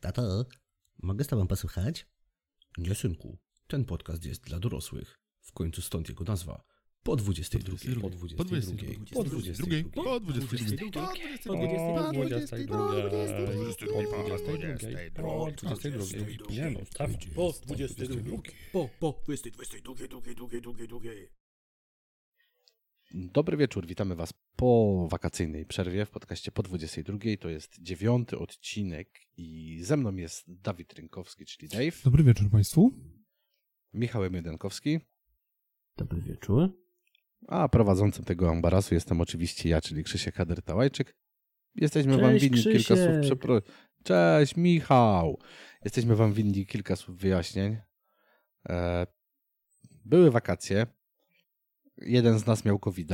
Tato, mogę z tobą posłuchać? Nie, synku. Ten podcast jest dla dorosłych. W końcu stąd jego nazwa. Po 22. Po 22. Po 22. Po 22. Po 22. Po 22. Nie no, tak. Po 22. Po, po 22. Dobry wieczór, witamy Was po wakacyjnej przerwie w podcaście po 22. To jest dziewiąty odcinek i ze mną jest Dawid Rynkowski, czyli Dave, Dobry wieczór Państwu. Michał Miedenkowski, Dobry wieczór. a prowadzącym tego ambarasu jestem oczywiście ja, czyli Krzysiek Hader-Tałajczyk. Jesteśmy Wam Cześć, winni kilka Krzysiek. słów przepro... Cześć Michał! Jesteśmy Wam winni kilka słów wyjaśnień. E, Były wakacje. Jeden z nas miał covid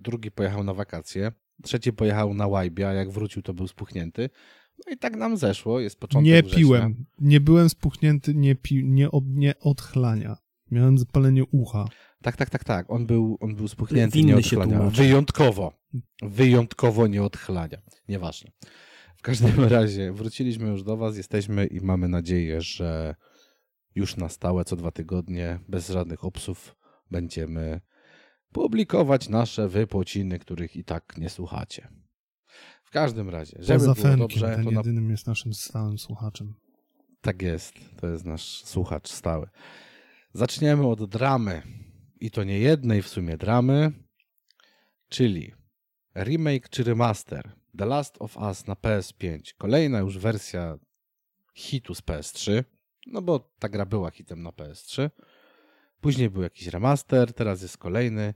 drugi pojechał na wakacje, trzeci pojechał na łajbie, a jak wrócił to był spuchnięty. No i tak nam zeszło, jest początek Nie września. piłem. Nie byłem spuchnięty, nie, pi, nie, od, nie odchlania. Miałem zapalenie ucha. Tak, tak, tak, tak. On był, on był spuchnięty, Winny nie odchlania. Wyjątkowo. Wyjątkowo nie odchlania. Nieważne. W każdym razie wróciliśmy już do Was, jesteśmy i mamy nadzieję, że już na stałe co dwa tygodnie, bez żadnych obsów, będziemy publikować nasze wypociny, których i tak nie słuchacie. W każdym razie, żeby Poza było Fenkiem, dobrze, ten to na jedynym jest naszym stałym słuchaczem. Tak jest, to jest nasz słuchacz stały. Zaczniemy od dramy. I to nie jednej w sumie dramy, czyli remake czy remaster The Last of Us na PS5. Kolejna już wersja hitu z PS3, no bo ta gra była hitem na PS3. Później był jakiś remaster, teraz jest kolejny.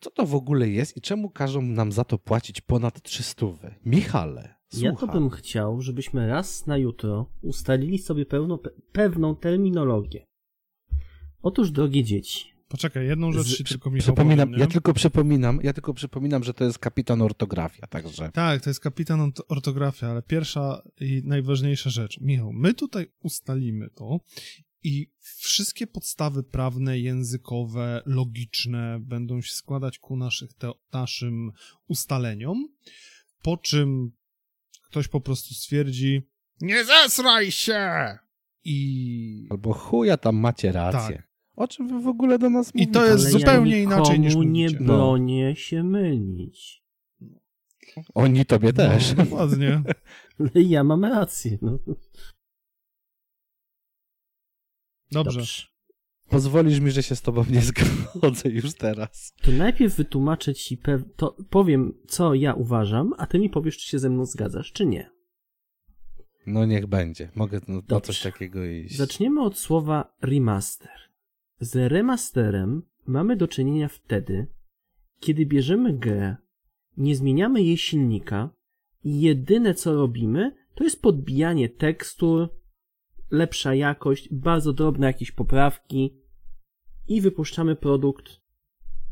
Co to w ogóle jest i czemu każą nam za to płacić ponad 300? Michale, Ja to słucham. bym chciał, żebyśmy raz na jutro ustalili sobie pełno, pe, pewną terminologię. Otóż, drogie dzieci, Poczekaj, jedną rzecz Z- ci tylko Michał Przypominam, powiem, ja tylko przypominam, ja tylko przypominam, że to jest kapitan ortografia, także. Tak, to jest kapitan ort- ortografia, ale pierwsza i najważniejsza rzecz. Michał, my tutaj ustalimy to i wszystkie podstawy prawne, językowe, logiczne będą się składać ku naszych te, naszym ustaleniom, po czym ktoś po prostu stwierdzi nie zesraj się! I, Albo chuja tam macie rację. Tak. O czym wy w ogóle do nas I mówicie? to jest ale zupełnie ja inaczej niż nikomu nie mówicie. No. bronię się mylić. Oni tobie też. No, dokładnie. Ale ja mam rację. No. Dobrze. Pozwolisz mi, że się z tobą nie zgodzę już teraz. To najpierw wytłumaczę ci, pew... to powiem, co ja uważam, a ty mi powiesz, czy się ze mną zgadzasz, czy nie. No niech będzie. Mogę na, na Dobrze. coś takiego iść. Zaczniemy od słowa remaster. Z remasterem mamy do czynienia wtedy, kiedy bierzemy grę, nie zmieniamy jej silnika i jedyne co robimy, to jest podbijanie tekstur, lepsza jakość, bardzo drobne jakieś poprawki i wypuszczamy produkt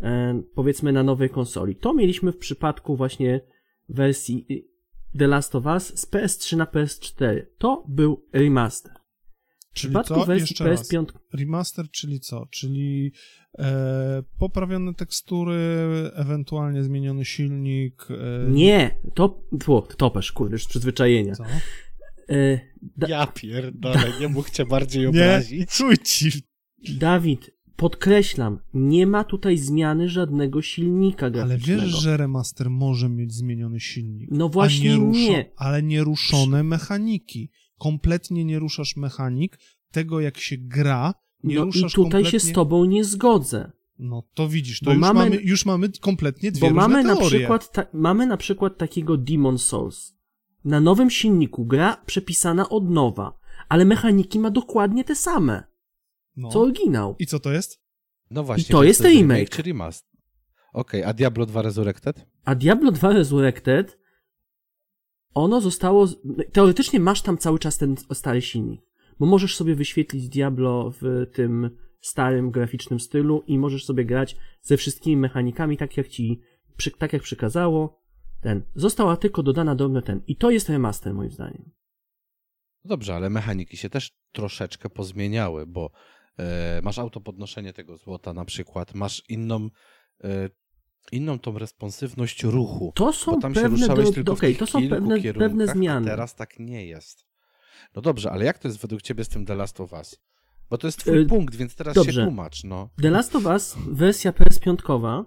e, powiedzmy na nowej konsoli. To mieliśmy w przypadku właśnie wersji y, The Last of Us z PS3 na PS4. To był remaster. W Czyli przypadku co? wersji Jeszcze raz. PS5 Remaster, czyli co? Czyli e, poprawione tekstury, ewentualnie zmieniony silnik. E, Nie, to, tło, topesz, kurde, już z przyzwyczajenia. Co? E, da, Ja pierdolę, nie mógł cię bardziej Nie, czuj ci. Dawid, podkreślam, nie ma tutaj zmiany żadnego silnika Ale graficznego. wiesz, że remaster może mieć zmieniony silnik. No właśnie nie. ruszo- nie. Ale nie ruszone mechaniki. Kompletnie nie ruszasz mechanik tego, jak się gra. Nie No i ruszasz tutaj się kompletnie... z tobą nie zgodzę. No to widzisz, to Bo już mamy... mamy- już mamy kompletnie dwie Bo różne mamy na, teorie. przykład ta, mamy na przykład takiego Demon Souls. Na nowym silniku gra przepisana od nowa, ale mechaniki ma dokładnie te same, No. co oryginał. I co to jest? No właśnie. I to jest remake. czy remaster? Okej, a Diablo 2 Resurrected? A Diablo 2 Resurrected, ono zostało. Teoretycznie masz tam cały czas ten stary silnik. Bo możesz sobie wyświetlić Diablo w tym starym graficznym stylu i możesz sobie grać ze wszystkimi mechanikami, tak jak ci, przy, tak jak przekazało. Ten. Została tylko dodana drobna ten. I to jest remaster, moim zdaniem. Dobrze, ale mechaniki się też troszeczkę pozmieniały, bo e, masz autopodnoszenie tego złota na przykład, masz inną, e, inną tą responsywność ruchu. To są Bo tam się pewne, ruszałeś do, tylko w to są pewne, pewne zmiany. Teraz tak nie jest. No dobrze, ale jak to jest według ciebie z tym The Last of Us? Bo to jest twój Y, punkt, więc teraz dobrze. się tłumacz, no. The Last of Us, wersja PS5,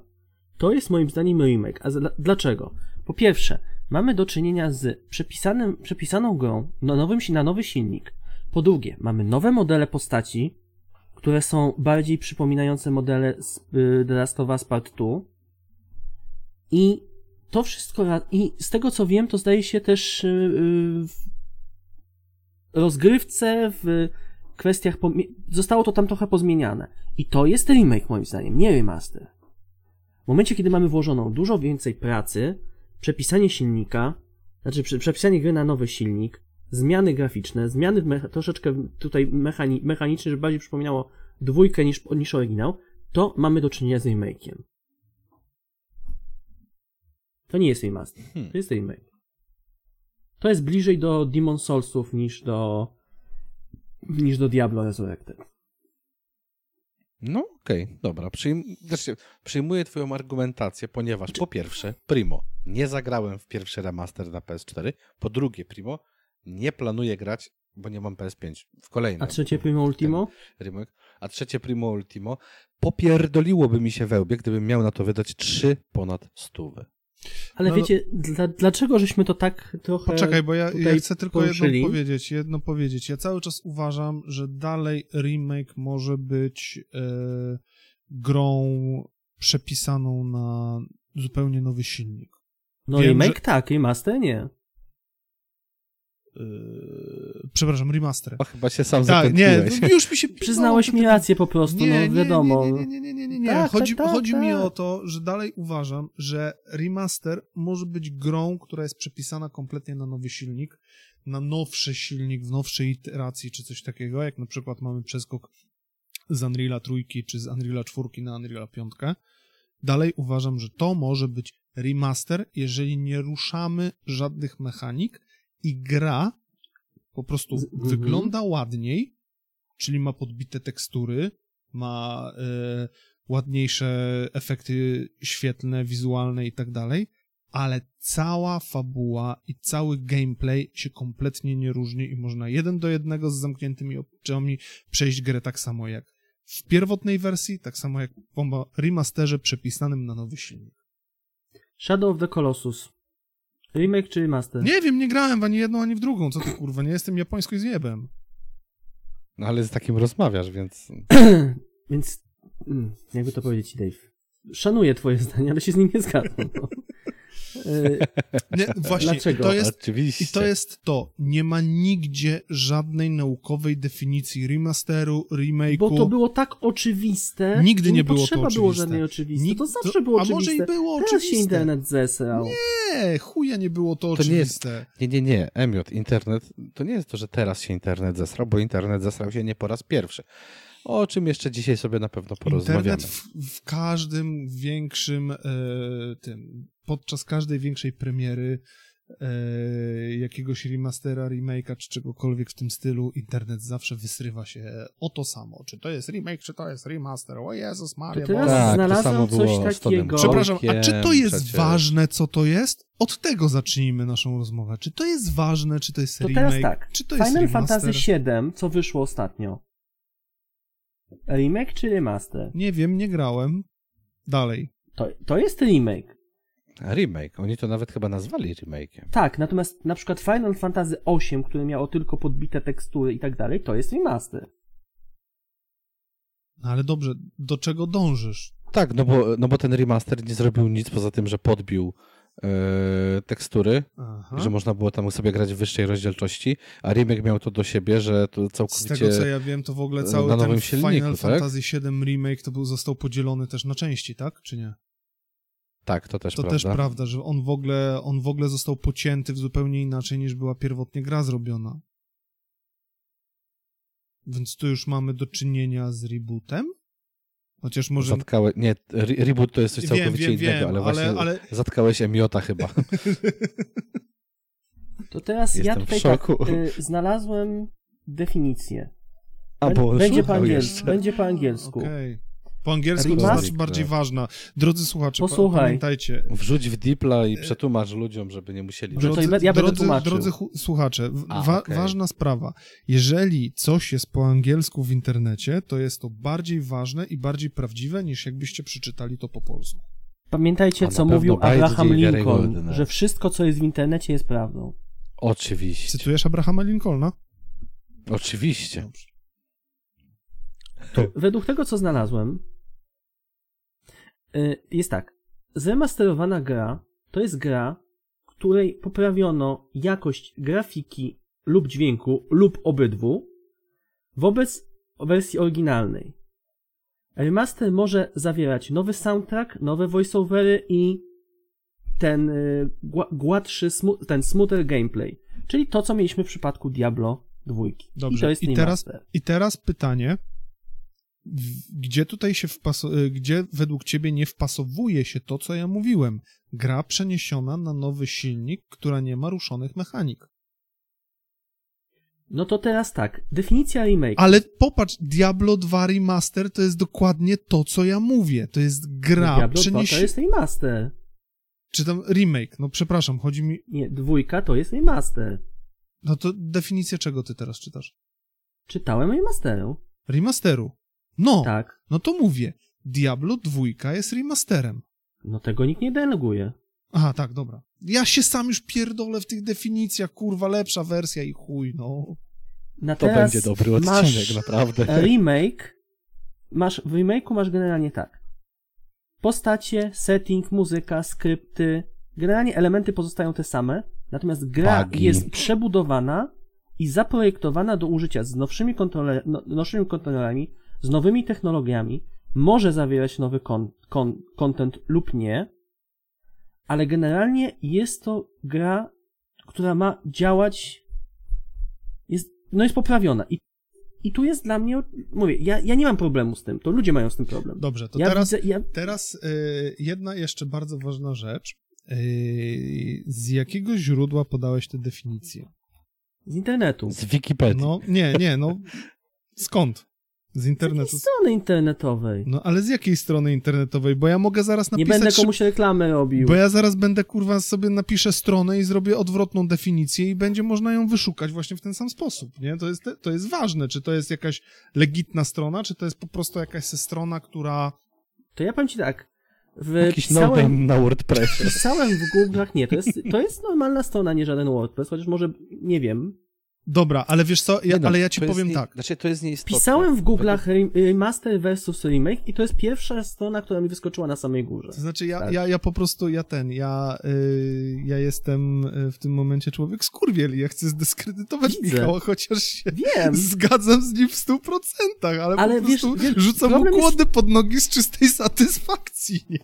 to jest moim zdaniem remake. A dla- dlaczego? Po pierwsze, mamy do czynienia z przepisanym, przepisaną grą na, nowym, na nowy silnik. Po drugie, mamy nowe modele postaci, które są bardziej przypominające modele z y, The Last of Us Part 2. I to wszystko, i z tego co wiem, to zdaje się też y, y, w rozgrywce, w kwestiach. Zostało to tam trochę pozmieniane. I to jest remake, moim zdaniem, nie remaster. W momencie, kiedy mamy włożoną dużo więcej pracy, przepisanie silnika, znaczy prze- przepisanie gry na nowy silnik, zmiany graficzne, zmiany mecha- troszeczkę tutaj mechani- mechaniczne, żeby bardziej przypominało dwójkę niż, niż oryginał, to mamy do czynienia z remake'iem. To nie jest remaster, Hmm. to jest remake. To jest bliżej do Demon Soulsów niż do niż do Diablo Resurrected. No okej, dobra. Przyjm... Znaczy, przyjmuję twoją argumentację, ponieważ po pierwsze, Primo, nie zagrałem w pierwszy remaster na PS4. Po drugie, Primo, nie planuję grać, bo nie mam PS5 w kolejnym. A trzecie Primo Ultimo? remake. A trzecie Primo Ultimo popierdoliłoby mi się wełbie, gdybym miał na to wydać trzy ponad stówy. Ale No, wiecie, dla, dlaczego żeśmy to tak trochę... Poczekaj, bo ja, ja chcę tylko poruszyli? jedno powiedzieć, jedno powiedzieć. Ja cały czas uważam, że dalej remake może być e, grą przepisaną na zupełnie nowy silnik. No wiem, remake że- tak, remaster nie. E, przepraszam, remaster. O, chyba się sam Tak, nie, zapętliłeś. już mi się... Przyznałeś no, mi rację po prostu, no wiadomo. Nie, nie, nie, nie, nie, nie. Tak, chodzi, tak, tak, chodzi mi tak. o to, że dalej uważam, że remaster może być grą, która jest przepisana kompletnie na nowy silnik, na nowszy silnik, w nowszej iteracji, czy coś takiego, jak na przykład mamy przeskok z Unreala trójki, czy z Unreala czwórki na Unreala piątkę. Dalej uważam, że to może być remaster, jeżeli nie ruszamy żadnych mechanik i gra po prostu Z- mhm. wygląda ładniej, czyli ma podbite tekstury, ma e, ładniejsze efekty świetlne, wizualne i tak dalej, ale cała fabuła i cały gameplay się kompletnie nie różni i można jeden do jednego z zamkniętymi oczami przejść grę tak samo jak w pierwotnej wersji, tak samo jak po remasterze przepisanym na nowy silnik. Shadow of the Colossus. Remake czy remaster? Nie wiem, nie grałem w ani jedną, ani w drugą, co ty kurwa, nie jestem japońsko zjebem. No ale z takim rozmawiasz, więc... Więc, mm, jakby to powiedzieć, Dave. Szanuję twoje zdanie, ale się z nim nie zgadzam. No. Y, Nie, właśnie, Dlaczego? to jest Oczywiście. I to jest to. Nie ma nigdzie żadnej naukowej definicji remasteru, remake'u. Bo to było tak oczywiste. Nigdy że nie było to potrzeba było oczywiste. żadnej oczywiste. Nikt- to zawsze to- było a może oczywiste. i było Teraz oczywiste. się internet zesrał. Nie, chuja nie było to To nie jest- oczywiste. Nie, nie, nie, Emiot, internet, to nie jest to, że teraz się internet zesrał, bo internet zesrał się nie po raz pierwszy. O czym jeszcze dzisiaj sobie na pewno porozmawiamy. Internet w, w każdym większym e, tym, podczas każdej większej premiery e, jakiegoś remastera, remake'a czy czegokolwiek w tym stylu, internet zawsze wysrywa się o to samo. Czy to jest remake, czy to jest remaster? O Jezus Maria. To teraz. Tak, to znalazłem samo coś takiego. Przepraszam, a czy to jest przecież. ważne, co to jest? Od tego zacznijmy naszą rozmowę. Czy to jest ważne, czy to jest To remake, teraz tak. czy to jest Final? Fantasy VII, co wyszło ostatnio. Remake czy remaster? Nie wiem, nie grałem. Dalej. To, to jest remake. Remake, oni to nawet chyba nazwali remake'iem. Tak, natomiast na przykład Final Fantasy VIII, które miało tylko podbite tekstury i tak dalej, to jest remaster. No ale dobrze, do czego dążysz? Tak, no bo, no bo ten remaster nie zrobił nic poza tym, że podbił tekstury, Aha. że można było tam sobie grać w wyższej rozdzielczości, a remake miał to do siebie, że to Z całkowicie... tego co ja wiem, to w ogóle na cały ten nowym silniku, Final tak? Fantasy VII Remake to był, został podzielony też na części, tak? Czy nie? Tak, to też To prawda. też prawda, że on w, ogóle, on w ogóle został pocięty w zupełnie inaczej niż była pierwotnie gra zrobiona. Więc tu już mamy do czynienia z rebootem? Chociaż może... Zatkałe... Nie, re reboot to jest coś Wiem, całkowicie wiem, innego, wiem, ale ale- właśnie ale- zatkałeś Emiota chyba. To teraz ja Jestem w tutaj tak szoku. y, znalazłem definicję. A, bo będzie, po angiel... będzie po angielsku. Okej. Po angielsku to znaczy bardziej ważna. Drodzy słuchacze, pa- Posłuchaj. pamiętajcie. Wrzuć w Dipla i przetłumacz ludziom, żeby nie musieli... To Drodzy, ja będę drodzy, drodzy słuchacze, A, wa- okej. ważna sprawa. Jeżeli coś jest po angielsku w internecie, to jest to bardziej ważne i bardziej prawdziwe, niż jakbyście przeczytali to po polsku. Pamiętajcie, co mówił Abraham Lincoln, że wszystko, co jest w internecie, jest prawdą. Oczywiście. Cytujesz Abrahama Lincolna? Oczywiście. Dobrze. Według tego, co znalazłem, y, jest tak. Zremasterowana gra to jest gra, której poprawiono jakość grafiki lub dźwięku lub obydwu wobec wersji oryginalnej. Remaster może zawierać nowy soundtrack, nowe voiceovery i ten y, gła- gładszy, ten smoother gameplay. Czyli to, co mieliśmy w przypadku Diablo 2. I Dobrze. to jest I teraz. I teraz pytanie, gdzie tutaj się y, gdzie według ciebie nie wpasowuje się to, co ja mówiłem? Gra przeniesiona na nowy silnik, która nie ma ruszonych mechanik. No to teraz tak, definicja remake. Ale popatrz, Diablo 2 Remaster to jest dokładnie to, co ja mówię. To jest gra Diablo 2 to jest remaster. Czy tam remake, no przepraszam, chodzi mi... Nie, dwójka to jest remaster. No to definicję czego ty teraz czytasz? Czytałem remasteru. Remasteru. No, Tak. no to mówię. Diablo 2 jest remasterem. No tego nikt nie deleguje. Aha, tak, dobra. Ja się sam już pierdolę w tych definicjach, kurwa, lepsza wersja i chuj, no. Na To będzie dobry odcinek, naprawdę. remake. Masz, w remake'u masz generalnie tak. Postacie, setting, muzyka, skrypty. Generalnie elementy pozostają te same, natomiast gra Bugi. jest przebudowana i zaprojektowana do użycia z nowszymi, kontrole, no, nowszymi kontrolerami, z nowymi technologiami. Może zawierać nowy kon, kon, content lub nie, ale generalnie jest to gra, która ma działać, jest, no jest poprawiona. I, i tu jest dla mnie, mówię, ja, ja nie mam problemu z tym, to ludzie mają z tym problem. Dobrze, to ja teraz, widzę, ja, teraz y, jedna jeszcze bardzo ważna rzecz. Y, z jakiego źródła podałeś tę definicję? z internetu. Z Wikipedii. No, nie, nie, no. Skąd? Z Z internetu. jakiej strony internetowej. No, ale z jakiej strony internetowej? Bo ja mogę zaraz nie napisać... będę komuś reklamy robił. Bo ja zaraz będę, kurwa, sobie napiszę stronę i zrobię odwrotną definicję i będzie można ją wyszukać właśnie w ten sam sposób, nie? To jest, to jest ważne, czy to jest jakaś legitna strona, czy to jest po prostu jakaś strona, która... To ja powiem ci tak. W, Jakiś pisałem, na WordPressie. pisałem w Google'ach, nie, to jest, to jest normalna strona, nie żaden WordPress, chociaż może, nie wiem. Dobra, ale wiesz co, ja, no, ale ja ci powiem nie, tak. Znaczy, to jest nieistotne. Pisałem w Google'ach re- remaster versus remake i to jest pierwsza strona, która mi wyskoczyła na samej górze. To znaczy, ja, Tak. ja, ja po prostu, ja ten, ja, y, ja jestem y, w tym momencie człowiek skurwiel i ja chcę zdyskredytować Widzę. Michała, chociaż się Wiem, zgadzam z nim w stu procentach, ale, Ale po wiesz- prostu wiesz, rzucam mu problem jest- kłody pod nogi z czystej satysfakcji, nie?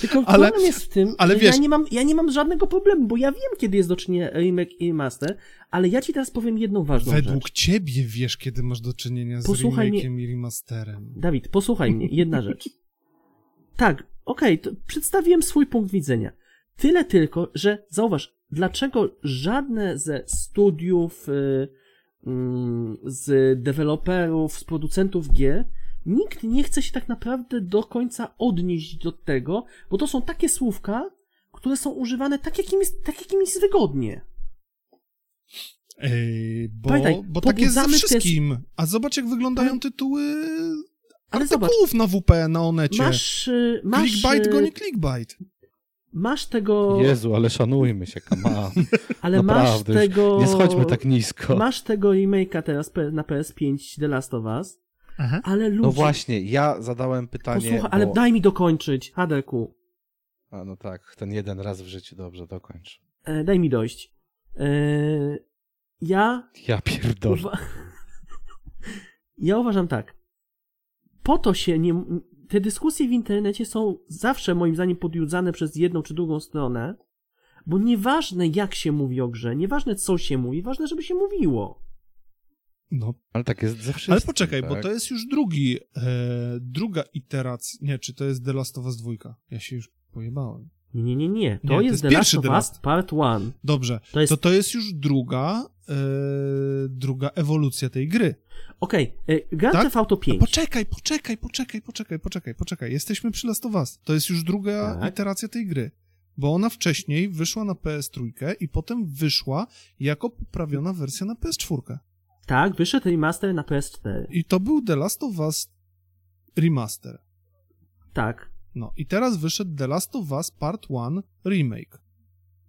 Tylko ale- problem jest w tym, ale że wiesz- ja, nie mam, ja nie mam żadnego problemu, bo ja wiem, kiedy jest do czynienia remake i remaster, ale ja ci teraz powiem jedną ważną Według rzecz. ciebie wiesz, kiedy masz do czynienia z Posłuchaj remake'iem i remasterem. Dawid, posłuchaj mnie, jedna rzecz. Tak, okej, to przedstawiłem swój punkt widzenia. Tyle tylko, że zauważ, dlaczego żadne ze studiów, y, mm, z deweloperów, z producentów gier, nikt nie chce się tak naprawdę do końca odnieść do tego, bo to są takie słówka, które są używane tak, jakim jest, tak, jakim jest wygodnie. Ej, bo, Pamiętaj, bo tak jest ze te- wszystkim. A zobacz, jak wyglądają Ale- tytuły Ale zobacz, artykułów na WP na Onecie. masz, y, masz, Clickbait y, goni clickbait. masz tego, Jezu, ale szanujmy się, on. ale masz Naprawdę, już tego... Nie schodźmy tak nisko. Masz tego remake'a teraz na PS5 The Last of Us, Aha. ale ludzie... No właśnie, ja zadałem pytanie, Posłuchaj, bo... ale daj mi dokończyć, Hadeku. A no tak, ten jeden raz w życiu, dobrze, dokończ. E, daj mi dojść. E, ja... Ja pierdolę. Uwa- ja uważam tak. Po to się nie... Te dyskusje w internecie są zawsze moim zdaniem podjudzane przez jedną czy drugą stronę, bo nieważne jak się mówi o grze, nieważne co się mówi, ważne żeby się mówiło. No, Ale tak jest ze wszystkim, ale poczekaj, tak? bo to jest już drugi, e, druga iteracja. Nie, czy to jest The Last of Us 2? Ja się już pojebałem. Nie, nie, nie, nie. To Nie, to jest jest The Last pierwszy of The Us Last. Part 1. Dobrze, To jest... to to jest już druga, e, druga ewolucja tej gry. Okej, okay. Grand Tak? Theft Auto A 5. poczekaj, poczekaj, poczekaj, poczekaj, poczekaj, poczekaj. Jesteśmy przy Last of Us. To jest już druga Tak. iteracja tej gry. Bo ona wcześniej wyszła na PS3 i potem wyszła jako poprawiona wersja na PS4. Tak, wyszedł remaster na PS4. I to był The Last of Us Remaster. Tak, No i teraz wyszedł The Last of Us Part 1 Remake.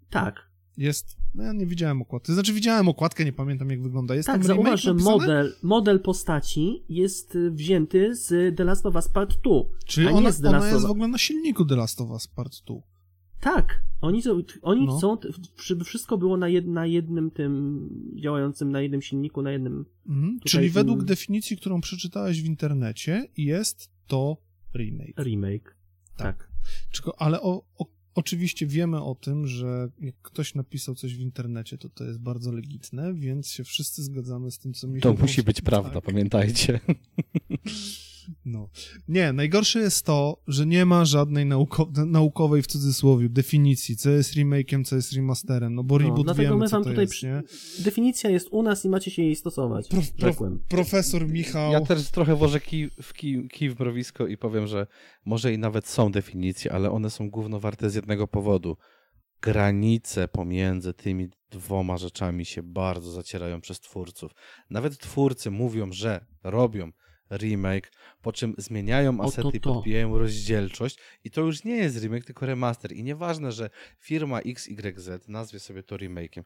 tak. Jest, no ja nie widziałem okładki, znaczy widziałem okładkę, nie pamiętam jak wygląda. Jest tak, zauważ, że model, model postaci jest y, wzięty z The Last of Us Part 2. Czyli a nie ona, z The ona Last of jest w ogóle na silniku The Last of Us Part 2. Tak, oni, są- oni No. chcą, żeby wszystko było na, jed, na jednym tym, działającym na jednym silniku, na jednym... Mhm. Czyli według definicji, którą przeczytałeś w internecie, jest to remake. remake. Tak. Czego, ale o, o, oczywiście wiemy o tym, że jak ktoś napisał coś w internecie, to to jest bardzo legitne, więc się wszyscy zgadzamy z tym, co mi To musi być prawda, Tak. pamiętajcie. No. Nie, najgorsze jest to, że nie ma żadnej nauko naukowej w cudzysłowie definicji, co jest remake'iem, co jest remasterem, no bo No, reboot dlatego wiemy, my wam to tutaj... jest, przy-? Definicja jest u nas i macie się jej stosować. Prof, prof, profesor Michał... Ja też trochę włożę kij w, kij, kij w mrowisko i powiem, że może i nawet są definicje, ale one są główno warte z jednego powodu. Granice pomiędzy tymi dwoma rzeczami się bardzo zacierają przez twórców. Nawet twórcy mówią, że robią remake, po czym zmieniają O, asety to, i podbijają rozdzielczość i to już nie jest remake, tylko remaster. I nieważne, że firma XYZ nazwie sobie to remake'iem.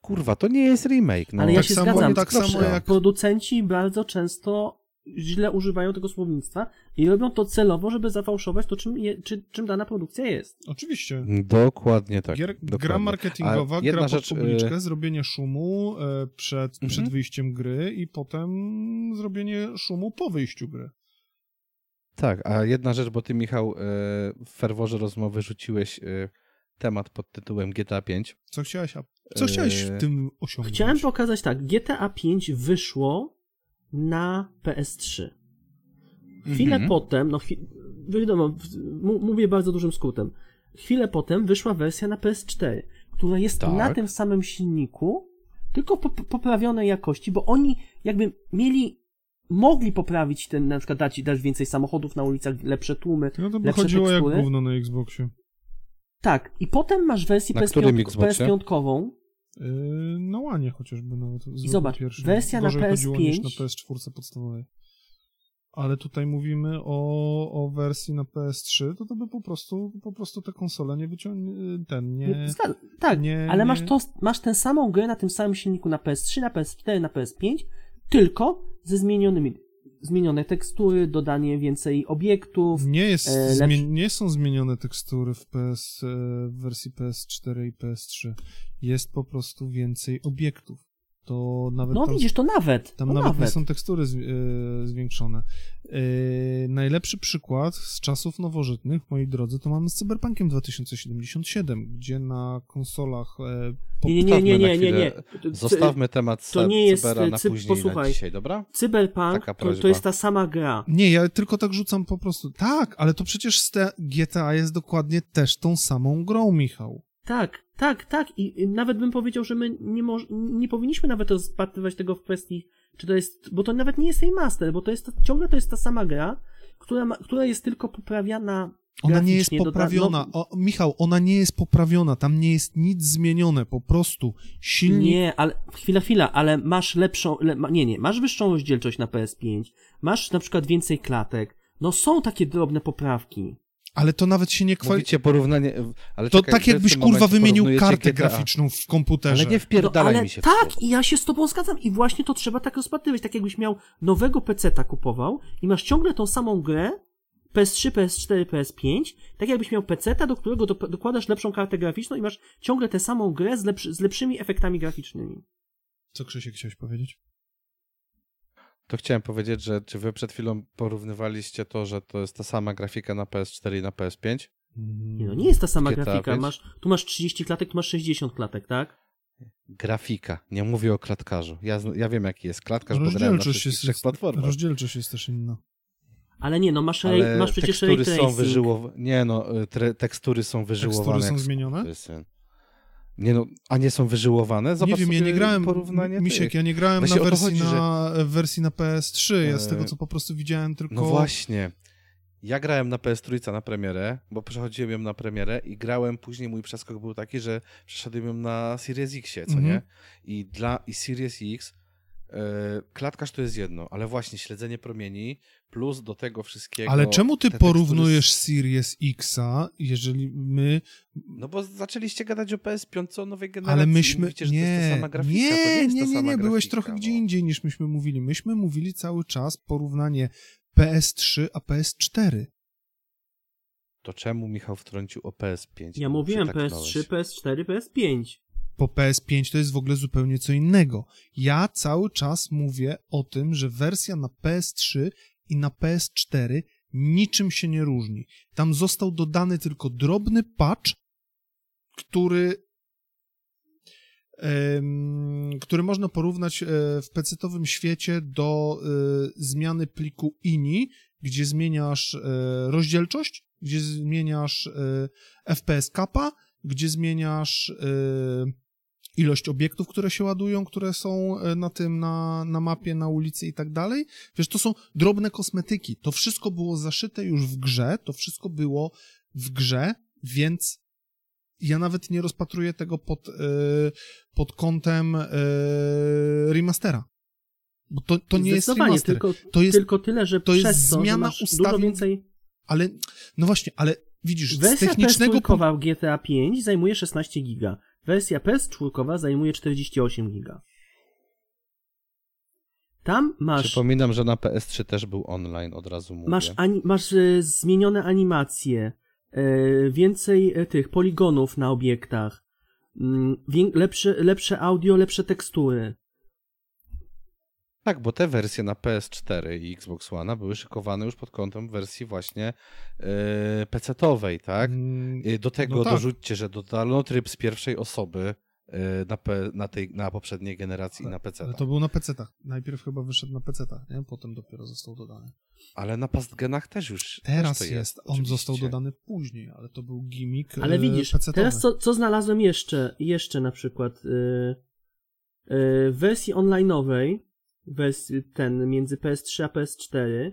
Kurwa, to nie jest remake. No. Ale ja tak się samo- zgadzam. tak Proszę, samo jak- Producenci bardzo często źle używają tego słownictwa i robią to celowo, żeby zafałszować to, czym, je, czy, czym dana produkcja jest. Oczywiście. Dokładnie tak. Gier, dokładnie. gra marketingowa, jedna gra pod rzecz, publiczkę, zrobienie szumu e, przed, Mhm. przed wyjściem gry i potem zrobienie szumu po wyjściu gry. Tak, a jedna rzecz, bo ty Michał e, w ferworze rozmowy rzuciłeś e, temat pod tytułem GTA 5. Co chciałeś, co chciałeś w tym osiągnąć? Chciałem pokazać tak, GTA 5 wyszło na PS3. Chwilę Mhm. potem, no chwi- wiadomo, mówię bardzo dużym skrótem. Chwilę potem wyszła wersja na PS4, która jest Tak. na tym samym silniku, tylko po, poprawionej jakości, bo oni jakby mieli, mogli poprawić ten, na przykład dać, dać więcej samochodów na ulicach, lepsze tłumy. No to by lepsze chodziło jak tekstury. gówno na Xboxie. Tak, i potem masz wersję Na którym PS5, Xboxie? PS5, Yy, na łanie chociażby nawet. zwykły zobacz, pierwszy. wersja na Gorzej chodziło niż PS5. na PS4 podstawowej. Ale tutaj mówimy o, o wersji na PS3, to to by po prostu, po prostu te konsole nie wyciągnie, ten nie... Tak, nie- ale nie- Masz, to, masz tę samą grę na tym samym silniku na PS3, na PS4, na PS5, tylko ze zmienionymi. Zmienione tekstury, dodanie więcej obiektów. Nie, jest e, zmie- nie są zmienione tekstury w, PS, e, w wersji PS4 i PS3. Jest po prostu więcej obiektów. To nawet No tam, widzisz, to nawet. tam to nawet, nawet. nie są tekstury z, e, zwiększone. E, najlepszy przykład z czasów nowożytnych, moi drodzy, to mamy z Cyberpunkiem 2077, gdzie na konsolach po, Nie, nie, nie, nie, nie, nie. Na Zostawmy temat to to nie jest, Cybera na cy- później na posłuchaj. dzisiaj, dobra? Cyberpunk to, to jest ta sama gra. Nie, ja tylko tak rzucam po prostu. Tak, ale to przecież GTA jest dokładnie też tą samą grą, Michał. Tak, tak, tak. I nawet bym powiedział, że my nie, moż, nie powinniśmy nawet rozpatrywać tego w kwestii, czy to jest. Bo to nawet nie jest remaster, bo to jest ciągle to jest ta sama gra, która, ma, która jest tylko poprawiana. Ona nie jest poprawiona. no, O, Michał, ona nie jest poprawiona. Tam nie jest nic zmienione. Po prostu silnik. Nie, ale chwila, chwila, ale masz lepszą, le, nie, nie, masz wyższą rozdzielczość na PS5, masz na przykład więcej klatek, no są takie drobne poprawki. Ale to nawet się nie kwalifikuje. Mówicie porównanie... Ale To czekaj, tak jakbyś kurwa wymienił kartę GTA. graficzną w komputerze. Ale nie No, wpierdalaj ale mi się tak, i ja się z tobą zgadzam i właśnie to trzeba tak rozpatrywać, tak jakbyś miał nowego PC-ta kupował i masz ciągle tą samą grę, PS3, PS4, PS5, tak jakbyś miał PC-ta, do którego do, dokładasz lepszą kartę graficzną i masz ciągle tę samą grę z, lepszy, z lepszymi efektami graficznymi. Co Krzysiek chciałeś powiedzieć? To chciałem powiedzieć, że czy wy przed chwilą porównywaliście to, że to jest ta sama grafika na PS4 i na PS5? Nie, no nie jest ta sama GTA grafika, 5? masz, tu masz 30 klatek, tu masz 60 klatek, tak? Grafika. Nie mówię o klatkarzu. Ja, ja wiem, jaki jest klatkarz, bo grałem na wszystkich trzech platformach. rozdzielczość jest też inna. Ale nie, no masz, Ale masz przecież tekstury ray są wyżyłowane. Nie no, y, tre, tekstury są wyżyłowane. Tekstury są zmienione? Nie no, a nie są wyżyłowane? Zobacz nie wiem, ja nie grałem, porównanie Misiek, tych. ja nie grałem Właśnie na wersji, chodzi, na, w wersji na PS3, ja z E, tego co po prostu widziałem tylko... No właśnie. Ja grałem na PS3 na premierę, bo przechodziłem ją na premierę i grałem później, mój przeskok był taki, że przeszedłem ją na Series X, co Mhm. nie? I dla i Series X e, klatkarz to jest jedno, ale właśnie śledzenie promieni plus do tego wszystkiego... Ale czemu ty te tekstury porównujesz Series Xa, jeżeli my... No bo zaczęliście gadać o PS5 o nowej generacji Ale myśmy... mówicie, że to jest ta Nie, sama grafika. nie, to nie, nie, nie, nie, byłeś trochę no. gdzie indziej niż myśmy mówili. Myśmy mówili cały czas porównanie PS3 a PS4. To czemu Michał wtrącił o PS5? Ja mówiłem przytaknąłeś. PS3, PS4, PS5. Po PS5 to jest w ogóle zupełnie co innego. Ja cały czas mówię o tym, że wersja na PS3 i na PS4 niczym się nie różni. Tam został dodany tylko drobny patch, który który można porównać e, w pecetowym świecie do e, zmiany pliku INI, gdzie zmieniasz e, rozdzielczość, gdzie zmieniasz FPS kappa, gdzie zmieniasz ilość obiektów, które się ładują, które są e, na tym, na, na mapie, na ulicy i tak dalej. Wiesz, to są drobne kosmetyki. To wszystko było zaszyte już w grze, to wszystko było w grze, więc ja nawet nie rozpatruję tego pod, e, pod kątem e, remastera. Bo to, to nie jest remaster, tylko, to jest, tylko tyle, że to jest to, zmiana ustawień więcej... ale, no właśnie, ale widzisz, z Wersja technicznego punktu PS4 w GTA 5 zajmuje 16 giga. Wersja PS4 zajmuje 48 giga. Tam masz, Przypominam, że na PS3 też był online, od razu mówię. masz, ani, masz e, zmienione animacje, e, więcej e, tych poligonów na obiektach, mm, lepsze, lepsze audio, lepsze tekstury. Tak, bo te wersje na PS4 i Xbox One były szykowane już pod kątem wersji właśnie yy, PC-towej, tak? Mm, Yy, Do tego no tak. dorzućcie, że dodano tryb z pierwszej osoby yy, na, P, na, tej, na poprzedniej generacji i na PC. Ale to był na PC-tach. Najpierw chyba wyszedł na PC-tach, nie? Potem dopiero został dodany. Ale na pastgenach też już Teraz też jest, jest. on oczywiście. został dodany później, ale to był gimmick Ale e, widzisz, PC-towy. teraz co, co znalazłem jeszcze? Jeszcze na przykład e, e, w wersji online'owej, wersji ten między PS3 a PS4,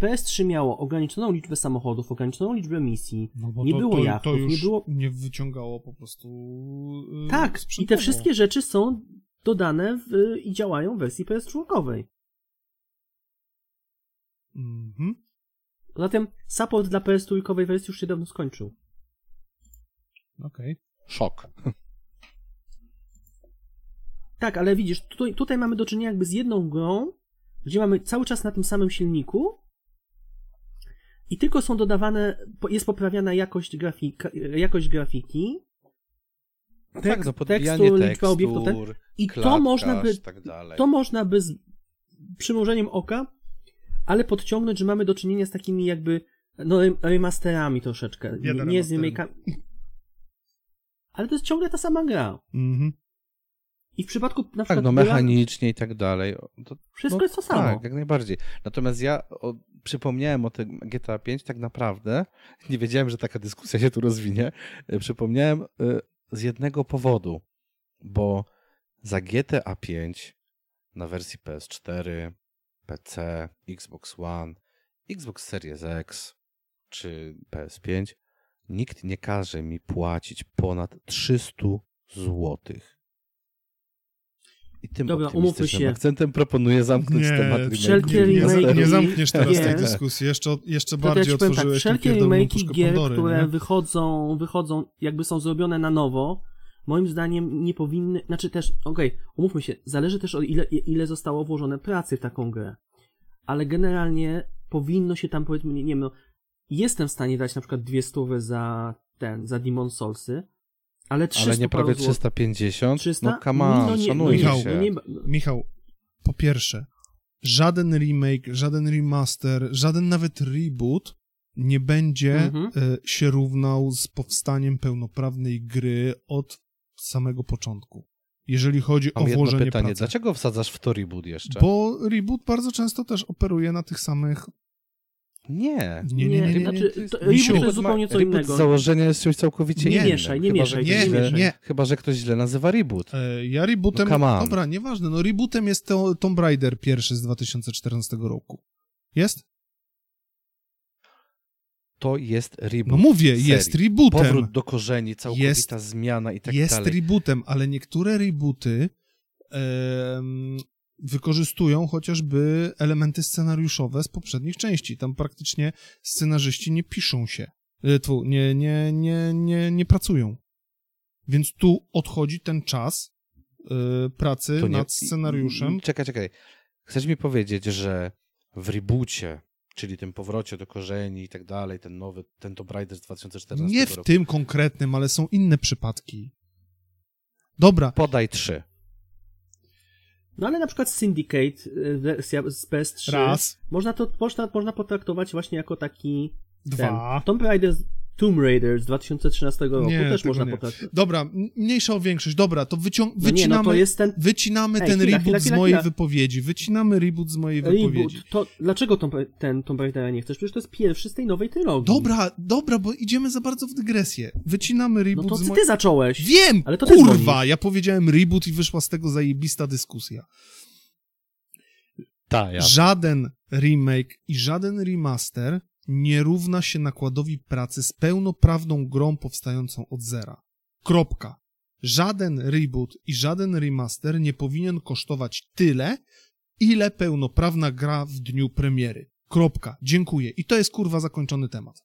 PS3 miało ograniczoną liczbę samochodów, ograniczoną liczbę misji, No bo nie to, było to, jachtów, to już nie było... nie wyciągało po prostu yy, Tak, i sprzętowo. te wszystkie rzeczy są dodane w, i działają w wersji PS4. Mhm. Zatem support dla PS4 wersji już się dawno skończył. Okej. Szok. Tak, ale widzisz, tutaj, tutaj mamy do czynienia jakby z jedną grą, gdzie mamy cały czas na tym samym silniku i tylko są dodawane, jest poprawiana jakość, grafika, jakość grafiki, No Tek- tak, no podbijanie tekstu, liczba obiektów, ten- i to można by, tak dalej. to można by z przymrużeniem oka, ale podciągnąć, że mamy do czynienia z takimi jakby no, rem- remasterami troszeczkę, nie, Bieda nie z remasterem. remake'ami. Ale to jest ciągle ta sama gra. Mhm. I w przypadku na Tak, przykład no gra- mechanicznie i tak dalej. To, wszystko no, jest to samo. Tak, jak najbardziej. Natomiast ja o, przypomniałem o tym GTA 5 tak naprawdę, nie wiedziałem, że taka dyskusja się tu rozwinie, y, przypomniałem y, z jednego powodu, bo za GTA 5 na wersji PS4, PC, Xbox One, Xbox Series X czy PS5 nikt nie każe mi płacić ponad 300 złotych. I tym Dobra, optymistycznym umówmy się. akcentem proponuję zamknąć Nie, temat wszelkie i nie, nie, zamkniesz teraz tej dyskusji. Jeszcze, jeszcze To ja bardziej powiem tak, otworzyłeś tę wszelkie puszkę gier, Pandory, które nie? wychodzą, wychodzą, jakby są zrobione na nowo, moim zdaniem nie powinny, znaczy też, okej, umówmy się, zależy też o ile, ile zostało włożone pracy w taką grę, ale generalnie powinno się tam, powiedzmy, nie, nie wiem, no, jestem w stanie dać na przykład dwie stówy za ten, za Demon Soulsy, ale 300 Ale nie prawie paru złotych- 350? 300? No come on, no nie, Michał, się. no nie, Michał, po pierwsze, żaden remake, żaden remaster, żaden nawet reboot nie będzie Mhm. e, się równał z powstaniem pełnoprawnej gry od samego początku. Jeżeli chodzi Mam o włożenie pytanie, pracy. dlaczego wsadzasz w to reboot jeszcze? Bo reboot bardzo często też operuje na tych samych Nie. Nie, nie, nie, nie, nie. Znaczy, to, to jest zupełnie co innego. z założenia jest czymś całkowicie Nie innym. mieszaj, nie chyba, mieszaj, nie źle, mieszaj. Chyba, że ktoś źle nazywa reboot. E, Ja rebootem... No dobra, nieważne, no rebootem jest to, Tomb Raider pierwszy z 2014 roku. Jest? To jest reboot. No mówię, serii. jest rebootem. Powrót do korzeni, całkowita zmiana i tak jest dalej. rebootem, ale niektóre rebooty wykorzystują chociażby elementy scenariuszowe z poprzednich części. Tam praktycznie scenarzyści nie piszą się, e, tfu, nie, nie, nie, nie, nie pracują. Więc tu odchodzi ten czas e, pracy nie- nad scenariuszem. Czekaj, czekaj. Chcesz mi powiedzieć, że w reboocie, czyli tym powrocie do korzeni i tak dalej, ten nowy, ten Tomb Raider z 2014 Nie w roku. tym konkretnym, ale są inne przypadki. Dobra, Podaj trzy. No ale na przykład Syndicate, y, wersja z PS3, raz, można to można, można potraktować właśnie jako taki dwa. ten, Tomb Raider, Tomb Raider z 2013 roku Nie, też można nie. potraktować. Dobra, mniejsza o większość. Dobra, to wycią- No nie, wycinamy... no to jest ten Wycinamy Ej, ten chwila, reboot chwila, z chwila, mojej chwila. wypowiedzi. Wycinamy reboot z mojej wypowiedzi. reboot. To dlaczego Tomb, ten Tomb Raidera nie chcesz? Przecież to jest pierwszy z tej nowej trylogii. Dobra, dobra, bo idziemy za bardzo w dygresję. Wycinamy No reboot to z ty, mojej... ty zacząłeś. Wiem, Ale to kurwa, ja powiedziałem reboot i wyszła z tego zajebista dyskusja. Tak, ja. Żaden remake i żaden remaster nie równa się nakładowi pracy z pełnoprawną grą powstającą od zera. Kropka. Żaden reboot i żaden remaster nie powinien kosztować tyle, ile pełnoprawna gra w dniu premiery. Kropka. Dziękuję. I to jest kurwa zakończony temat.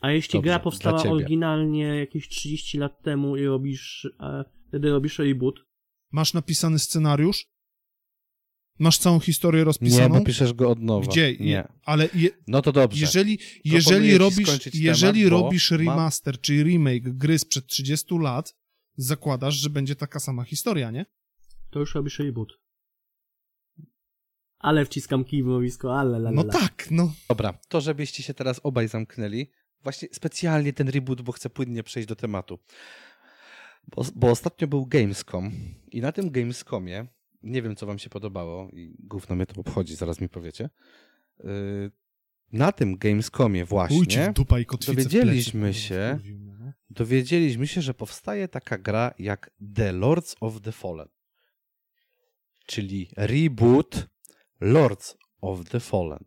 A jeśli Dobrze, gra powstała oryginalnie jakieś 30 lat temu i robisz, e, wtedy robisz reboot, Masz napisany scenariusz? Masz całą historię Nie, rozpisaną? bo piszesz go od nowa. Gdzie? Nie. Ale je, No to dobrze. jeżeli, jeżeli robisz, jeżeli temat, robisz mam- remaster czy remake gry sprzed 30 lat, zakładasz, że będzie taka sama historia, nie? to już robisz reboot. Ale wciskam kij w mrowisko, ale la, No tak, no. Dobra, to żebyście się teraz obaj zamknęli. Właśnie specjalnie ten reboot, bo chcę płynnie przejść do tematu. Bo, bo ostatnio był Gamescom i na tym Gamescomie, nie wiem co wam się podobało i gówno mnie to obchodzi, zaraz mi powiecie. Yy, na tym Gamescomie właśnie dowiedzieliśmy plecy, się- no. dowiedzieliśmy się, że powstaje taka gra jak The Lords of the Fallen. Czyli reboot Lords of the Fallen.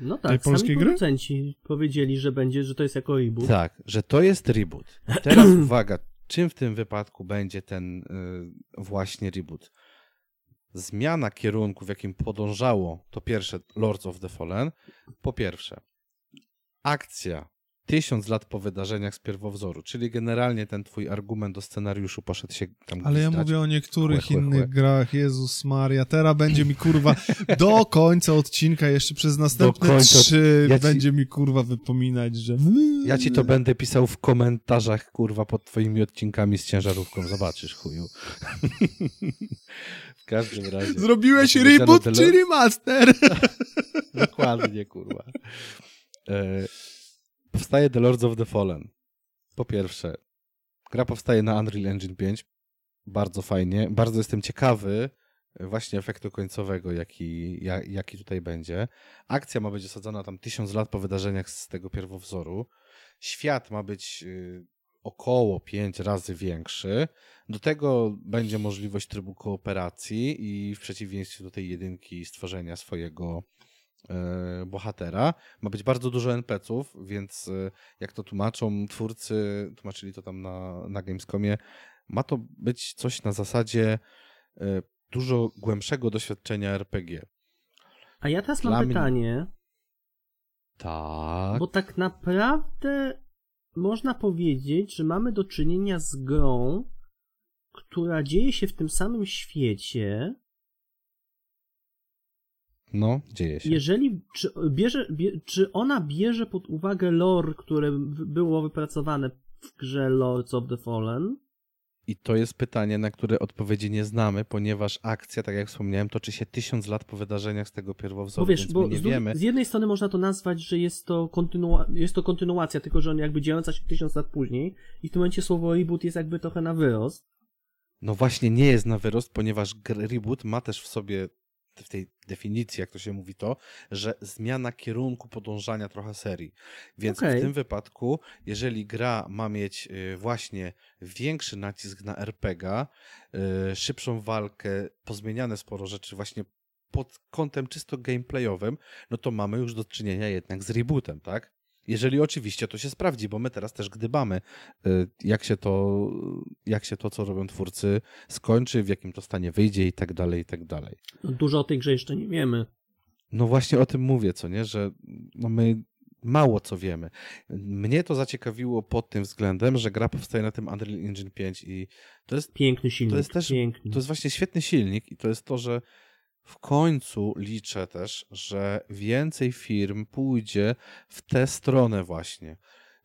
No Tej tak, polskiej sami gry? producenci powiedzieli, że będzie, że to jest jako reboot. Tak, że to jest reboot. Teraz uwaga, czym w tym wypadku będzie ten y, właśnie reboot? Zmiana kierunku, w jakim podążało to pierwsze Lords of the Fallen. Po pierwsze, akcja tysiąc lat po wydarzeniach z pierwowzoru, czyli generalnie ten twój argument o scenariuszu poszedł się tam Ale ja mówię o niektórych Chłe, chłe, innych chłe. grach. Jezus Maria, teraz będzie mi kurwa do końca odcinka, jeszcze przez następne końca. trzy Ja ci- będzie mi kurwa wypominać, że... Ja ci to będę pisał w komentarzach, kurwa, pod twoimi odcinkami z ciężarówką. Zobaczysz, chuju. w każdym razie. Zrobiłeś Zapowiedziano reboot czy remaster? Dokładnie, kurwa. Powstaje The Lords of the Fallen. Po pierwsze, gra powstaje na Unreal Engine 5. Bardzo fajnie. Bardzo jestem ciekawy właśnie efektu końcowego, jaki, ja, jaki tutaj będzie. Akcja ma być osadzona tam tysiąc lat po wydarzeniach z tego pierwowzoru. Świat ma być y, około pięć razy większy. Do tego będzie możliwość trybu kooperacji i w przeciwieństwie do tej jedynki stworzenia swojego bohatera. Ma być bardzo dużo NPC-ów, więc e, jak to tłumaczą twórcy, tłumaczyli to tam na, na Gamescomie, ma to być coś na zasadzie e, dużo głębszego doświadczenia RPG. A ja teraz Dla mam pytanie, Tak. bo tak naprawdę można powiedzieć, że mamy do czynienia z grą, która dzieje się w tym samym świecie, No, dzieje się. Jeżeli, czy, bierze, bie, czy ona bierze pod uwagę lore, które było wypracowane w grze Lords of the Fallen? I to jest pytanie, na które odpowiedzi nie znamy, ponieważ akcja, tak jak wspomniałem, toczy się tysiąc lat po wydarzeniach z tego pierwowzoru, Bo wiesz, bo nie z, wiemy. z jednej strony można to nazwać, że jest to, kontynuacja, jest to kontynuacja, tylko że on jakby dziejąca się tysiąc lat później i w tym momencie słowo reboot jest jakby trochę na wyrost. No właśnie nie jest na wyrost, ponieważ reboot ma też w sobie w tej definicji, jak to się mówi to, że zmiana kierunku podążania trochę serii. Więc Okej. w tym wypadku, jeżeli gra ma mieć y, właśnie większy nacisk na RPG, y, szybszą walkę, pozmieniane sporo rzeczy właśnie pod kątem czysto gameplayowym, no to mamy już do czynienia jednak z rebootem, tak? Jeżeli oczywiście to się sprawdzi, bo my teraz też gdybamy, y, jak się to, jak się to, co robią twórcy, skończy, w jakim to stanie wyjdzie i tak dalej, i tak dalej. No, dużo o tej grze jeszcze nie wiemy. No właśnie o tym mówię, co nie, że no my mało co wiemy. Mnie to zaciekawiło pod tym względem, że gra powstaje na tym Unreal Engine 5 i to jest, Piękny silnik. to jest też Piękny. to jest właśnie świetny silnik i to jest to, że w końcu liczę też, że więcej firm pójdzie w tę stronę właśnie,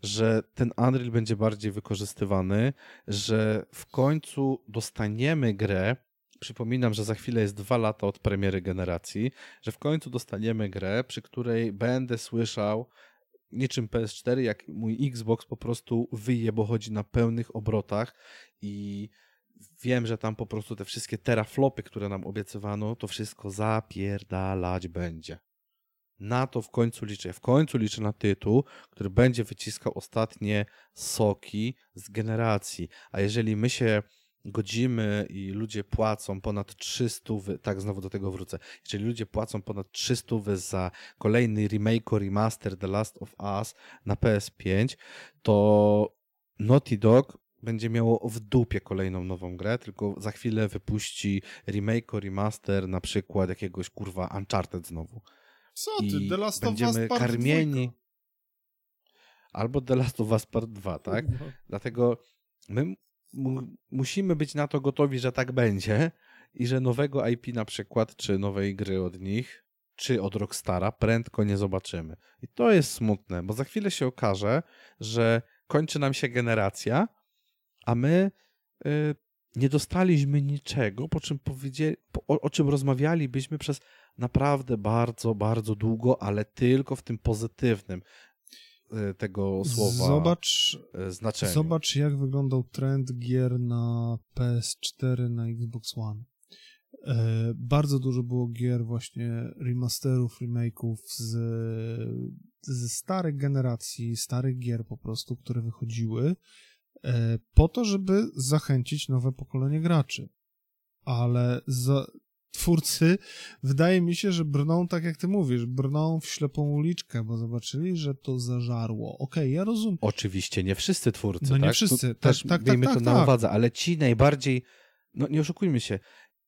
że ten Unreal będzie bardziej wykorzystywany, że w końcu dostaniemy grę, przypominam, że za chwilę jest dwa lata od premiery generacji, że w końcu dostaniemy grę, przy której będę słyszał niczym PS4, jak mój Xbox po prostu wyje, bo chodzi na pełnych obrotach i wiem, że tam po prostu te wszystkie teraflopy, które nam obiecywano, to wszystko zapierdalać będzie. Na to w końcu liczę. W końcu liczę na tytuł, który będzie wyciskał ostatnie soki z generacji. A jeżeli my się godzimy i ludzie płacą ponad 300, wy- tak znowu do tego wrócę, jeżeli ludzie płacą ponad 300 wy za kolejny remake, remaster The Last of Us na PS5, to Naughty Dog będzie miało w dupie kolejną nową grę, tylko za chwilę wypuści remake, remaster na przykład jakiegoś kurwa Uncharted znowu. Co ty, I The Last of Us będziemy Part karmieni. dwójka. Albo The Last of Us Part 2, tak? Dlatego my mu- musimy być na to gotowi, że tak będzie i że nowego IP na przykład, czy nowej gry od nich, czy od Rockstara prędko nie zobaczymy. I to jest smutne, bo za chwilę się okaże, że kończy nam się generacja, a my y, nie dostaliśmy niczego, po czym powiedzieli, po, o, o czym rozmawialibyśmy przez naprawdę bardzo, bardzo długo, ale tylko w tym pozytywnym y, tego słowa Zobacz, y, znaczeniu. zobacz, jak wyglądał trend gier na PS4, na Xbox One. E, bardzo dużo było gier właśnie remasterów, remake'ów z, ze starych generacji, starych gier po prostu, które wychodziły po to, żeby zachęcić nowe pokolenie graczy. Ale za, twórcy, wydaje mi się, że brną, tak jak ty mówisz, brną w ślepą uliczkę, bo zobaczyli, że to zażarło. Okej, ja rozumiem. Oczywiście, nie wszyscy twórcy, No nie tak? wszyscy, Tu tak, też tak, tak, miejmy tak, to na tak. uwadze, ale ci najbardziej, no nie oszukujmy się,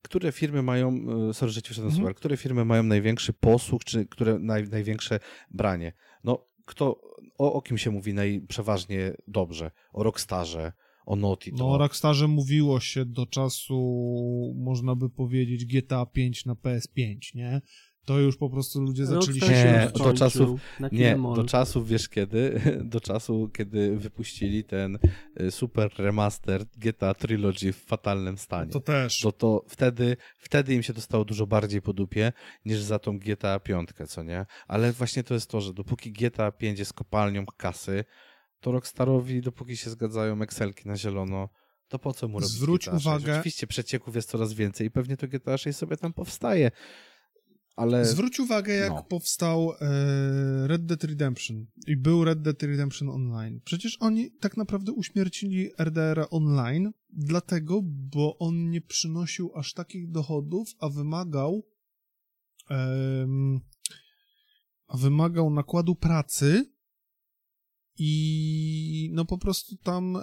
które firmy mają, e, sorry, że ci Mhm. które firmy mają największy posłuch, czy które naj, największe branie? No, kto, o, o kim się mówi najprzeważnie dobrze? O Rockstarze, o Naughty No, Dog. o Rockstarze mówiło się do czasu, można by powiedzieć, GTA 5 na PS5, nie? To już po prostu ludzie zaczęli Rockstar się... Nie, do czasów- Nie, do czasów, wiesz kiedy? Do czasu, kiedy wypuścili ten e, super remaster GTA Trilogy w fatalnym stanie. To też. to, to wtedy, wtedy im się dostało dużo bardziej po dupie niż za tą GTA 5, co nie? Ale właśnie to jest to, że dopóki GTA 5 jest kopalnią kasy, to Rockstarowi, dopóki się zgadzają Excelki na zielono, to po co mu robić Zwróć GTA 6? uwagę- Oczywiście przecieków jest coraz więcej i pewnie to GTA 6 sobie tam powstaje, ale... Zwróć uwagę, jak no. powstał e, Red Dead Redemption i był Red Dead Redemption Online. Przecież oni tak naprawdę uśmiercili RDR Online, dlatego, bo on nie przynosił aż takich dochodów, a wymagał em, a wymagał nakładu pracy i no po prostu tam e,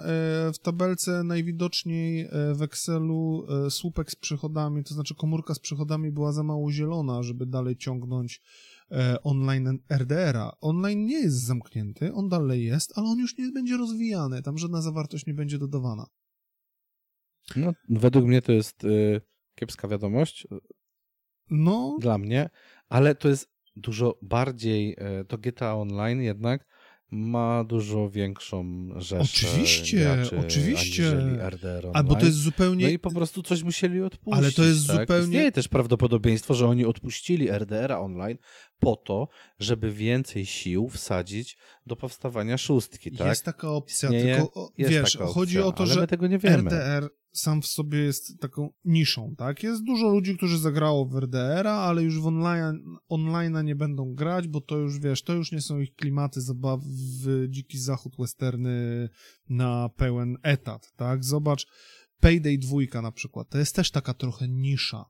w tabelce najwidoczniej e, w Excelu e, słupek z przychodami, to znaczy komórka z przychodami była za mało zielona, żeby dalej ciągnąć online RDR-a. Online nie jest zamknięty, on dalej jest, ale on już nie będzie rozwijany, tam żadna zawartość nie będzie dodawana. No, według mnie to jest y, kiepska wiadomość No, dla mnie, ale to jest dużo bardziej, to GTA Online jednak ma dużo większą rzeszę Oczywiście, graczy oczywiście. albo to jest zupełnie... No i po prostu coś musieli odpuścić. Ale to jest tak? zupełnie- Istnieje też prawdopodobieństwo, że oni odpuścili RDR-a online po to, żeby więcej sił wsadzić do powstawania szóstki, tak? Jest taka opcja, Istnieje- tylko Jest wiesz, taka chodzi opcja, o to, że my tego nie wiemy. RDR sam w sobie jest taką niszą, tak? Jest dużo ludzi, którzy zagrało w RDR-a, ale już w online, online nie będą grać, bo to już, wiesz, to już nie są ich klimaty zabaw w dziki zachód westerny na pełen etat, tak? Zobacz, Payday 2 na przykład, to jest też taka trochę nisza.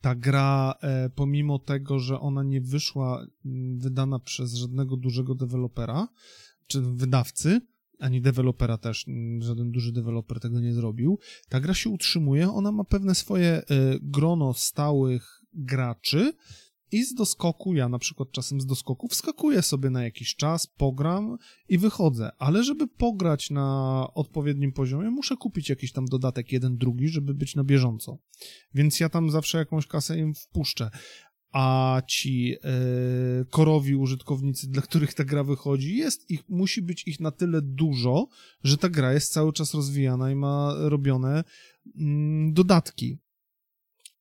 Ta gra, e, pomimo tego, że ona nie wyszła m, wydana przez żadnego dużego dewelopera, czy wydawcy, ani dewelopera też, mm, żaden duży deweloper tego nie zrobił. Ta gra się utrzymuje, ona ma pewne swoje e, grono stałych graczy i z doskoku, ja na przykład czasem z doskoku wskakuję sobie na jakiś czas, pogram i wychodzę, ale żeby pograć na odpowiednim poziomie, muszę kupić jakiś tam dodatek jeden, drugi, żeby być na bieżąco. Więc ja tam zawsze jakąś kasę im wpuszczę a ci e, korowi użytkownicy, dla których ta gra wychodzi, jest ich, musi być ich na tyle dużo, że ta gra jest cały czas rozwijana i ma robione mm, dodatki.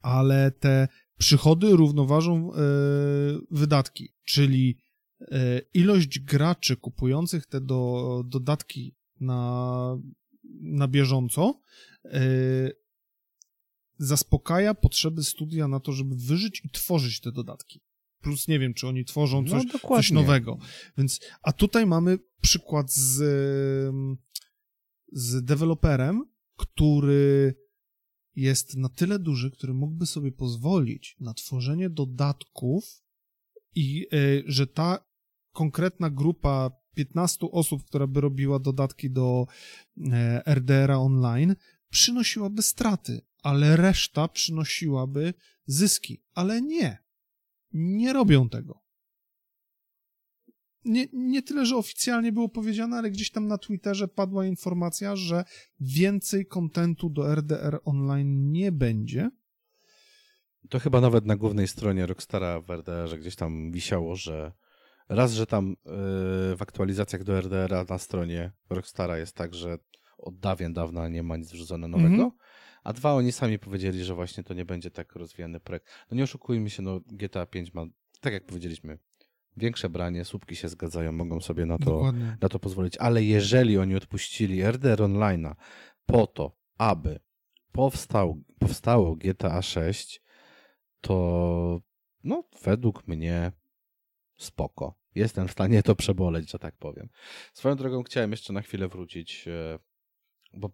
Ale te przychody równoważą e, wydatki, czyli e, ilość graczy kupujących te do, dodatki na, na bieżąco e, zaspokaja potrzeby studia na to, żeby wyżyć i tworzyć te dodatki. Plus nie wiem, czy oni tworzą coś, no, coś nowego. Więc, a tutaj mamy przykład z, z deweloperem, który jest na tyle duży, który mógłby sobie pozwolić na tworzenie dodatków i y, że ta konkretna grupa 15 osób, która by robiła dodatki do e, RDR-a online, przynosiłaby straty, ale reszta przynosiłaby zyski. Ale nie. Nie robią tego. Nie, nie tyle, że oficjalnie było powiedziane, ale gdzieś tam na Twitterze padła informacja, że więcej kontentu do RDR Online nie będzie. To chyba nawet na głównej stronie Rockstara w RDR-ze gdzieś tam wisiało, że raz, że tam yy, w aktualizacjach do RDR-a na stronie Rockstara jest tak, że od dawien dawna nie ma nic wrzucone nowego, Mhm. A dwa, oni sami powiedzieli, że właśnie to nie będzie tak rozwijany projekt. No nie oszukujmy się, no GTA 5 ma, tak jak powiedzieliśmy, większe branie, słupki się zgadzają, mogą sobie na to, Dokładnie. na to pozwolić, ale jeżeli oni odpuścili RDR Online'a po to, aby powstał, powstało GTA 6, to no według mnie spoko. Jestem w stanie to przeboleć, że tak powiem. Swoją drogą chciałem jeszcze na chwilę wrócić, e, bo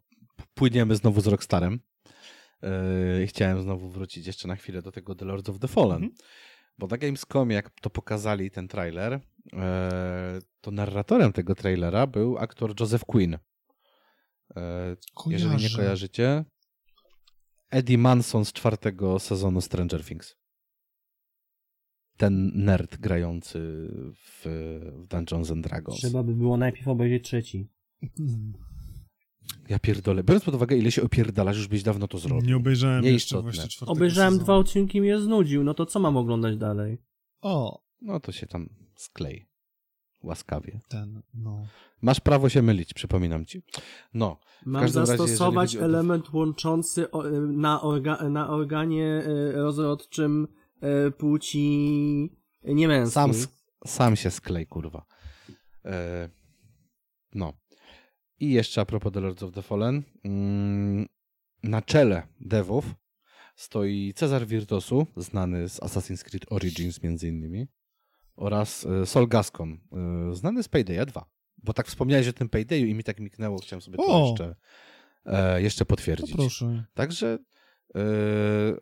płyniemy znowu z Rockstarem. I Chciałem znowu wrócić jeszcze na chwilę do tego The Lords of the Fallen. Mhm. Bo na Gamescomie, jak to pokazali ten trailer, e, to narratorem tego trailera był aktor Joseph Quinn. E, Jeżeli nie kojarzycie, Eddie Manson z czwartego sezonu Stranger Things. Ten nerd grający w, w Dungeons and Dragons. Trzeba by było najpierw obejrzeć trzeci. Ja pierdolę. Biorąc pod uwagę, ile się opierdalasz, już byś dawno to zrobił. Nie obejrzałem jeszcze Nieistotne. właśnie czwartego Obejrzałem sezonu. dwa odcinki i mnie znudził, no to co mam oglądać dalej? O, No to się tam sklej. Łaskawie. ten, no. Masz prawo się mylić, przypominam ci. No, Mam razie, zastosować o- element łączący o, na, orga, na organie e, rozrodczym e, płci niemęskiej. sam, sam się sklej, kurwa. E, no. I jeszcze a propos The Lords of the Fallen. Mm, na czele devów stoi Cezar Virtosu, znany z Assassin's Creed Origins między innymi, oraz e, Sol Gascon, e, znany z Paydaya 2. Bo tak wspomniałeś o tym Paydayu i mi tak miknęło, chciałem sobie to O! jeszcze, e, jeszcze To potwierdzić. proszę. Także,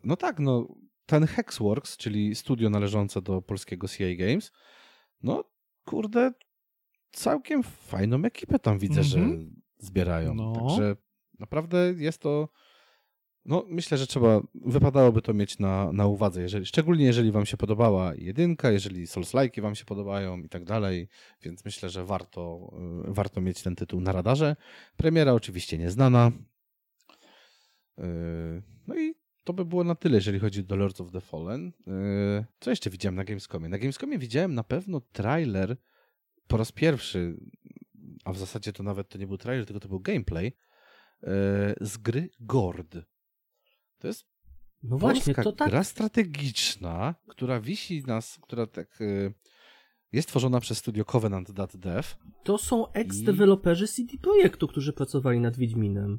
no tak, no, ten Hexworks, czyli studio należące do polskiego CI Games, no kurde, całkiem fajną ekipę tam widzę, że Mhm. zbierają. No. Także naprawdę jest to, no myślę, że trzeba, wypadałoby to mieć na, na uwadze, jeżeli, szczególnie jeżeli wam się podobała jedynka, jeżeli Souls-like'i wam się podobają i tak dalej, więc myślę, że warto, y, warto mieć ten tytuł na radarze. Premiera oczywiście nieznana. Yy, No i to by było na tyle, jeżeli chodzi o Lords of the Fallen. Yy, Co jeszcze widziałem na Gamescomie? Na Gamescomie widziałem na pewno trailer po raz pierwszy, a w zasadzie to nawet to nie był trailer, tylko to był gameplay yy, z gry Gord. To jest No właśnie, to tak, gra strategiczna, która wisi nas, która tak yy, jest tworzona przez studio Covenant Dev. to są ex-deweloperzy CD Projektu, którzy pracowali nad Wiedźminem.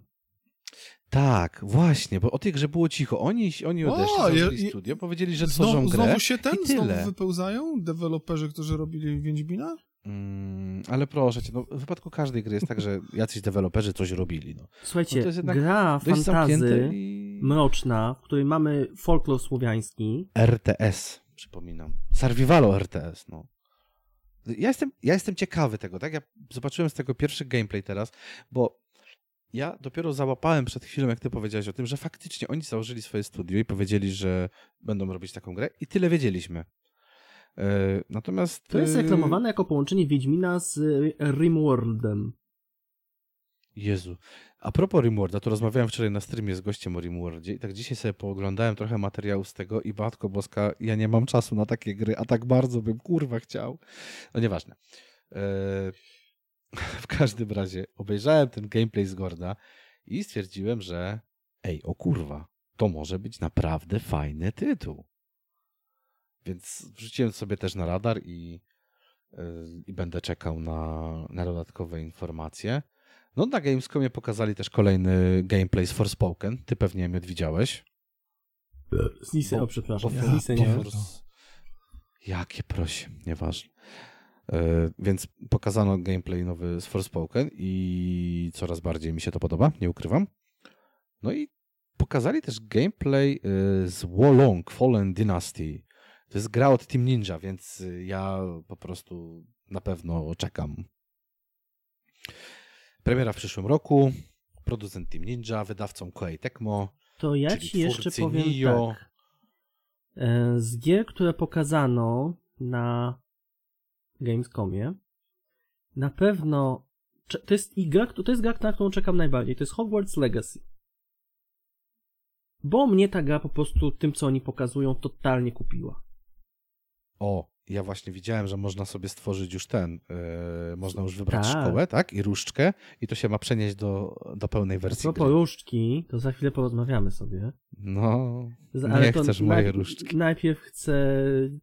Tak, właśnie, bo o tej grze było cicho. Oni, oni O, odeszli, je- założyli je- studio, powiedzieli, że tworzą Znowu, grę znowu się ten, i znowu tyle. wypełzają deweloperzy, którzy robili Wiedźmina? Mm, ale proszę cię, no, w wypadku każdej gry jest tak, że jacyś deweloperzy coś robili. No. Słuchajcie, No to jest jednak gra fantazy i... mroczna, w której mamy folklor słowiański. RTS, przypominam. Survivalo RTS, no. Ja jestem, ja jestem ciekawy tego, tak? Ja zobaczyłem z tego pierwszy gameplay teraz, bo ja dopiero załapałem przed chwilą, jak ty powiedziałeś o tym, że faktycznie oni założyli swoje studio i powiedzieli, że będą robić taką grę i tyle wiedzieliśmy. E, natomiast... To jest e, reklamowane jako połączenie Wiedźmina z y, Rimworldem. Jezu. A propos Rimworlda, to rozmawiałem wczoraj na streamie z gościem o Rimworldzie i tak dzisiaj sobie pooglądałem trochę materiału z tego i Matko Boska, ja nie mam czasu na takie gry, a tak bardzo bym kurwa chciał. No nieważne. Eee, w każdym razie obejrzałem ten gameplay z Gorda i stwierdziłem, że ej, o kurwa, to może być naprawdę fajny tytuł. Więc wrzuciłem sobie też na radar i, yy, i będę czekał na, na dodatkowe informacje. No na Gamescomie pokazali też kolejny gameplay z Forspoken. Ty pewnie mnie widziałeś. Z Nisy, Bo- o przepraszam, bo- z nie. bo- Jakie prosie, nieważne. E, więc pokazano gameplay nowy z Forspoken i coraz bardziej mi się to podoba, nie ukrywam. No i pokazali też gameplay e, z Wolong Fallen Dynasty. To jest gra od Team Ninja, więc e, ja po prostu na pewno czekam. Premiera w przyszłym roku. Producent Team Ninja, wydawcą Koei Tecmo. To ja Czyli ci jeszcze powiem Nio. tak. E, Z gier, które pokazano na Gamescomie, na pewno to jest i gra, to jest gra, na którą czekam najbardziej. To jest Hogwarts Legacy. Bo mnie ta gra po prostu tym, co oni pokazują, totalnie kupiła. O, ja właśnie widziałem, że można sobie stworzyć już ten, yy, można już wybrać Tak. szkołę, tak? I różdżkę i to się ma przenieść do, do pełnej A wersji propos gry. różdżki, to za chwilę porozmawiamy sobie. No, nie to chcesz mojej różdżki. Najpierw chcę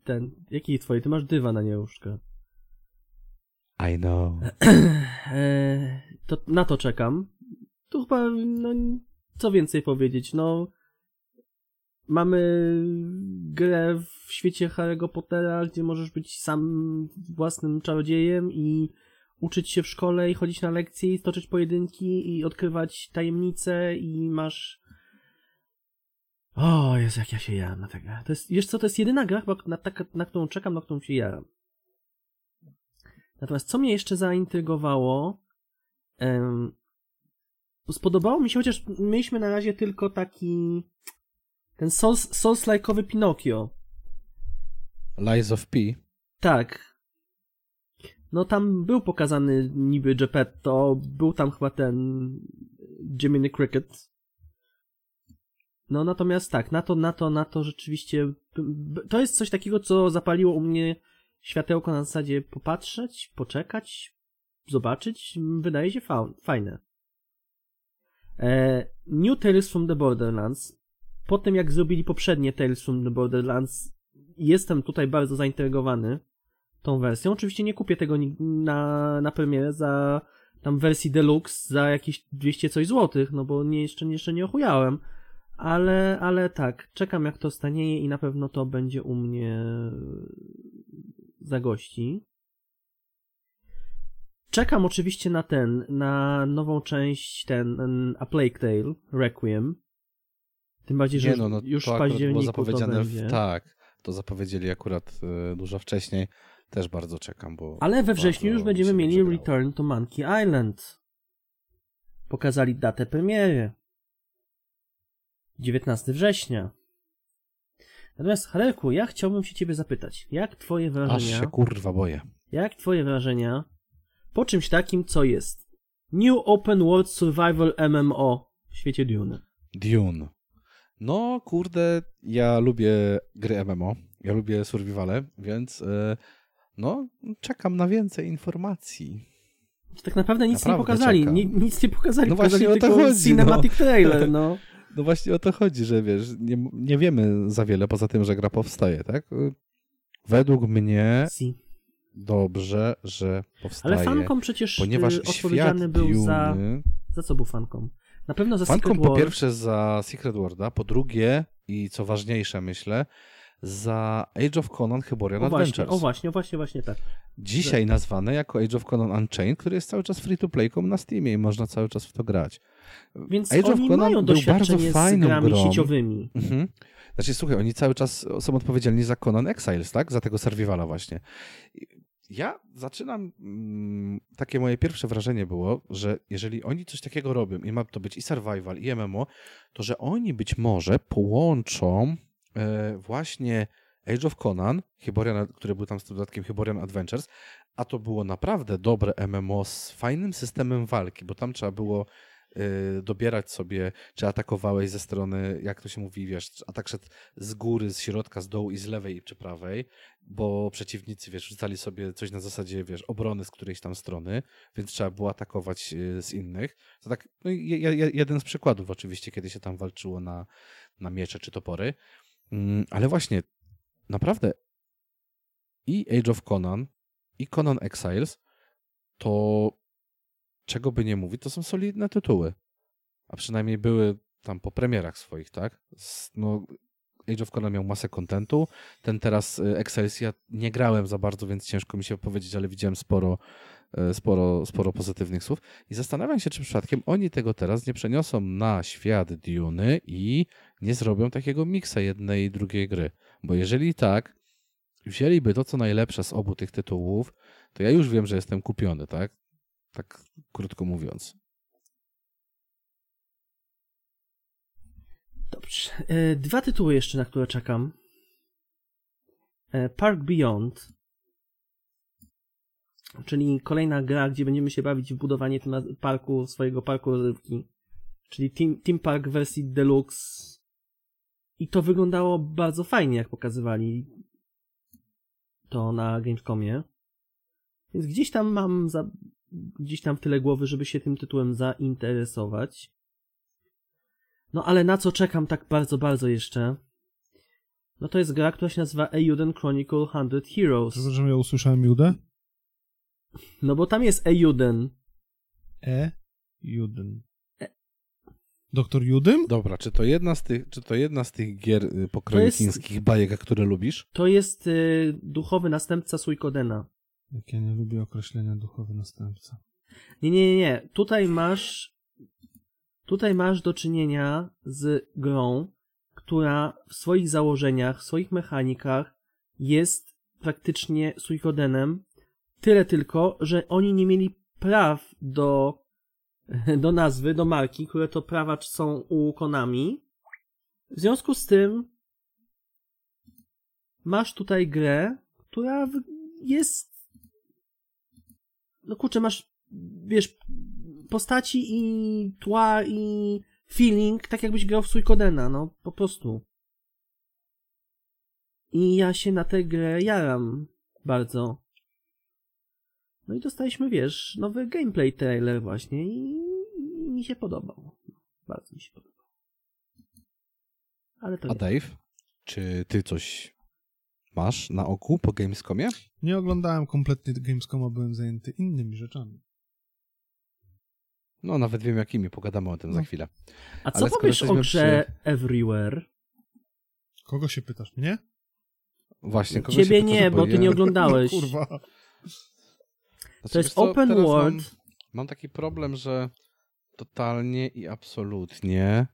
ten, jaki twoje? Ty masz dywan, a nie różdżkę. I know. E, to na to czekam. Tu chyba, no, co więcej powiedzieć, no, mamy grę w świecie Harry'ego Pottera, gdzie możesz być sam własnym czarodziejem i uczyć się w szkole i chodzić na lekcje i stoczyć pojedynki i odkrywać tajemnice i masz o, Jezu, jak ja się jaram na tę grę. To jest, wiesz co, to jest jedyna gra chyba, na, taka, na którą czekam, na którą się jaram. Natomiast co mnie jeszcze zaintrygowało, em, spodobało mi się, chociaż mieliśmy na razie tylko taki ten Souls, Souls-like'owy Pinokio. Lies of P. Tak. No tam był pokazany niby Geppetto, był tam chyba ten Jiminy Cricket. No natomiast tak, na to, na to, na to rzeczywiście to jest coś takiego, co zapaliło u mnie światełko na zasadzie popatrzeć, poczekać, zobaczyć. Wydaje się fa- fajne. E, New Tales from the Borderlands. Po tym jak zrobili poprzednie Tales from the Borderlands, jestem tutaj bardzo zaintrygowany tą wersją. Oczywiście nie kupię tego na, na premierę za tam wersji deluxe za jakieś 200 coś złotych, no bo nie, jeszcze, jeszcze nie ochujałem. Ale, ale tak, czekam jak to stanieje i na pewno to będzie u mnie za gości. Czekam oczywiście na ten, na nową część, ten A Plague Tale, Requiem. Tym bardziej, że Nie no, no już to w było październiku to zapowiedziane będzie. w, tak, to zapowiedzieli akurat y, dużo wcześniej. Też bardzo czekam, bo Ale we wrześniu już będziemy mieli grało. Return to Monkey Island. Pokazali datę premiery. 19 września. Natomiast Hareku, ja chciałbym się ciebie zapytać, jak twoje Aż wrażenia, się kurwa boję. jak twoje wrażenia po czymś takim, co jest New Open World Survival MMO w świecie Dune? Dune. No, kurde, ja lubię gry MMO, ja lubię survivale, więc e, no, czekam na więcej informacji. Tak naprawdę nic Naprawdę nie pokazali, ni, nic nie pokazali, No pokazali właśnie o to chodzi, cinematic trailer, no. No właśnie o to chodzi, że wiesz, nie, nie wiemy za wiele poza tym, że gra powstaje, tak? Według mnie Si. dobrze, że powstaje, Ale fankom przecież ponieważ y, odpowiedzialny świat był za... Za co był fankom? Na pewno za Secret po War. pierwsze za Secret Worlda, po drugie i co ważniejsze myślę, za Age of Conan Hyborian o właśnie, Adventures. o właśnie, o właśnie, właśnie tak. Dzisiaj nazwane jako Age of Conan Unchained, który jest cały czas free to play na Steamie i można cały czas w to grać. Więc Age of oni Conan mają doświadczenie z grami grą. sieciowymi. Mhm. Znaczy, słuchaj, oni cały czas są odpowiedzialni za Conan Exiles, tak? Za tego survivala właśnie. Ja zaczynam, mm, takie moje pierwsze wrażenie było, że jeżeli oni coś takiego robią i ma to być i survival, i MMO, to że oni być może połączą e, właśnie Age of Conan, Hyborian, który był tam z dodatkiem Hyborian Adventures, a to było naprawdę dobre MMO z fajnym systemem walki, bo tam trzeba było dobierać sobie, czy atakowałeś ze strony, jak to się mówi, wiesz, atak szedł z góry, z środka, z dołu i z lewej czy prawej, bo przeciwnicy, wiesz, rzucali sobie coś na zasadzie, wiesz, obrony z którejś tam strony, więc trzeba było atakować y, z innych. To tak, no, je, je, jeden z przykładów oczywiście, kiedy się tam walczyło na, na miecze czy topory. Mm, ale właśnie, naprawdę i Age of Conan, i Conan Exiles, to czego by nie mówić, to są solidne tytuły. A przynajmniej były tam po premierach swoich, tak? No, Age of Conan miał masę kontentu. Ten teraz y, ja nie grałem za bardzo, więc ciężko mi się powiedzieć, ale widziałem sporo, y, sporo, sporo pozytywnych słów. I zastanawiam się, czy przypadkiem oni tego teraz nie przeniosą na świat Duny i nie zrobią takiego miksa jednej i drugiej gry. Bo jeżeli tak, wzięliby to, co najlepsze z obu tych tytułów, to ja już wiem, że jestem kupiony, tak? Tak krótko mówiąc. Dobrze. E, Dwa tytuły jeszcze, na które czekam. E, Park Beyond, czyli kolejna gra, gdzie będziemy się bawić w budowanie tym parku, swojego parku rozrywki. Czyli Team, Team Park wersji Deluxe. I to wyglądało bardzo fajnie, jak pokazywali to na Gamescomie. Więc gdzieś tam mam za, gdzieś tam w tyle głowy, żeby się tym tytułem zainteresować. No ale na co czekam tak bardzo, bardzo jeszcze? No to jest gra, która się nazywa Euden Chronicle 100 Heroes. Przepraszam, ja usłyszałem Judę? No bo tam jest Euden. E. Juden. E. Doktor Judym? Dobra, czy to jedna z tych, czy to jedna z tych gier y, pokroju To chińskich bajek, które lubisz? To jest y, duchowy następca Suikodena. Jak ja nie lubię określenia duchowy następca. Nie, nie, nie, nie. Tutaj masz. Tutaj masz do czynienia z grą, która w swoich założeniach, w swoich mechanikach jest praktycznie Suikodenem. Tyle tylko, że oni nie mieli praw do, do nazwy, do marki, które to prawa są u Konami. W związku z tym masz tutaj grę, która jest no kurczę, masz, wiesz, postaci i tła i feeling, tak jakbyś grał w Suikodena, no, po prostu. I ja się na tę grę jaram bardzo. No i dostaliśmy, wiesz, nowy gameplay trailer właśnie i, i mi się podobał. Bardzo mi się podobał. Ale to A nie. Dave, czy ty coś masz na oku po Gamescomie? Nie oglądałem kompletnie Gamescoma, byłem zajęty innymi rzeczami. No, nawet wiem jakimi, pogadamy o tym za No. chwilę. A co ale powiesz o grze Everywhere? Kogo się pytasz? Mnie? Właśnie, kogo Ciebie się pytasz, nie, bo ty ja- nie oglądałeś. No, kurwa. Znaczy, To jest co, open world. Mam, mam taki problem, że totalnie i absolutnie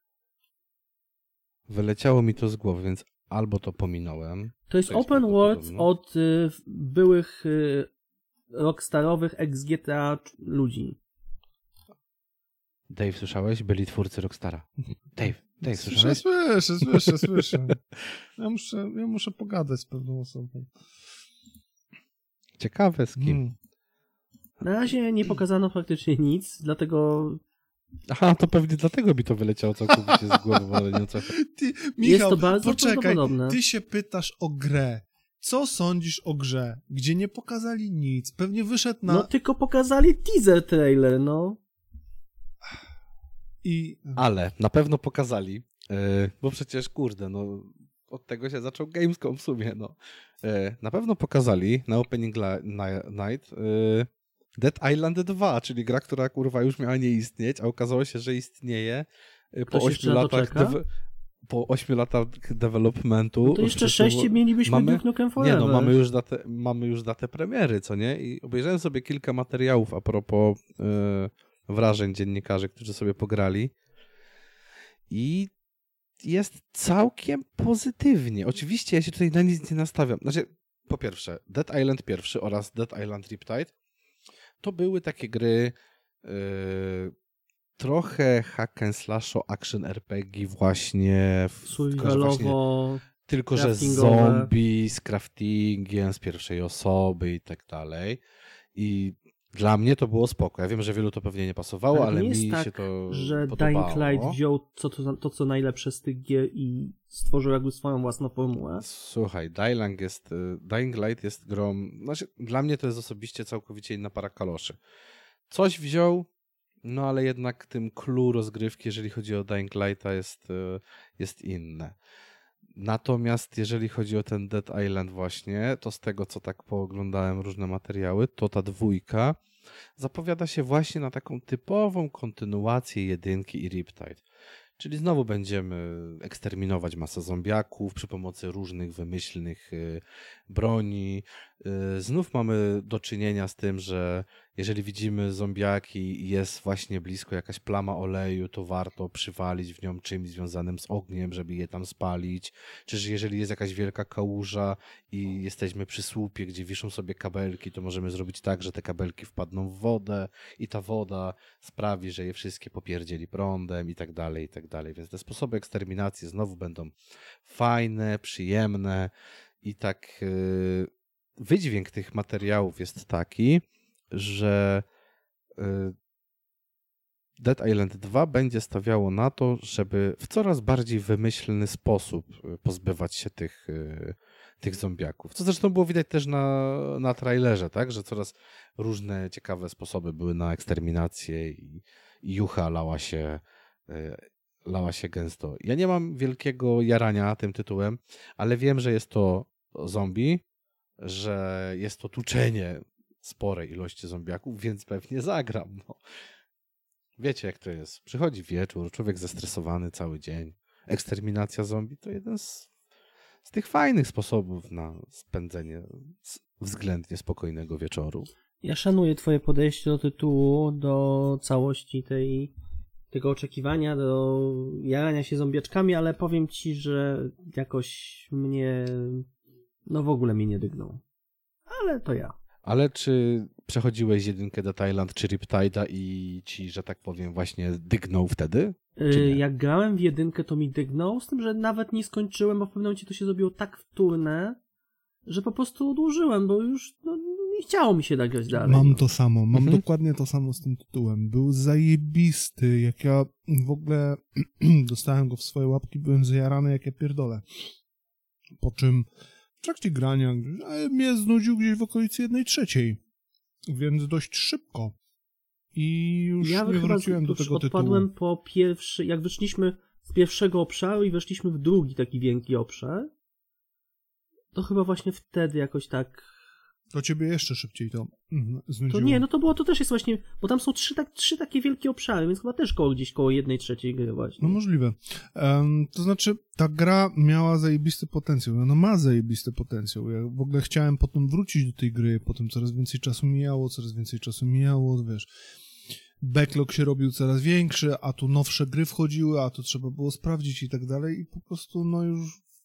wyleciało mi to z głowy, więc albo to pominąłem. To jest To jest open world od y, byłych y, rockstarowych ex-GTA ludzi. Dave, słyszałeś? Byli twórcy Rockstara. Dave, Dave, Słyszę, słyszałeś? słyszę, słyszę, słyszę. Ja muszę, ja muszę pogadać z pewną osobą. Ciekawe z kim. Hmm. Na razie nie pokazano praktycznie nic, dlatego Aha, to pewnie dlatego mi to wyleciało całkowicie z głowy, ale nie o co. Ty, jest Michał, to bardzo poczekaj, ty się pytasz o grę. Co sądzisz o grze, gdzie nie pokazali nic? Pewnie wyszedł na... No tylko pokazali teaser trailer, no. I... Ale na pewno pokazali, yy, bo przecież kurde, no od tego się zaczął Gamescom w sumie, no. Yy, na pewno pokazali na Opening Night yy, Dead Island 2, czyli gra, która kurwa już miała nie istnieć, a okazało się, że istnieje y, po Ktoś 8 jeszcze na to latach po 8 latach developmentu. No to jeszcze Oczywiście 6 było- mielibyśmy mamy- Duke Nukem Nie Forever. no, mamy już, datę, mamy już datę premiery, co nie? I obejrzałem sobie kilka materiałów a propos y, wrażeń dziennikarzy, którzy sobie pograli. I jest całkiem pozytywnie. Oczywiście ja się tutaj na nic nie nastawiam. Znaczy, po pierwsze, Dead Island pierwszy oraz Dead Island Riptide to były takie gry yy, trochę hack and slash action RPG właśnie. Survivalowo, tylko, że craftingowe. zombie z craftingiem, z pierwszej osoby i tak dalej. I dla mnie to było spoko. Ja wiem, że wielu to pewnie nie pasowało, Ale ale, nie jest mi tak, się to że podobało. Dying Light wziął co, to, to, co najlepsze z tych gier i stworzył jakby swoją własną formułę. Słuchaj, Dying, jest, y, Dying Light jest grą, znaczy dla mnie to jest osobiście całkowicie inna para kaloszy. Coś wziął, no ale jednak tym clue rozgrywki, jeżeli chodzi o Dying Lighta jest, y, jest inne. Natomiast jeżeli chodzi o ten Dead Island właśnie, to z tego co tak pooglądałem różne materiały, to ta dwójka zapowiada się właśnie na taką typową kontynuację jedynki i Riptide. Czyli znowu będziemy eksterminować masę zombiaków przy pomocy różnych wymyślnych y, broni. Y, Znów mamy do czynienia z tym, że jeżeli widzimy zombiaki i jest właśnie blisko jakaś plama oleju, to warto przywalić w nią czymś związanym z ogniem, żeby je tam spalić. Czy że jeżeli jest jakaś wielka kałuża i jesteśmy przy słupie, gdzie wiszą sobie kabelki, to możemy zrobić tak, że te kabelki wpadną w wodę i ta woda sprawi, że je wszystkie popierdzieli prądem i tak dalej, i tak dalej. Więc te sposoby eksterminacji znowu będą fajne, przyjemne i tak yy, wydźwięk tych materiałów jest taki, że yy, Dead Island 2 będzie stawiało na to, żeby w coraz bardziej wymyślny sposób y, pozbywać się tych, y, tych zombiaków. Co zresztą było widać też na, na trailerze, tak? że coraz różne ciekawe sposoby były na eksterminację i, i jucha lała się, y, lała się gęsto. Ja nie mam wielkiego jarania tym tytułem, ale wiem, że jest to zombie, że jest to tuczenie sporej ilości zombiaków, więc pewnie zagram. No. Wiecie, jak to jest. Przychodzi wieczór, człowiek zestresowany cały dzień. Eksterminacja zombie to jeden z, z tych fajnych sposobów na spędzenie względnie spokojnego wieczoru. Ja szanuję twoje podejście do tytułu, do całości tej, tego oczekiwania, do jarania się zombiaczkami, ale powiem ci, że jakoś mnie, no w ogóle mnie nie dygnął. Ale to ja. Ale czy przechodziłeś jedynkę do Thailand czy Riptide'a i ci, że tak powiem, właśnie dygnął wtedy? Y? Jak grałem w jedynkę, to mi dygnął, z tym, że nawet nie skończyłem, bo w pewnym momencie to się zrobiło tak wtórne, że po prostu odłożyłem, bo już no, nie chciało mi się tak grać dalej. Mam to samo, mam Mhm. dokładnie to samo z tym tytułem. Był zajebisty, jak ja w ogóle dostałem go w swoje łapki, byłem zajarany jak ja pierdolę. Po czym w trakcie grania e, mnie znudził gdzieś w okolicy jednej trzeciej, więc dość szybko. I już ja nie wróciłem do tego odpadłem tytułu. po pierwszy, jak wyszliśmy z pierwszego obszaru i weszliśmy w drugi taki wielki obszar, to chyba właśnie wtedy jakoś tak To ciebie jeszcze szybciej to mhm, znudziło. To nie, no to było, to też jest właśnie, bo tam są trzy, tak, trzy takie wielkie obszary, więc chyba też koło gdzieś koło jednej trzeciej gry właśnie. No możliwe. Em, to znaczy, ta gra miała zajebisty potencjał. Ona ma zajebisty potencjał. Ja w ogóle chciałem potem wrócić do tej gry, potem coraz więcej czasu mijało, coraz więcej czasu mijało, wiesz. Backlog się robił coraz większy, a tu nowsze gry wchodziły, a to trzeba było sprawdzić i tak dalej. I po prostu, no już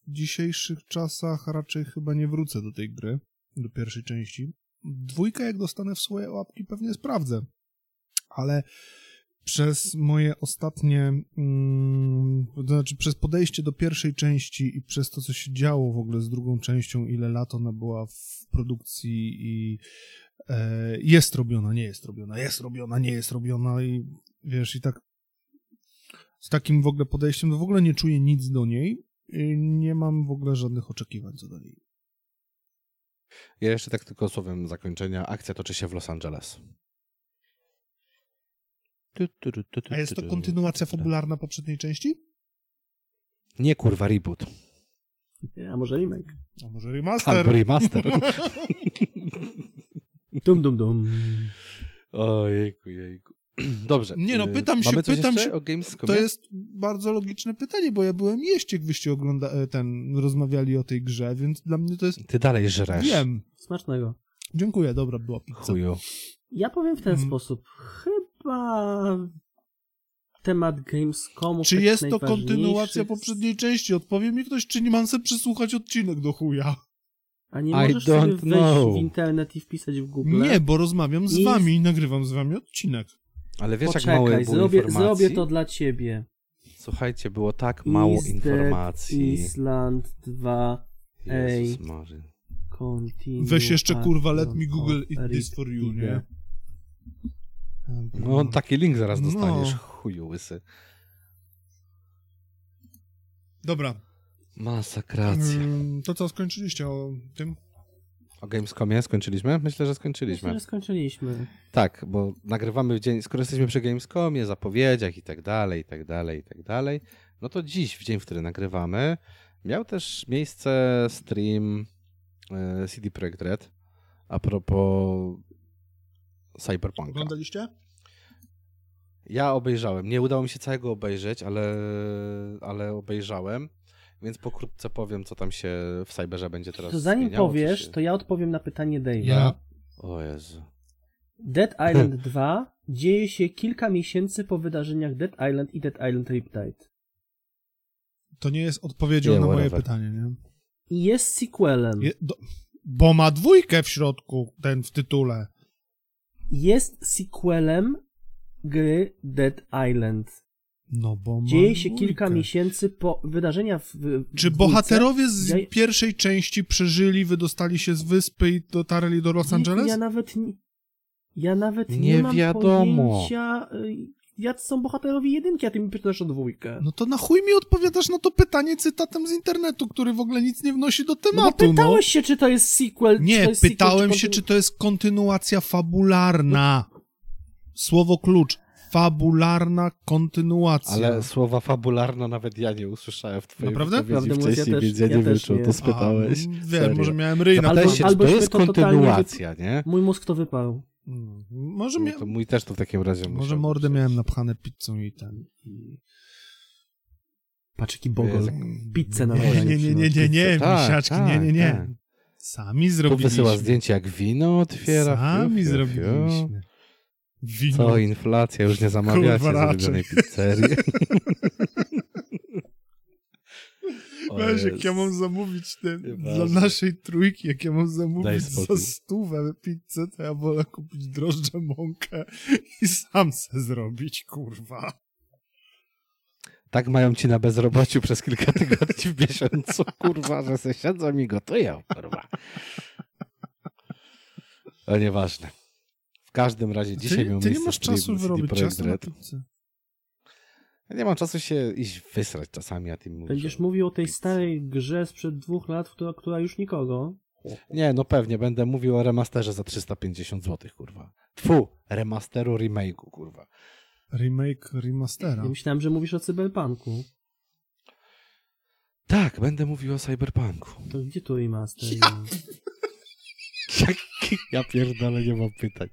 w dzisiejszych czasach raczej chyba nie wrócę do tej gry, do pierwszej części. Dwójkę, jak dostanę w swoje łapki, pewnie sprawdzę. Ale przez moje ostatnie, mm, to znaczy przez podejście do pierwszej części i przez to, co się działo w ogóle z drugą częścią, ile lat ona była w produkcji i e, jest robiona, nie jest robiona, jest robiona, nie jest robiona i wiesz, i tak z takim w ogóle podejściem, to w ogóle nie czuję nic do niej nie mam w ogóle żadnych oczekiwań co do niej. Ja jeszcze tak tylko słowem zakończenia. Akcja toczy się w Los Angeles. A jest to kontynuacja fabularna poprzedniej części? Nie kurwa, reboot. A może remake? A może remaster? Albo remaster. Dum dum dum. Ojejku, jejku. Dobrze. Nie no, y, pytam się, pytam jeszcze się- o Gamescomie? To jest bardzo logiczne pytanie, bo ja byłem jeść, jak wyście ogląda e, ten, rozmawiali o tej grze, więc dla mnie to jest... Ty dalej żresz. Wiem. Smacznego. Dziękuję, dobra, była pizza. Chuju. Ja powiem w ten Mm. sposób. Chyba temat Gamescomu. Czy taki jest to kontynuacja poprzedniej części? Odpowie mi ktoś, czy nie mam sobie przesłuchać odcinek do chuja? A nie I możesz sobie don't wejść know. w internet i wpisać w Google? Nie, bo rozmawiam z I- wami i nagrywam z wami odcinek. Ale wiesz, jak mało Poczekaj, było zrobię, informacji? zrobię to dla ciebie. Słuchajcie, było tak mało Is informacji. Island 2 Jezus. Continue Weź jeszcze kurwa, let me google it this for you, nie? No taki link zaraz No. dostaniesz, chuju łysy. Dobra. Masakracja. Mm, To co, skończyliście o tym? O Gamescomie skończyliśmy? Myślę, że Myślę, skończyliśmy. że skończyliśmy. Tak, bo nagrywamy w dzień, skoro jesteśmy przy Gamescomie, zapowiedziach i tak dalej, i tak dalej, i tak dalej, no to dziś, w dzień, w który nagrywamy, miał też miejsce stream e, CD Projekt Red a propos Cyberpunka. Oglądaliście? Ja obejrzałem. Nie udało mi się całego obejrzeć, ale, ale obejrzałem, więc pokrótce powiem, co tam się w Cyberze będzie teraz To zanim powiesz, się... to ja odpowiem na pytanie Dave'a. Ja. O Jezu. Dead Island 2 dzieje się kilka miesięcy po wydarzeniach Dead Island i Dead Island Riptide. To nie jest odpowiedzią Nie, na moje whatever. pytanie, nie? I jest sequelem. Je, do, bo ma dwójkę w środku, ten w tytule. Jest sequelem gry Dead Island. No bo Dzieje się dwójkę. kilka miesięcy po wydarzenia w, w Czy w bohaterowie z Ja- pierwszej części przeżyli, wydostali się z wyspy i dotarli do Los. Angeles? Ja nawet nie, ja nawet nie, Nie mam wiadomo. pojęcia, y, jacy są bohaterowie jedynki, a ty mi pytasz o dwójkę. No to na chuj mi odpowiadasz na to pytanie cytatem z internetu, który w ogóle nic nie wnosi do No tematu, no. pytałeś się, czy to jest sequel. czy to Nie, jest sequel, pytałem czy się, kontynu- czy to jest kontynuacja fabularna. Słowo klucz. Fabularna kontynuacja. Ale słowa fabularna nawet ja nie usłyszałem w twojej Naprawdę? wypowiedzi Prawdę ja wcześniej, też- więc ja ja nie wiem, czy o nie. to spytałeś. A, wiem, Serio. może miałem ryj na Albo- to jest kontynuacja, nie? Mój mózg to wyparł. Mm, Może, No mia... to mój też to w takim razie może mordę miałem napchane pizzą i ten. I... Patrz jaki bogol. Pizzę na Nie, wojnie nie, nie, nie, nie, nie, Tak, misiaczki, tak, nie, nie, nie. tak. Sami Tu zrobiliśmy. wysyła zdjęcie, jak wino otwiera. Sami fiu, fiu, fiu. zrobiliśmy. Wino. Co, inflacja, już nie zamawiacie Kurwa, z ulubionej pizzerii. Weź, jak ja mam zamówić ten, dla naszej trójki, jak ja mam zamówić za stówę pizzę, to ja wolę kupić drożdże mąkę i sam se zrobić, kurwa. Tak mają ci na bezrobociu przez kilka tygodni w miesiącu, kurwa, że se siedzą i gotują, kurwa. Ale nieważne. W każdym razie dzisiaj ty miał ty nie masz czasu CD wyrobić ciasto na. Ja nie mam czasu się iść wysrać czasami, a ty mówisz. Będziesz mówił o tej pizzy. starej grze sprzed dwóch lat, która, która już nikogo. Nie, no pewnie, będę mówił o remasterze za 350 zł, kurwa. Tfu, remasteru, remake'u, kurwa. Remake remastera. Ja myślałem, że mówisz o cyberpunku. Tak, będę mówił o Cyberpunku. To gdzie tu remaster? Jak, ja pierdolę, nie mam pytań.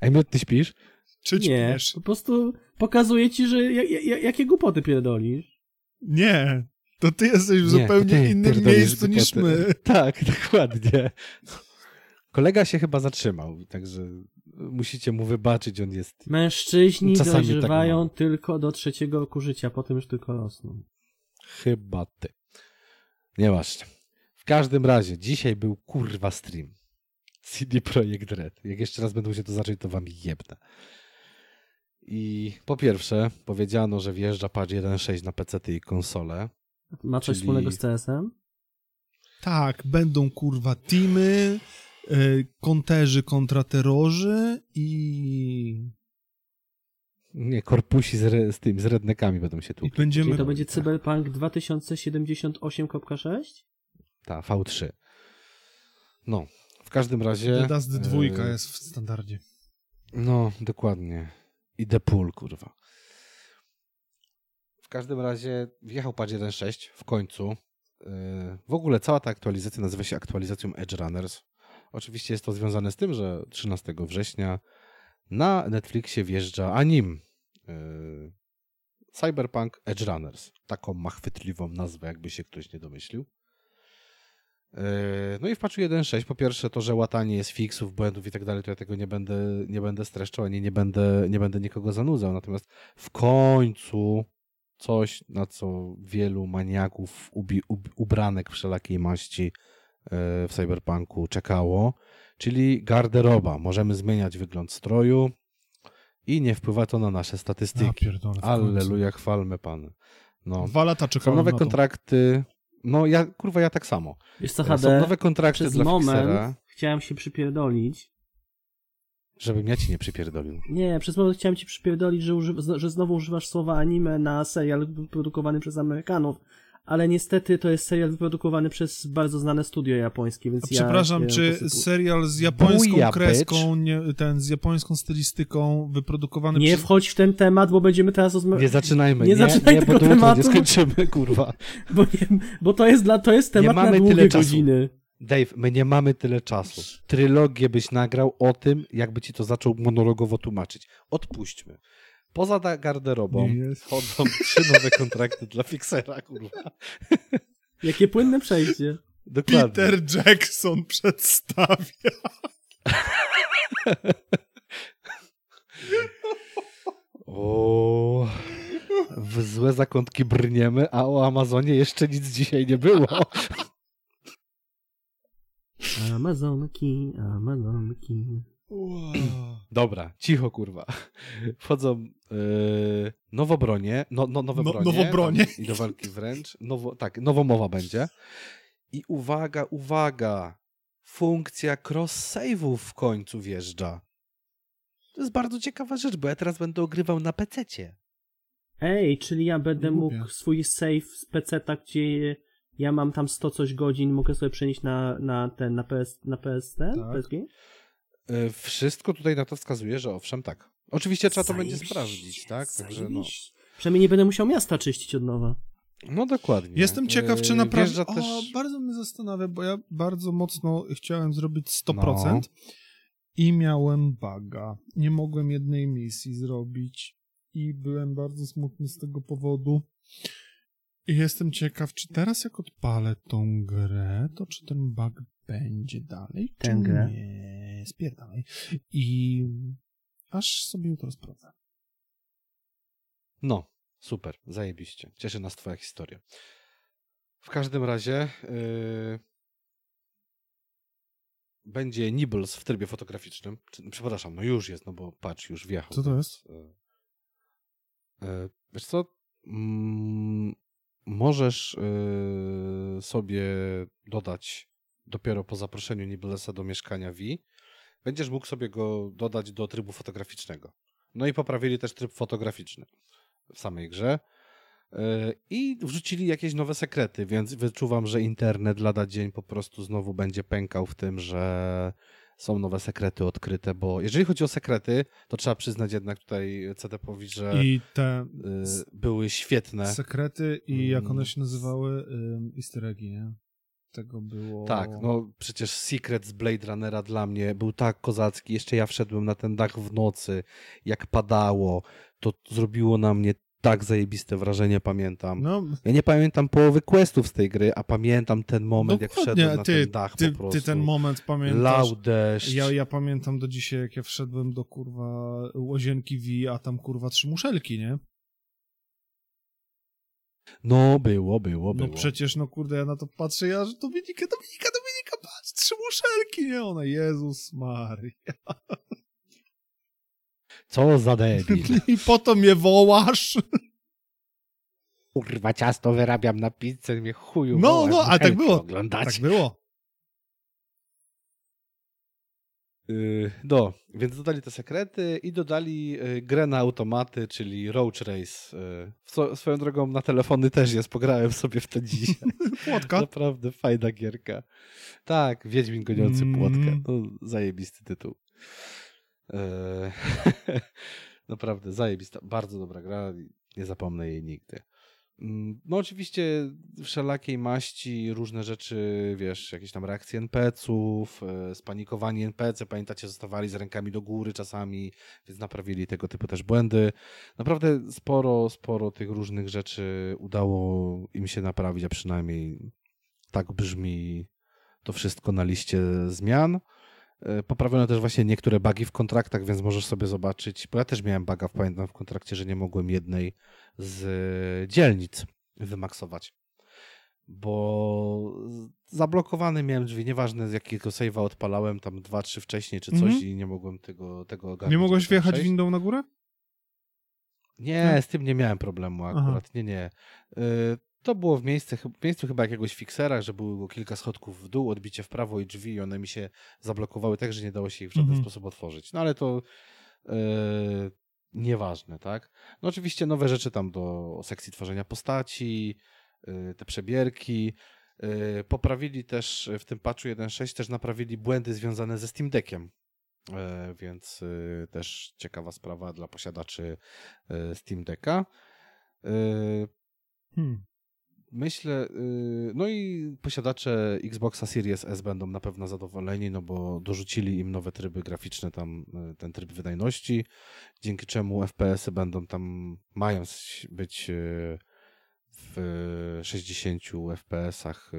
Ej, Miot, ty śpisz? Czy Nie, śpiesz? po prostu pokazuje ci, że ja, ja, jakie głupoty pierdolisz. Nie. To ty jesteś w Nie, zupełnie ty innym miejscu niż głupoty. my. Tak, dokładnie. Kolega się chyba zatrzymał, także musicie mu wybaczyć, on jest... Mężczyźni Czasami tak dojrzewają tylko do trzeciego roku życia, potem już tylko rosną. Chyba ty. Nieważne. W każdym razie, dzisiaj był kurwa stream. CD Projekt Red. Jak jeszcze raz będą się to zacząć, to wam jebnę. I po pierwsze, powiedziano, że wjeżdża patch 1.6 na PC i konsole. Ma coś Czyli- wspólnego z CS-em? Tak, będą kurwa teamy, y, konterzy kontra terrorzy i, Nie, korpusi z, re, z tym, z rednekami będą się tu. i będziemy... Czyli to będzie Cyberpunk 2078.6? Ta, V3. No, w każdym razie... The Dust 2 e, jest w standardzie. No, dokładnie. I The Pool, kurwa. W każdym razie wjechał patch 1.6 w końcu. Yy, W ogóle cała ta aktualizacja nazywa się aktualizacją Edge Runners. Oczywiście jest to związane z tym, że 13 września na Netflixie wjeżdża anim yy, Cyberpunk Edge Runners. Taką ma chwytliwą nazwę, jakby się ktoś nie domyślił. Yy, no i w patchu 1.6 po pierwsze to, że łatanie jest fixów, błędów i tak dalej, to ja tego nie będę, nie będę streszczał, ani nie będę, nie będę nikogo zanudzał. Natomiast w końcu coś, na co wielu maniaków ubi, ub, ubranek wszelakiej maści yy, w Cyberpunku czekało, czyli garderoba. Możemy zmieniać wygląd stroju i nie wpływa to na nasze statystyki. Alleluja, chwalmy Pan. No. Dwa lata Są czekałem nowe na to. kontrakty. No ja, kurwa, ja tak samo. Wiesz co, Są HD, nowe kontrakty przez dla moment Fixera, chciałem się przypierdolić. żebym ja ci nie przypierdolił. Nie, przez moment chciałem ci przypierdolić, że, uży, że znowu używasz słowa anime na serial wyprodukowany przez Amerykanów, ale niestety to jest serial wyprodukowany przez bardzo znane studio japońskie, więc A ja Przepraszam, się czy posypu- serial z japońską Buja, kreską, nie, ten z japońską stylistyką wyprodukowany Nie przez... wchodź w ten temat, bo będziemy teraz rozmawiać. Nie zaczynajmy. Nie Nie, zaczynaj nie, tego bo tematu. nie skończymy, kurwa. Bo, nie, bo to jest dla, to jest temat na mamy długie tyle czasu. godziny. Dave, my nie mamy tyle czasu. Trylogię byś nagrał o tym, jakby ci to zaczął monologowo tłumaczyć. Odpuśćmy. Poza garderobą wchodzą trzy nowe kontrakty dla Fixera, kurwa. Jakie płynne przejście. Dokładnie. Peter Jackson przedstawia. O, w złe zakątki brniemy, a o Amazonie jeszcze nic dzisiaj nie było. Amazonki, Amazonki. Dobra, cicho kurwa. Wchodzą yy, nowobronie, no, no, nowe No- bronie. nowobronie. I do walki wręcz. Nowo, tak, nowomowa będzie. I uwaga, uwaga. Funkcja cross-save'ów w końcu wjeżdża. To jest bardzo ciekawa rzecz, bo ja teraz będę ogrywał na PC-cie. Ej, czyli ja będę mógł swój save z PC-ta, gdzie ja mam tam 100 coś godzin, mogę sobie przenieść na, na ten, na PS, na PS ten? Tak. PSG? Yy, Wszystko tutaj na to wskazuje, że owszem, tak. Oczywiście trzeba to będzie sprawdzić, tak? Także no. Przynajmniej nie będę musiał miasta czyścić od nowa. no dokładnie. Jestem ciekaw, czy Yy, naprawdę... wjeżdża O, też... bardzo mnie zastanawia, bo ja bardzo mocno chciałem zrobić 100% No. i miałem baga. Nie mogłem jednej misji zrobić i byłem bardzo smutny z tego powodu. I jestem ciekaw, czy teraz jak odpalę tą grę, to czy ten bug będzie dalej, Tę czy grę? nie. Spierdalaj. I aż sobie jutro sprawdzę. No, super, zajebiście. Cieszy nas twoja historia. W każdym razie yy, będzie Nibbles w trybie fotograficznym. Przepraszam, no już jest, no bo patrz, już wjechał. Co to jest? Yy, yy, wiesz co? Mm, możesz yy, sobie dodać dopiero po zaproszeniu Nibblesa do mieszkania V. Będziesz mógł sobie go dodać do trybu fotograficznego. No i poprawili też tryb fotograficzny w samej grze. Yy, I wrzucili jakieś nowe sekrety, więc wyczuwam, że internet lada dzień po prostu znowu będzie pękał w tym, że są nowe sekrety odkryte, bo jeżeli chodzi o sekrety, to trzeba przyznać jednak tutaj CDP-owi, że I te yy, były świetne. sekrety i jak one Mm. się nazywały? Ym, easter eggi, nie? Tego było... Tak, no przecież Secret z Blade Runnera dla mnie był tak kozacki. Jeszcze ja wszedłem na ten dach w nocy, jak padało. To zrobiło na mnie tak zajebiste wrażenie, pamiętam. No, Ja nie pamiętam połowy questów z tej gry, a pamiętam ten moment, jak wszedłem na ty, ten dach ty, po prostu. ty ten moment pamiętasz. Lał deszcz. Ja, ja pamiętam do dzisiaj, jak ja wszedłem do kurwa łazienki V, a tam kurwa trzy muszelki, nie? No, było, było, No było. przecież, no kurde, ja na to patrzę, ja, że Dominika, Dominika, Dominika, patrz, trzy muszelki, nie? Ona, Jezus Maria. Co za debil. I po to mnie wołasz? Kurwa, ciasto wyrabiam na pizzę, mnie chuju No, wołasz, no, ale tak było. Oglądać. Tak było. No, więc dodali te sekrety i dodali yy, grę na automaty, czyli Roach Race. Co, swoją drogą na telefony też jest, pograłem sobie w to dzisiaj. Płotka. Naprawdę fajna gierka. Tak, Wiedźmin goniący Mm. płotkę. To zajebisty tytuł. Naprawdę zajebista, bardzo dobra gra. Nie zapomnę jej nigdy. Mm, no oczywiście wszelakiej maści, różne rzeczy, wiesz, jakieś tam reakcje NPC-ów, e, spanikowanie NPC, pamiętacie, zostawali z rękami do góry czasami, więc naprawili tego typu też błędy. Naprawdę sporo, sporo tych różnych rzeczy udało im się naprawić, a przynajmniej tak brzmi to wszystko na liście zmian. E, poprawiono też właśnie niektóre bugi w kontraktach, więc możesz sobie zobaczyć, bo ja też miałem buga, pamiętam w kontrakcie, że nie mogłem jednej z dzielnic wymaksować. Bo zablokowany miałem drzwi, nieważne z jakiego save'a odpalałem, tam dwa, trzy wcześniej czy coś mm -hmm. i nie mogłem tego, tego ogarnąć. Nie mogłeś wjechać przejść. windą na górę? Nie, z tym nie miałem problemu akurat, Aha. nie, nie. To było w, miejsce, w miejscu chyba jakiegoś fiksera, że było kilka schodków w dół, odbicie w prawo i drzwi i one mi się zablokowały tak, że nie dało się ich w żaden mhm. sposób otworzyć. No ale to yy, nieważne, tak? No oczywiście nowe rzeczy tam do sekcji tworzenia postaci, yy, te przebierki. Yy, poprawili też w tym patchu 1.6 też naprawili błędy związane ze Steam Deckiem. Więc też ciekawa sprawa dla posiadaczy Steam Decka. Hmm. Myślę, y, no i posiadacze Xboxa Series S będą na pewno zadowoleni, no bo dorzucili im nowe tryby graficzne, tam y, ten tryb wydajności, dzięki czemu FPS-y będą tam, mają być y, w 60 FPS-ach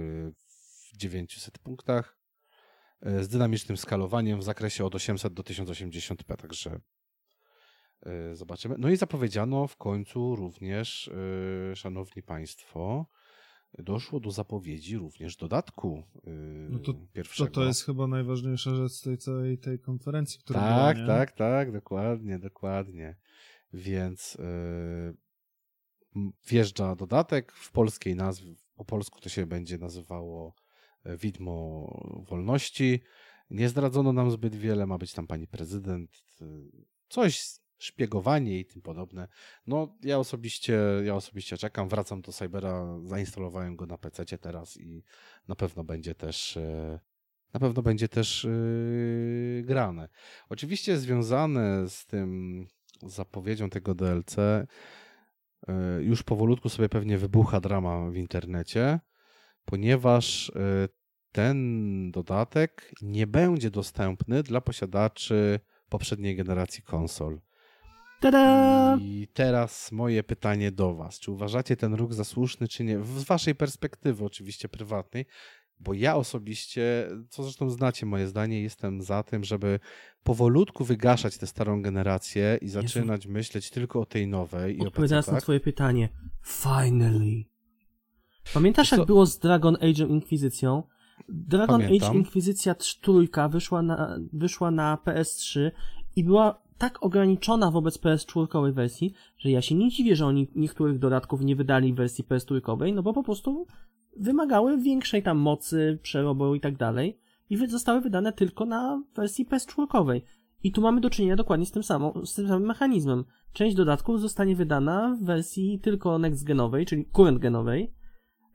w 900 punktach z dynamicznym skalowaniem w zakresie od 800 do 1080p, także zobaczymy. No i zapowiedziano w końcu również, szanowni państwo, doszło do zapowiedzi również dodatku yy, no to, pierwszego. To, to jest chyba najważniejsza rzecz z tej całej tej konferencji, która Tak, była, tak, tak, dokładnie, dokładnie. Więc yy, wjeżdża dodatek w polskiej nazwie, po polsku to się będzie nazywało e, Widmo Wolności. Nie zdradzono nam zbyt wiele, ma być tam pani prezydent, coś szpiegowanie i tym podobne. No, ja osobiście, ja osobiście czekam, wracam do Cybera, zainstalowałem go na PC teraz i na pewno będzie też e, na pewno będzie też yy, grane. Oczywiście związane z tym zapowiedzią tego DLC yy, już powolutku sobie pewnie wybucha drama w internecie, ponieważ yy, ten dodatek nie będzie dostępny dla posiadaczy poprzedniej generacji konsol. Tada! I teraz moje pytanie do Was. Czy uważacie ten ruch za słuszny, czy nie? Z Waszej perspektywy, oczywiście prywatnej, bo ja osobiście, co zresztą znacie moje zdanie, jestem za tym, żeby powolutku wygaszać tę starą generację i zaczynać Jezu. myśleć tylko o tej nowej. Odpowiadając na Twoje pytanie, finally. Pamiętasz, jak było z Dragon Age Inkwizycją? Dragon Pamiętam. Age Inkwizycja trójka wyszła na, wyszła na PS3 i była tak ograniczona wobec PS4 wersji, że ja się nie dziwię, że oni niektórych dodatków nie wydali w wersji PS4, no bo po prostu wymagały większej tam mocy, przerobu i tak dalej i zostały wydane tylko na wersji PS4. I tu mamy do czynienia dokładnie z tym, samą, z tym samym mechanizmem. Część dodatków zostanie wydana w wersji tylko next genowej, czyli current genowej,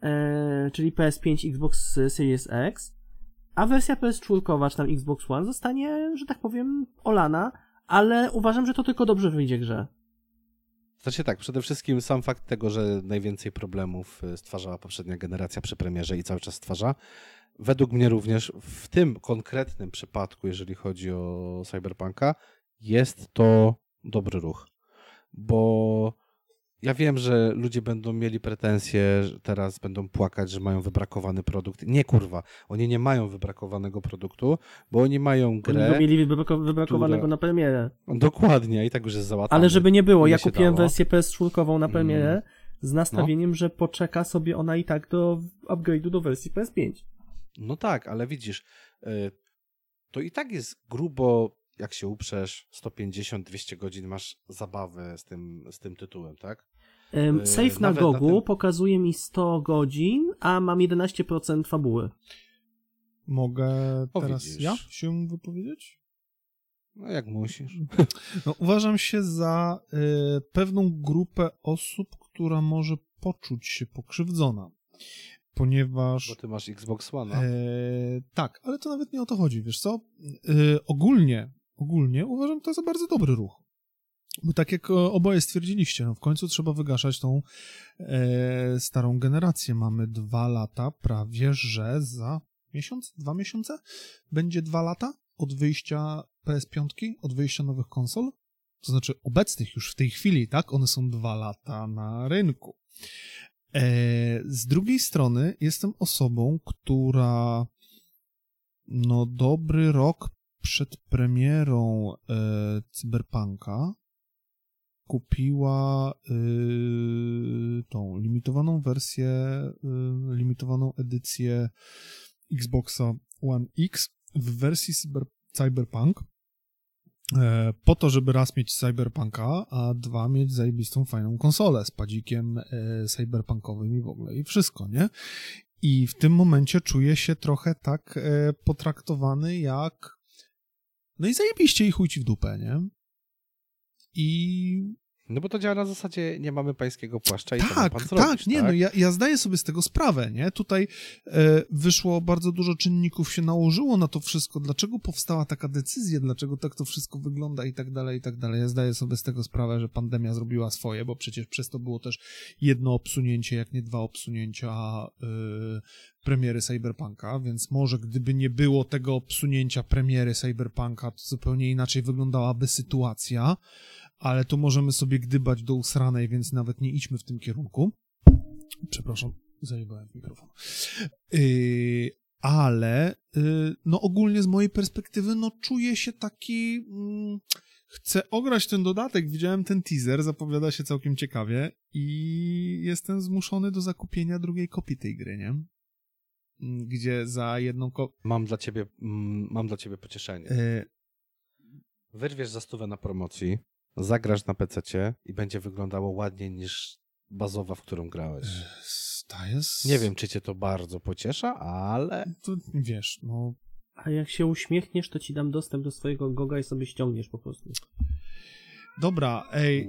e, czyli PS5, Xbox Series X, a wersja PS4 czy tam Xbox One zostanie, że tak powiem, olana, ale uważam, że to tylko dobrze wyjdzie grze. Znaczy tak, przede wszystkim sam fakt tego, że najwięcej problemów y, stwarzała poprzednia generacja przy premierze i cały czas stwarza, według mnie również w tym konkretnym przypadku, jeżeli chodzi o Cyberpunka, jest to dobry ruch. Bo ja wiem, że ludzie będą mieli pretensje, teraz będą płakać, że mają wybrakowany produkt. Nie kurwa, oni nie mają wybrakowanego produktu, bo oni mają grę. Oni mieli wybrakowanego która... na premierę. Dokładnie, i tak już jest załatwione. Ale żeby nie było, ja kupiłem dało. wersję PS4 na premierę mm. z nastawieniem, no. że poczeka sobie ona i tak do upgrade'u do wersji PS5. No tak, ale widzisz, y, to i tak jest grubo jak się uprzesz, 150-200 godzin masz zabawę z tym, z tym tytułem, tak? Um, save na Gogu na tym... pokazuje mi 100 godzin, a mam 11% fabuły. Mogę teraz ja się wypowiedzieć? No jak musisz. No, uważam się za y, pewną grupę osób, która może poczuć się pokrzywdzona. Ponieważ. Bo ty masz Xbox One. E, tak, ale to nawet nie o to chodzi, wiesz co? E, ogólnie ogólnie uważam to za bardzo dobry ruch. Bo tak jak oboje stwierdziliście, no w końcu trzeba wygaszać tą e, starą generację. Mamy dwa lata, prawie że za miesiąc, dwa miesiące będzie dwa lata od wyjścia PS5, od wyjścia nowych konsol. To znaczy obecnych już w tej chwili, tak? One są dwa lata na rynku. E, z drugiej strony jestem osobą, która no dobry rok przed premierą e, Cyberpunka kupiła y, tą limitowaną wersję, y, limitowaną edycję Xboxa One X w wersji cyber, Cyberpunk e, po to, żeby raz mieć Cyberpunka, a dwa mieć zajebistą, fajną konsolę z padzikiem e, cyberpunkowym i w ogóle i wszystko, nie? I w tym momencie czuję się trochę tak e, potraktowany jak no i zajebiście i chuj ci w dupę, nie? I no bo to działa na zasadzie, nie mamy pańskiego płaszcza i tak, to ma pan tak, zrobić, nie, tak? no ja, ja zdaję sobie z tego sprawę, nie? Tutaj e, wyszło bardzo dużo czynników się nałożyło na to wszystko, dlaczego powstała taka decyzja, dlaczego tak to wszystko wygląda i tak dalej, i tak dalej. Ja zdaję sobie z tego sprawę, że pandemia zrobiła swoje, bo przecież przez to było też jedno obsunięcie, jak nie dwa obsunięcia e, premiery Cyberpunka, więc może gdyby nie było tego obsunięcia premiery Cyberpunka, to zupełnie inaczej wyglądałaby sytuacja ale tu możemy sobie gdybać do usranej, więc nawet nie idźmy w tym kierunku. Przepraszam, zajebałem mikrofon. Yy, ale yy, no ogólnie z mojej perspektywy no czuję się taki... Yy, chcę ograć ten dodatek, widziałem ten teaser, zapowiada się całkiem ciekawie i jestem zmuszony do zakupienia drugiej kopii tej gry, nie? Mm, gdzie za jedną kopię... Mam dla ciebie, mm, mam dla ciebie pocieszenie. Yy... Wyrwiesz za stówę na promocji, zagrasz na PC i będzie wyglądało ładniej niż bazowa, w którą grałeś. To jest... Nie wiem, czy cię to bardzo pociesza, ale... To, wiesz, no... A jak się uśmiechniesz, to ci dam dostęp do swojego Goga i sobie ściągniesz po prostu. Dobra, ej.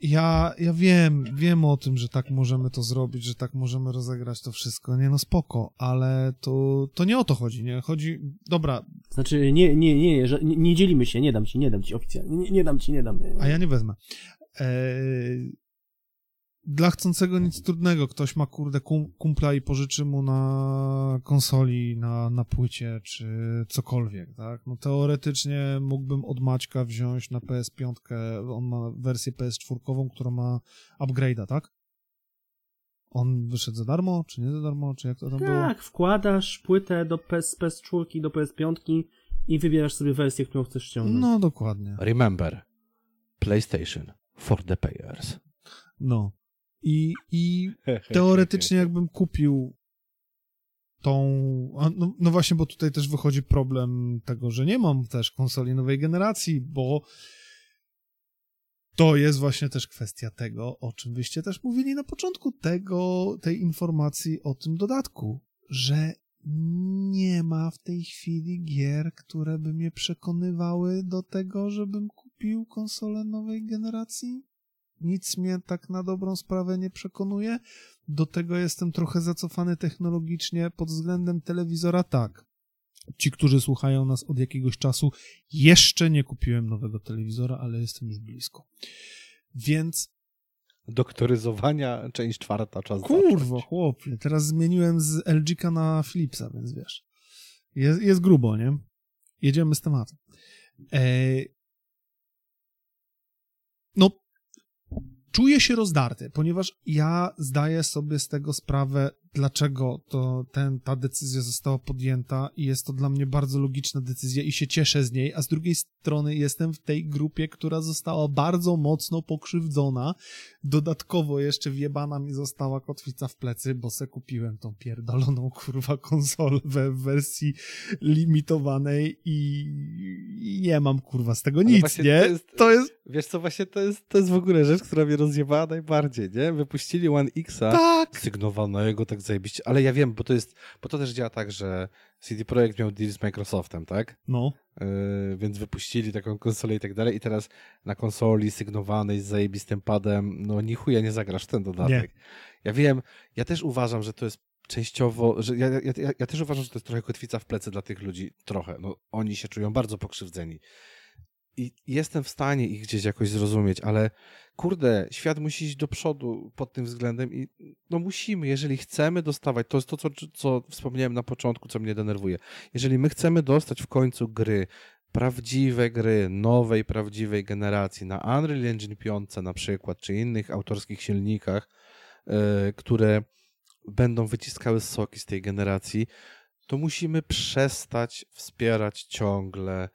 Ja, ja wiem, wiem o tym, że tak możemy to zrobić, że tak możemy rozegrać to wszystko. Nie no, spoko, ale to, to nie o to chodzi, nie? Chodzi. Dobra. Znaczy, nie, nie, nie, że nie, nie dzielimy się, nie dam ci, nie dam ci oficjalnie. Nie, nie dam ci, nie dam. Nie, A ja nie wezmę. Eee, dla chcącego nic trudnego. Ktoś ma, kurde, kum, kumpla i pożyczy mu na konsoli, na, na płycie, czy cokolwiek, tak? No teoretycznie mógłbym od Maćka wziąć na PS5, on ma wersję PS4, która ma upgrade'a, tak? On wyszedł za darmo, czy nie za darmo, czy jak to tam tak, było? Tak, wkładasz płytę do PS, PS4, do PS5 i wybierasz sobie wersję, którą chcesz ściągnąć. No, dokładnie. Remember, PlayStation for the players. No. I, i teoretycznie jakbym kupił tą... No, no, właśnie, bo tutaj też wychodzi problem tego, że nie mam też konsoli nowej generacji, bo to jest właśnie też kwestia tego, o czym wyście też mówili na początku tego, tej informacji o tym dodatku, że nie ma w tej chwili gier, które by mnie przekonywały do tego, żebym kupił konsolę nowej generacji nic mnie tak na dobrą sprawę nie przekonuje. Do tego jestem trochę zacofany technologicznie pod względem telewizora, tak. Ci, którzy słuchają nas od jakiegoś czasu, jeszcze nie kupiłem nowego telewizora, ale jestem już blisko. Więc. Doktoryzowania, część czwarta, czas Kurwa, chłopie, teraz zmieniłem z LG na Philipsa, więc wiesz. Jest, jest grubo, nie? Jedziemy z tematem. Eee... No, czuję się rozdarty, ponieważ ja zdaję sobie z tego sprawę, dlaczego to ten, ta decyzja została podjęta i jest to dla mnie bardzo logiczna decyzja i się cieszę z niej, a z drugiej strony jestem w tej grupie, która została bardzo mocno pokrzywdzona. Dodatkowo jeszcze wjebana mi została kotwica w plecy, bo se kupiłem tą pierdoloną kurwa konsolę we wersji limitowanej i, i nie mam kurwa z tego nic, nie? To jest, to jest... Wiesz co, właśnie to jest, to jest w ogóle rzecz, która mnie rozjebała najbardziej, nie? Wypuścili One X'a tak. sygnowanego tak zajebiście, ale ja wiem, bo to jest, bo to też działa tak, że CD Projekt miał deal z Microsoftem, tak? No. Yy, więc wypuścili taką konsolę i tak dalej i teraz na konsoli sygnowanej z zajebistym padem, no ni chuja nie zagrasz ten dodatek. Nie. Ja wiem, ja też uważam, że to jest częściowo, że ja, ja, ja, ja, też uważam, że to jest trochę kotwica w plecy dla tych ludzi, trochę, no oni się czują bardzo pokrzywdzeni. I jestem w stanie ich gdzieś jakoś zrozumieć, ale kurde, świat musi iść do przodu pod tym względem i no musimy, jeżeli chcemy dostawać, to jest to, co, co wspomniałem na początku, co mnie denerwuje. Jeżeli my chcemy dostać w końcu gry, prawdziwe gry, nowej, prawdziwej generacji na Unreal Engine 5 na przykład, czy innych autorskich silnikach, yy, które będą wyciskały soki z tej generacji, to musimy przestać wspierać ciągle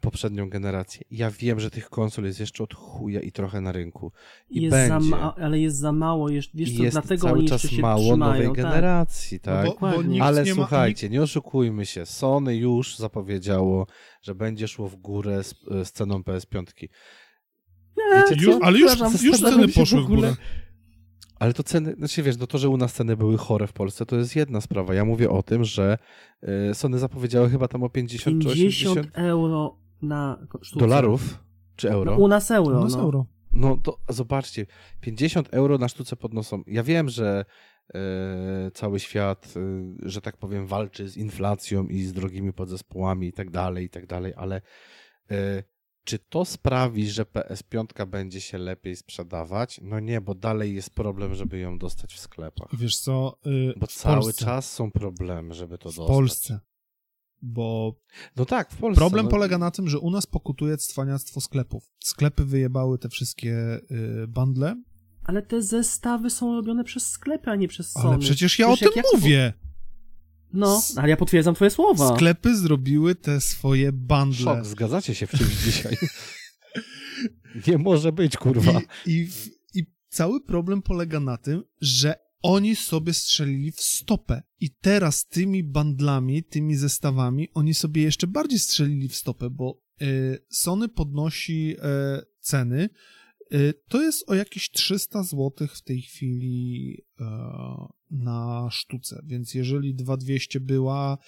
poprzednią generację. Ja wiem, że tych konsol jest jeszcze od chuja i trochę na rynku. I jest będzie. Za ale jest za mało, wiesz co, jest dlatego cały oni czas mało trzymają, nowej tak. generacji, tak? No bo, bo Dokładnie. nikt Ale nie słuchajcie, nie oszukujmy się. Sony już zapowiedziało, że będzie szło w górę z, z ceną PS5. Nie, Wiecie Już, ale już, już ceny poszły w w ogóle- górę. Ale to ceny, znaczy wiesz, no to, że u nas ceny były chore w Polsce, to jest jedna sprawa. Ja mówię o tym, że y, Sony zapowiedziały chyba tam o 50, czy 50 80 euro na sztuce. dolarów, czy euro. No, u nas euro, No, z no. euro. No to zobaczcie, 50 euro na sztuce podnoszą. Ja wiem, że e, cały świat, e, że tak powiem, walczy z inflacją i z drogimi podzespołami i tak dalej, i tak dalej, ale e, czy to sprawi, że PS5 będzie się lepiej sprzedawać? No nie, bo dalej jest problem, żeby ją dostać w sklepach. Wiesz co, y, Bo w cały Polsce, czas są problemy, żeby to w dostać. Polsce. Bo No tak, w Polsce. problem no, polega na tym, że u nas pokutuje cwaniactwo sklepów. Sklepy wyjebały te wszystkie y, bundle, Ale te zestawy są robione przez sklepy, a nie przez Sony. ale przecież ja o tym ja mówię. No, ale ja potwierdzam twoje słowa. Sklepy zrobiły te swoje bundle. Szok, zgadzacie się w czymś dzisiaj. nie może być, kurwa. I, i, I cały problem polega na tym, że oni sobie strzelili w stopę. I teraz tymi bandlami, tymi zestawami, oni sobie jeszcze bardziej strzelili w stopę, bo y, Sony podnosi y, ceny. Y, to jest o jakieś 300 zł w tej chwili y, na sztuce, więc jeżeli 2200 była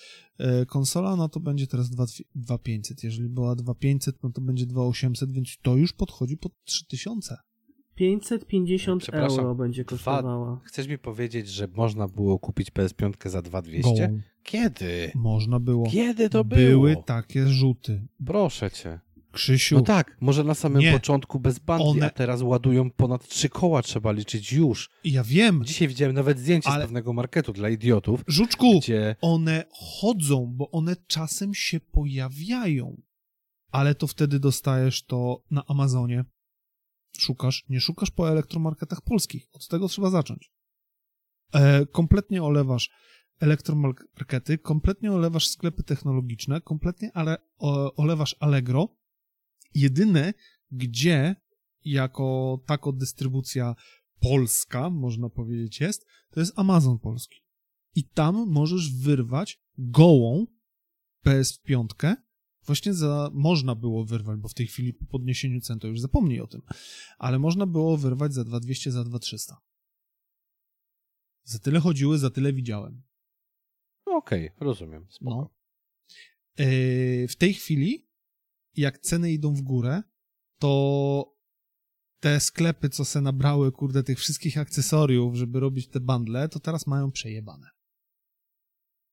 y, konsola, no to będzie teraz 2 2500. Jeżeli była 2500, no to będzie 2800, więc to już podchodzi pod 3000. 550 Przepraszam, euro będzie dwa- kosztowała. Chcesz mi powiedzieć, że można było kupić PS5 za 2200? Gołą. Kiedy? Można było. Kiedy to było? Były takie rzuty. Proszę cię. Krzysiu, No tak, może na samym Nie. początku bez bundli, One- a teraz ładują ponad trzy koła, trzeba liczyć już. ja wiem, Dzisiaj widziałem nawet zdjęcie Ale- z pewnego marketu dla idiotów, Żuczku, gdzie one chodzą, bo one czasem się pojawiają. Ale to wtedy dostajesz to na Amazonie. Szukasz, nie szukasz po elektromarketach polskich. Od tego trzeba zacząć. E, kompletnie olewasz elektromarkety, kompletnie olewasz sklepy technologiczne, kompletnie ale o, olewasz Allegro. Jedyne, gdzie jako tako dystrybucja polska, można powiedzieć, jest, to jest Amazon polski. I tam możesz wyrwać gołą PS5. Właśnie za, można było wyrwać, bo w tej chwili po podniesieniu cen to już zapomnij o tym, ale można było wyrwać za 2200, za 2300. Za tyle chodziły, za tyle widziałem. no okej, rozumiem. Spoko. No. Yy, w tej chwili, jak ceny idą w górę, to te sklepy, co se nabrały, kurde, tych wszystkich akcesoriów, żeby robić te bundle, to teraz mają przejebane.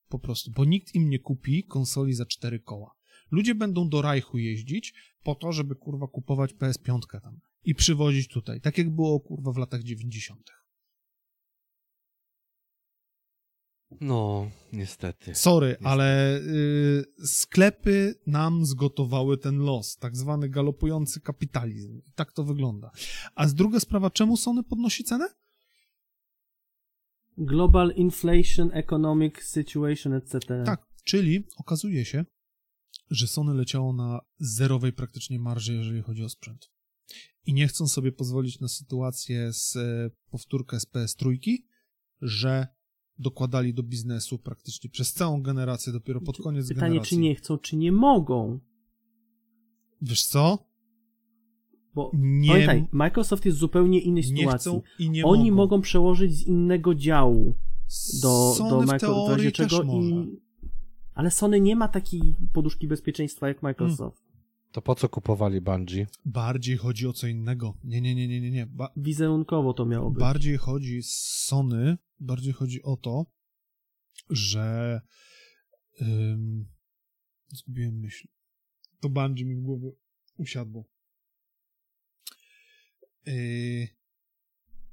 Po prostu, bo nikt im nie kupi konsoli za cztery koła. Ludzie będą do Rajchu jeździć po to, żeby kurwa kupować PS5 tam i przywozić tutaj, tak jak było kurwa w latach 90. No, niestety. Sorry, ale y, sklepy nam zgotowały ten los, tak zwany galopujący kapitalizm. I tak to wygląda. A z druga sprawa, czemu Sony podnosi cenę? Global Inflation Economic Situation, etc. Tak, czyli okazuje się, że Sony leciało na zerowej praktycznie marży, jeżeli chodzi o sprzęt. I nie chcą sobie pozwolić na sytuację z e, powtórkę z PS3, że dokładali do biznesu praktycznie przez całą generację, dopiero pod koniec Pytanie, generacji. czy nie chcą, czy nie mogą. Wiesz co? Bo Nie, pamiętaj, Microsoft jest w zupełnie innej nie sytuacji. chcą i nie Oni mogą. mogą przełożyć z innego działu do, Sony do Microsoft, w teorii razie też czego może. i... Ale Sony nie ma takiej poduszki bezpieczeństwa jak Microsoft. To po co kupowali Bungie? Bardziej chodzi o co innego. Nie, nie, nie, nie, nie, nie. Ba Wizerunkowo to miało być. bardziej chodzi z Sony, bardziej chodzi o to, że ym, zgubiłem myśl. To Bungie mi w głowie usiadło. Yy...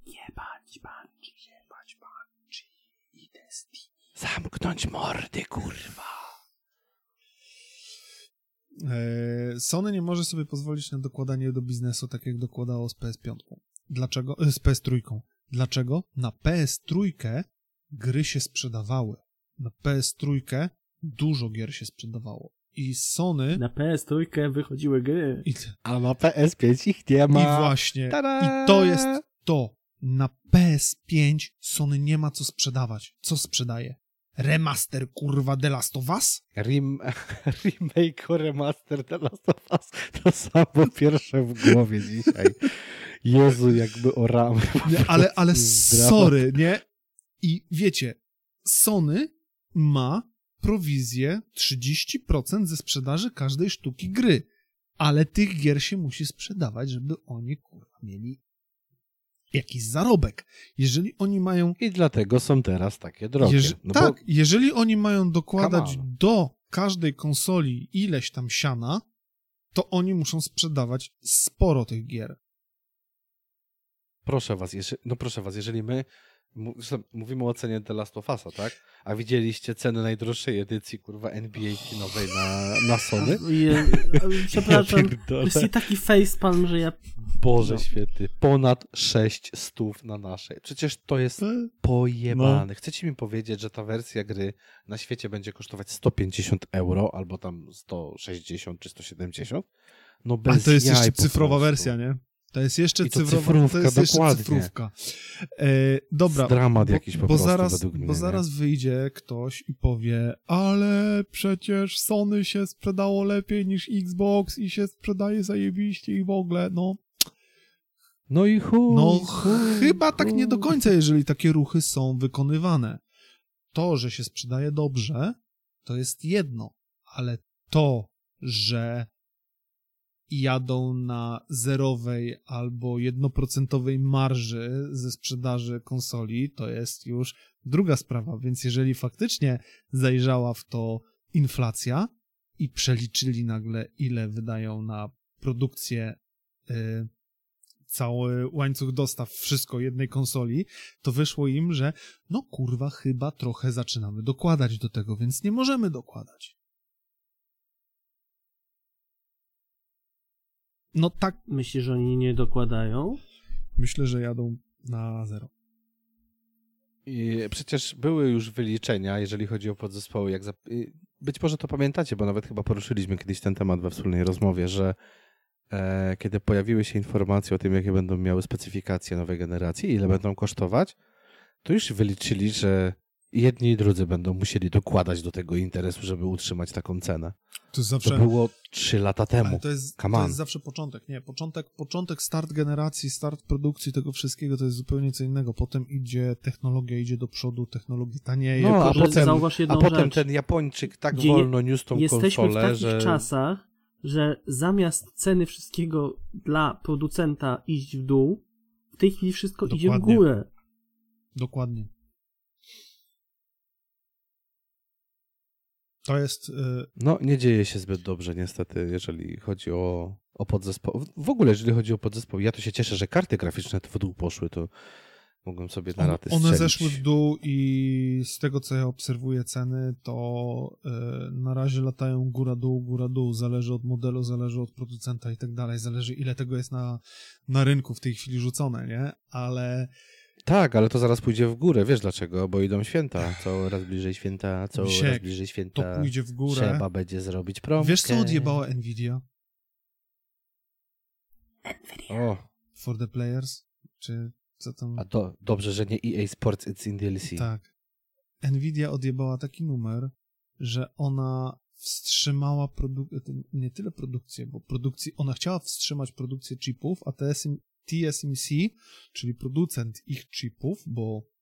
Jebać Bungie, jebać Bungie i Destiny. Zamknąć mordy, kurwa. E, Sony nie może sobie pozwolić na dokładanie do biznesu, tak jak dokładało z PS5. Dlaczego? E, Z PS3. Dlaczego? Na PS3 gry się sprzedawały. Na PS3 dużo gier się sprzedawało. I Sony... Na PS3 wychodziły gry. I, A na PS5 ich nie ma. I właśnie. Tada! I to jest to. Na PS5 Sony nie ma co sprzedawać. Co sprzedaje? Remaster, kurwa, The Last of Us? Rem remake o remaster The Last of Us. To samo pierwsze w głowie dzisiaj. Jezu, jakby o ramy. Nie, ale, ale sorry, nie? I wiecie, Sony ma prowizję 30% ze sprzedaży każdej sztuki gry, ale tych gier się musi sprzedawać, żeby oni kurwa mieli jakiś zarobek. Jeżeli oni mają I dlatego są teraz takie drogie. Jeże- no tak, bo jeżeli oni mają dokładać do każdej konsoli ileś tam siana, to oni muszą sprzedawać sporo tych gier. proszę was, jeżeli, no proszę was, jeżeli my mówimy o cenie The Last of Us'a, tak? A widzieliście ceny najdroższej edycji, kurwa, NBA kinowej na, na Sony? Je, przepraszam, Ja jest taki facepalm, że ja... Boże No. święty, ponad 6 stów na naszej. Przecież to jest pojebane. No. Chcecie mi powiedzieć, że ta wersja gry na świecie będzie kosztować 150 euro, albo tam 160 czy 170? No bez Ale to jest jaj jeszcze cyfrowa wersja, nie? To jest jeszcze I to cyfrowa, cyfrówka, to jest jeszcze dokładnie. cyfrówka. E, dobra. Dramat bo, jakiś po bo prostu zaraz, według mnie. Bo nie? zaraz wyjdzie ktoś i powie, ale przecież Sony się sprzedało lepiej niż Xbox i się sprzedaje zajebiście i w ogóle, no. No i chuj. No chuj, chyba tak nie do chuj. końca, jeżeli takie ruchy są wykonywane. To, że się sprzedaje dobrze, to jest jedno, ale to, że jadą na zerowej albo jednoprocentowej marży ze sprzedaży konsoli, to jest już druga sprawa. Więc jeżeli faktycznie zajrzała w to inflacja i przeliczyli nagle, ile wydają na produkcję y, cały łańcuch dostaw, wszystko jednej konsoli, to wyszło im, że no kurwa, chyba trochę zaczynamy dokładać do tego, więc nie możemy dokładać. No tak, Myślisz, że oni nie dokładają? myślę, że jadą na zero. I przecież były już wyliczenia, jeżeli chodzi o podzespoły. Jak zap... y, Być może to pamiętacie, bo nawet chyba poruszyliśmy kiedyś ten temat we wspólnej rozmowie, że e, kiedy pojawiły się informacje o tym, jakie będą miały specyfikacje nowej generacji, ile będą kosztować, to już wyliczyli, że jedni i drudzy będą musieli dokładać do tego interesu, żeby utrzymać taką cenę. To jest zawsze... To było 3 lata temu. To jest, to jest zawsze początek, nie, początek, początek, start generacji, start produkcji tego wszystkiego to jest zupełnie co innego. Potem idzie technologia, idzie do przodu, technologia tanieje, No, a potem- Zauważ jedną A potem rzecz. ten Japończyk tak Gdzie wolno niósł tą Jesteśmy w konsolę, takich że... czasach, że zamiast ceny wszystkiego dla producenta iść w dół, w tej chwili wszystko idzie w Dokładnie. górę. Dokładnie. To jest... y, No, nie dzieje się zbyt dobrze, niestety, jeżeli chodzi o, o podzespoł. W ogóle, jeżeli chodzi o podzespoł, ja to się cieszę, że karty graficzne w dół poszły, to mogłem sobie na raty one strzelić. zeszły w dół i z tego, co ja obserwuję ceny, to y, na razie latają góra-dół, góra-dół. Zależy od modelu, zależy od producenta i tak dalej. Zależy, ile tego jest na, na rynku w tej chwili rzucone, nie? Ale Tak, ale to zaraz pójdzie w górę. Wiesz dlaczego? Bo idą święta. Coraz bliżej święta, coraz Misiek, bliżej to święta. pójdzie w górę. Trzeba będzie zrobić promkę. Wiesz, co odjebała Nvidia O, for the players? Czy co tam? a to dobrze, że nie EA Sports It's in DLC. Tak. Nvidia odjebała taki numer, że ona wstrzymała produ- nie tyle produkcję, bo produkcji, ona chciała wstrzymać produkcję chipów, a TSM, TSMC, czyli producent ich chipów, bo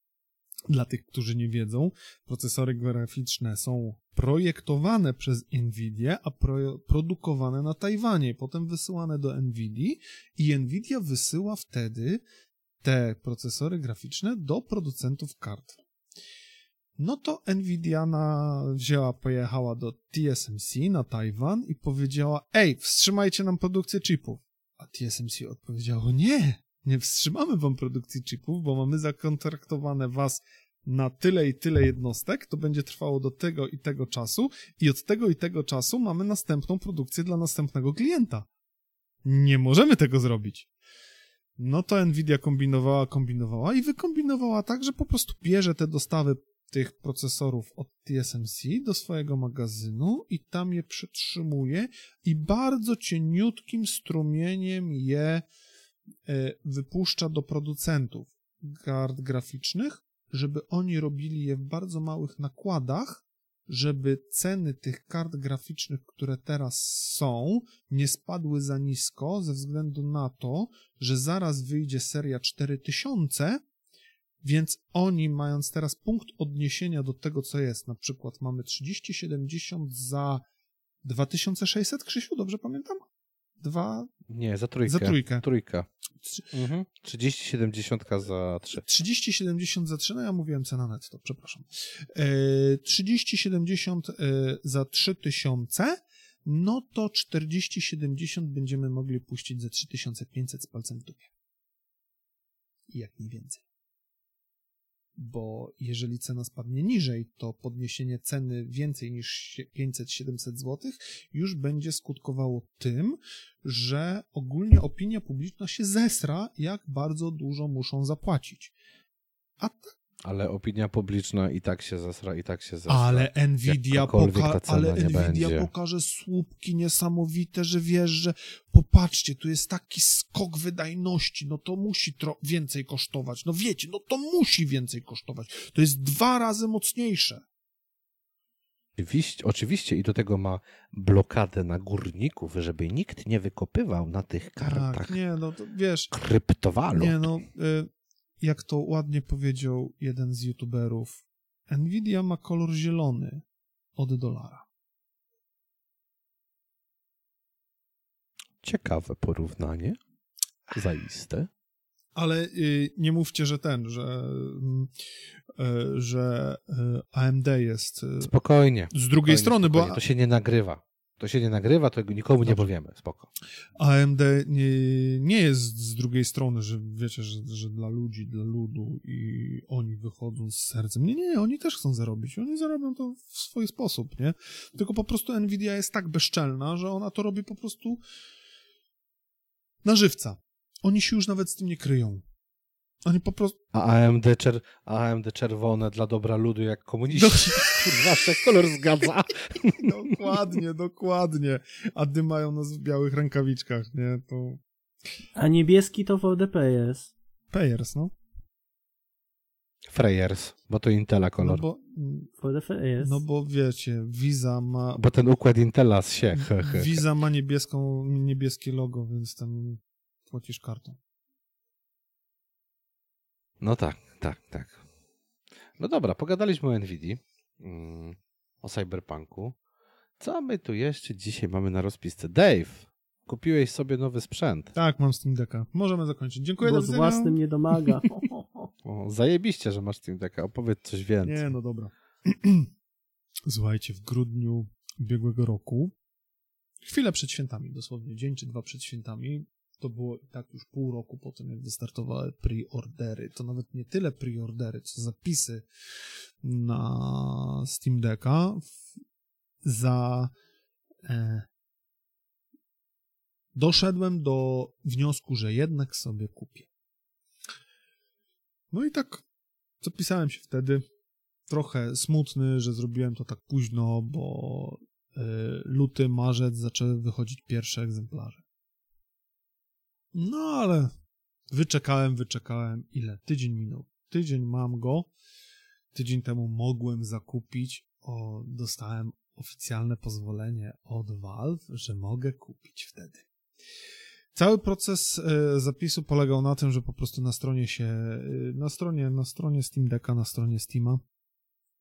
dla tych, którzy nie wiedzą, procesory graficzne są projektowane przez Nvidia, a pro, produkowane na Tajwanie, potem wysyłane do Nvidii i Nvidia wysyła wtedy te procesory graficzne do producentów kart. No to Nvidia na, wzięła, pojechała do TSMC na Tajwan i powiedziała, ej, wstrzymajcie nam produkcję chipów. A TSMC odpowiedziało, nie, nie wstrzymamy wam produkcji chipów, bo mamy zakontraktowane was na tyle i tyle jednostek, to będzie trwało do tego i tego czasu i od tego i tego czasu mamy następną produkcję dla następnego klienta. Nie możemy tego zrobić. No to Nvidia kombinowała, kombinowała i wykombinowała tak, że po prostu bierze te dostawy tych procesorów od TSMC do swojego magazynu i tam je przetrzymuje i bardzo cieniutkim strumieniem je e, wypuszcza do producentów kart graficznych, żeby oni robili je w bardzo małych nakładach, żeby ceny tych kart graficznych, które teraz są, nie spadły za nisko, ze względu na to, że zaraz wyjdzie seria 4000, więc oni, mając teraz punkt odniesienia do tego, co jest, na przykład mamy 3070 za 2600, Krzysiu, dobrze pamiętam? Dwa... Nie, za trójkę. Za trójkę. Trójka. Mhm. 3070 za 3. 3070 za 3, no ja mówiłem cena netto, przepraszam. E, 3070 e, za 3000, no to 4070 będziemy mogli puścić za 3500 z palcem w dupie. I jak nie więcej. Bo jeżeli cena spadnie niżej, to podniesienie ceny więcej niż 500-700 zł już będzie skutkowało tym, że ogólnie opinia publiczna się zesra, jak bardzo dużo muszą zapłacić. A tak Ale opinia publiczna i tak się zasra, i tak się zasra. ale Nvidia, poka- ale Nvidia będzie. pokaże słupki niesamowite, że wiesz, że popatrzcie, tu jest taki skok wydajności, no to musi więcej kosztować. No wiecie, no to musi więcej kosztować. To jest dwa razy mocniejsze. Oczywiście, oczywiście i do tego ma blokadę na górników, żeby nikt nie wykopywał na tych kartach Tak, nie, no to wiesz, kryptowalut. nie no, y, jak to ładnie powiedział jeden z youtuberów, Nvidia ma kolor zielony od dolara. Ciekawe porównanie. Zaiste. Ale y, nie mówcie, że ten, że, mm, y, że y, AMD jest y, Spokojnie. z drugiej spokojnie, strony, spokojnie. bo To się nie nagrywa. To się nie nagrywa, to nikomu nie powiemy. Spoko. AMD nie, nie jest z drugiej strony, że wiecie, że, że dla ludzi, dla ludu i oni wychodzą z sercem. Nie, nie, oni też chcą zarobić. Oni zarobią to w swój sposób, nie? Tylko po prostu Nvidia jest tak bezczelna, że ona to robi po prostu na żywca. Oni się już nawet z tym nie kryją. Oni po prostu... A AMD, czer AMD czerwone dla dobra ludu jak komuniści. Kurwa, się kolor zgadza. dokładnie, dokładnie. A dymają nas w białych rękawiczkach, nie? To A niebieski to VDP jest. payers, no. Freyers, bo to Intela No kolor. bo... bo, VDP jest. no bo wiecie, Visa ma ten układ Intela się. He, he. Visa ma niebieską, niebieskie logo, więc tam płacisz kartą. No tak, tak, tak. No dobra, pogadaliśmy o Nvidii, mm, o Cyberpunku. Co my tu jeszcze dzisiaj mamy na rozpisce? Dave, kupiłeś sobie nowy sprzęt. Tak, mam Steam Decka. Możemy zakończyć. Dziękuję, do Bo z widzenia. własnym nie domaga. O, zajebiście, że masz Steam Decka. Opowiedz coś więcej. Nie, no dobra. Słuchajcie, w grudniu ubiegłego roku, chwilę przed świętami, dosłownie dzień czy dwa przed świętami, to było i tak już pół roku po tym, jak wystartowały preordery. To nawet nie tyle preordery, co zapisy na Steam Decka za... E, doszedłem do wniosku, że jednak sobie kupię. No i tak zapisałem się wtedy. Trochę smutny, że zrobiłem to tak późno, bo y, luty, marzec zaczęły wychodzić pierwsze egzemplarze. No ale wyczekałem, wyczekałem. Ile? Tydzień minął. Tydzień mam go. Tydzień temu mogłem zakupić. O, dostałem oficjalne pozwolenie od Valve, że mogę kupić wtedy. Cały proces e, zapisu polegał na tym, że po prostu na stronie się, e, na stronie, na stronie Steam Decka, na stronie Steama,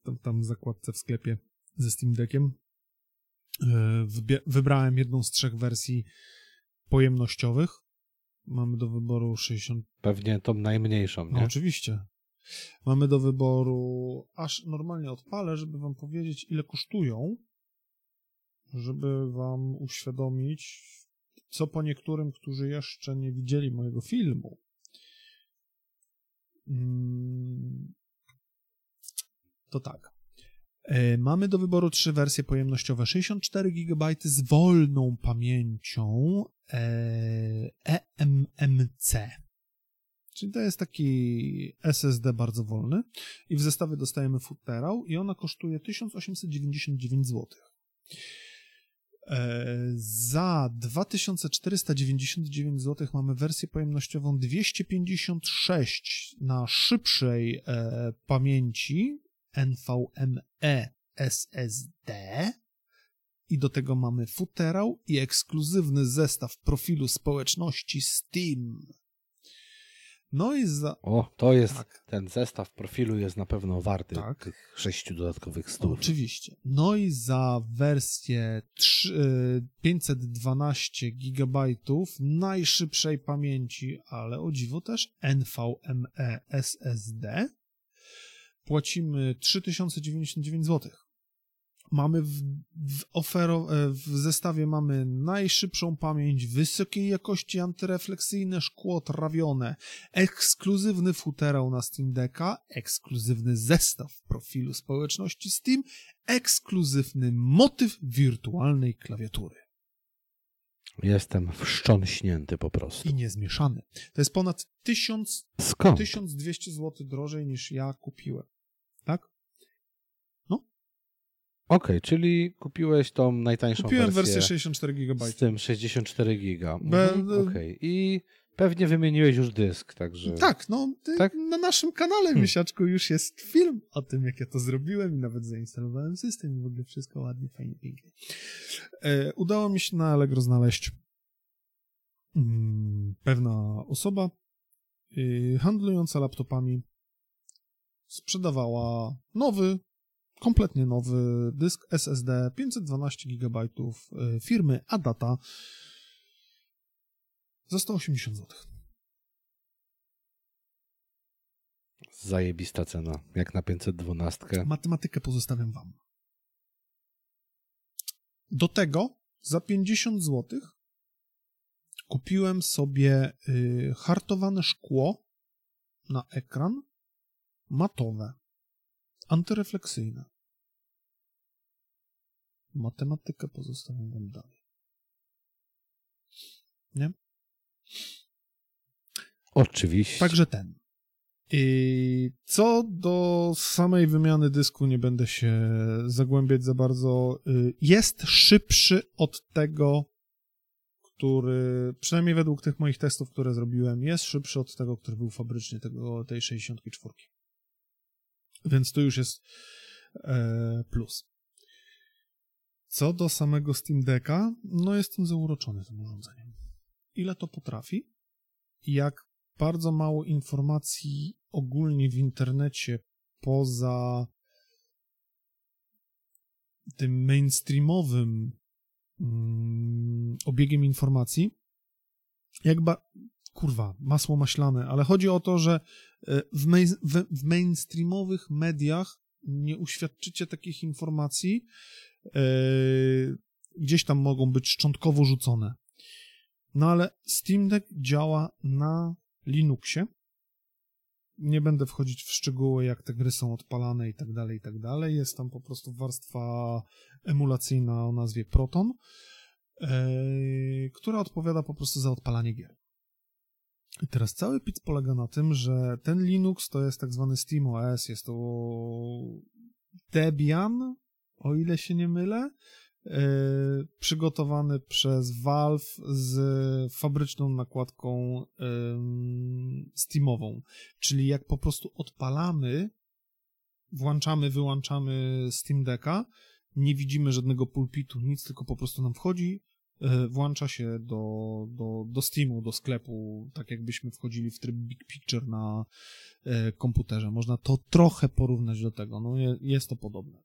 tam, tam w zakładce w sklepie ze Steam Deckiem, e, wybrałem jedną z trzech wersji pojemnościowych. Mamy do wyboru 60 Pewnie tą najmniejszą, no, nie? oczywiście. Mamy do wyboru, aż normalnie odpalę, żeby wam powiedzieć, ile kosztują, żeby wam uświadomić, co po niektórym, którzy jeszcze nie widzieli mojego filmu. Mm, to tak. E, mamy do wyboru trzy wersje pojemnościowe: 64 GB z wolną pamięcią EMMC. Czyli to jest taki SSD bardzo wolny i w zestawie dostajemy futerał i ona kosztuje 1899 zł. Za 2499 zł mamy wersję pojemnościową 256 na szybszej e, pamięci NVMe SSD i do tego mamy futerał i ekskluzywny zestaw profilu społeczności Steam. No i za... O, to jest, Tak. ten zestaw profilu jest na pewno warty Tak. tych sześciu dodatkowych stów. Oczywiście. No i za wersję 3, y, 512 GB najszybszej pamięci, ale o dziwo też NVMe SSD płacimy 3099 zł. Mamy w, w, ofero, e, w zestawie mamy najszybszą pamięć, wysokiej jakości antyrefleksyjne szkło trawione, ekskluzywny futerał na Steam Decka, ekskluzywny zestaw profilu społeczności Steam, ekskluzywny motyw wirtualnej klawiatury. Jestem wstrząśnięty po prostu. I niezmieszany. To jest ponad 1000, Skąd? 1200 zł drożej niż ja kupiłem. Tak? Okej, czyli kupiłeś tą najtańszą Kupiłem wersję, wersję 64 GB. z tym 64 giga. Be- Mhm, Okej. I pewnie wymieniłeś już dysk, także... Tak, no ty, Tak? na naszym kanale, Hmm. Miesiaczku, już jest film o tym, jak ja to zrobiłem i nawet zainstalowałem system i w ogóle wszystko ładnie, fajnie, pięknie. E, udało mi się na Allegro znaleźć mm, pewna osoba y, handlująca laptopami sprzedawała nowy, kompletnie nowy dysk SSD 512 GB y, firmy Adata za 180 zł. Zajebista cena, jak na 512. Matematykę pozostawiam wam. Do tego za 50 zł kupiłem sobie y, hartowane szkło na ekran matowe, antyrefleksyjne. Matematykę pozostawiam wam dalej. Nie? Oczywiście. Także ten. I co do samej wymiany dysku, nie będę się zagłębiać za bardzo. Y, Jest szybszy od tego, który, przynajmniej według tych moich testów, które zrobiłem, jest szybszy od tego, który był fabrycznie, tego, tej 64. Więc to już jest e, plus. Co do samego Steam Decka, no jestem zauroczony tym urządzeniem. Ile to potrafi? Jak bardzo mało informacji ogólnie w internecie poza tym mainstreamowym mm, obiegiem informacji. Jakba, kurwa, masło maślane, ale chodzi o to, że e, w, main, w, mainstreamowych mediach nie uświadczycie takich informacji, e, gdzieś tam mogą być szczątkowo rzucone. No ale Steam Deck działa na Linuxie. Nie będę wchodzić w szczegóły, jak te gry są odpalane i tak dalej, i tak dalej. Jest tam po prostu warstwa emulacyjna o nazwie Proton, yy, która odpowiada po prostu za odpalanie gier. I teraz cały pizz polega na tym, że ten Linux to jest tak zwany SteamOS, jest to Debian, o ile się nie mylę, przygotowany przez Valve z fabryczną nakładką yy, Steamową. Czyli jak po prostu odpalamy, włączamy, wyłączamy Steam Decka, nie widzimy żadnego pulpitu, nic, tylko po prostu nam wchodzi, yy, włącza się do, do, do Steamu, do sklepu, tak jakbyśmy wchodzili w tryb Big Picture na komputerze. Można to trochę porównać do tego, no je, jest to podobne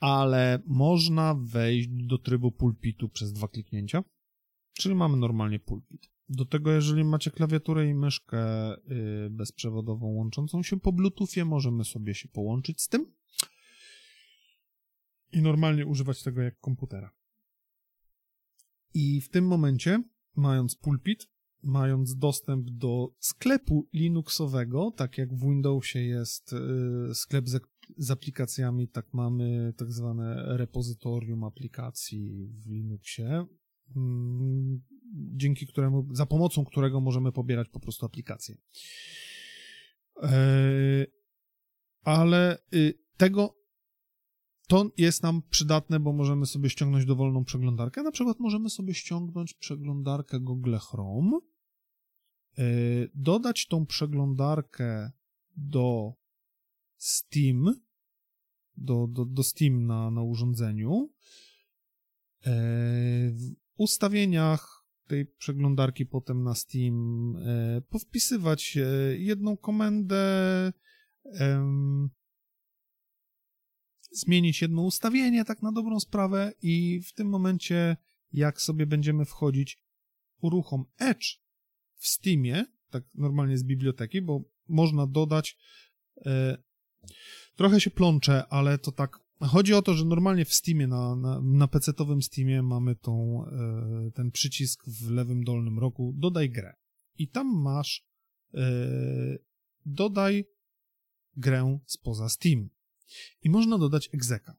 ale można wejść do trybu pulpitu przez dwa kliknięcia. Czyli mamy normalnie pulpit. Do tego, jeżeli macie klawiaturę i myszkę y, bezprzewodową łączącą się po Bluetoothie, możemy sobie się połączyć z tym i normalnie używać tego jak komputera. I w tym momencie, mając pulpit, mając dostęp do sklepu Linuxowego, tak jak w Windowsie jest y, sklep z, aplikacjami, tak mamy tak zwane repozytorium aplikacji w Linuxie, mm, dzięki któremu, za pomocą którego możemy pobierać po prostu aplikacje. E, ale y, tego to jest nam przydatne, bo możemy sobie ściągnąć dowolną przeglądarkę. Na przykład możemy sobie ściągnąć przeglądarkę Google Chrome, e, dodać tą przeglądarkę do Steam, do, do, do Steam na, na urządzeniu. E, w ustawieniach tej przeglądarki potem na Steam e, powpisywać jedną komendę, zmienić jedno ustawienie, tak na dobrą sprawę, i w tym momencie, jak sobie będziemy wchodzić, uruchom Edge w Steamie, tak normalnie z biblioteki, bo można dodać. Trochę się plączę, ale to tak. Chodzi o to, że normalnie w Steamie, na, na, na PC-owym Steamie mamy tą, e, ten przycisk w lewym dolnym rogu, dodaj grę. I tam masz e, dodaj grę spoza Steam. I można dodać exeka.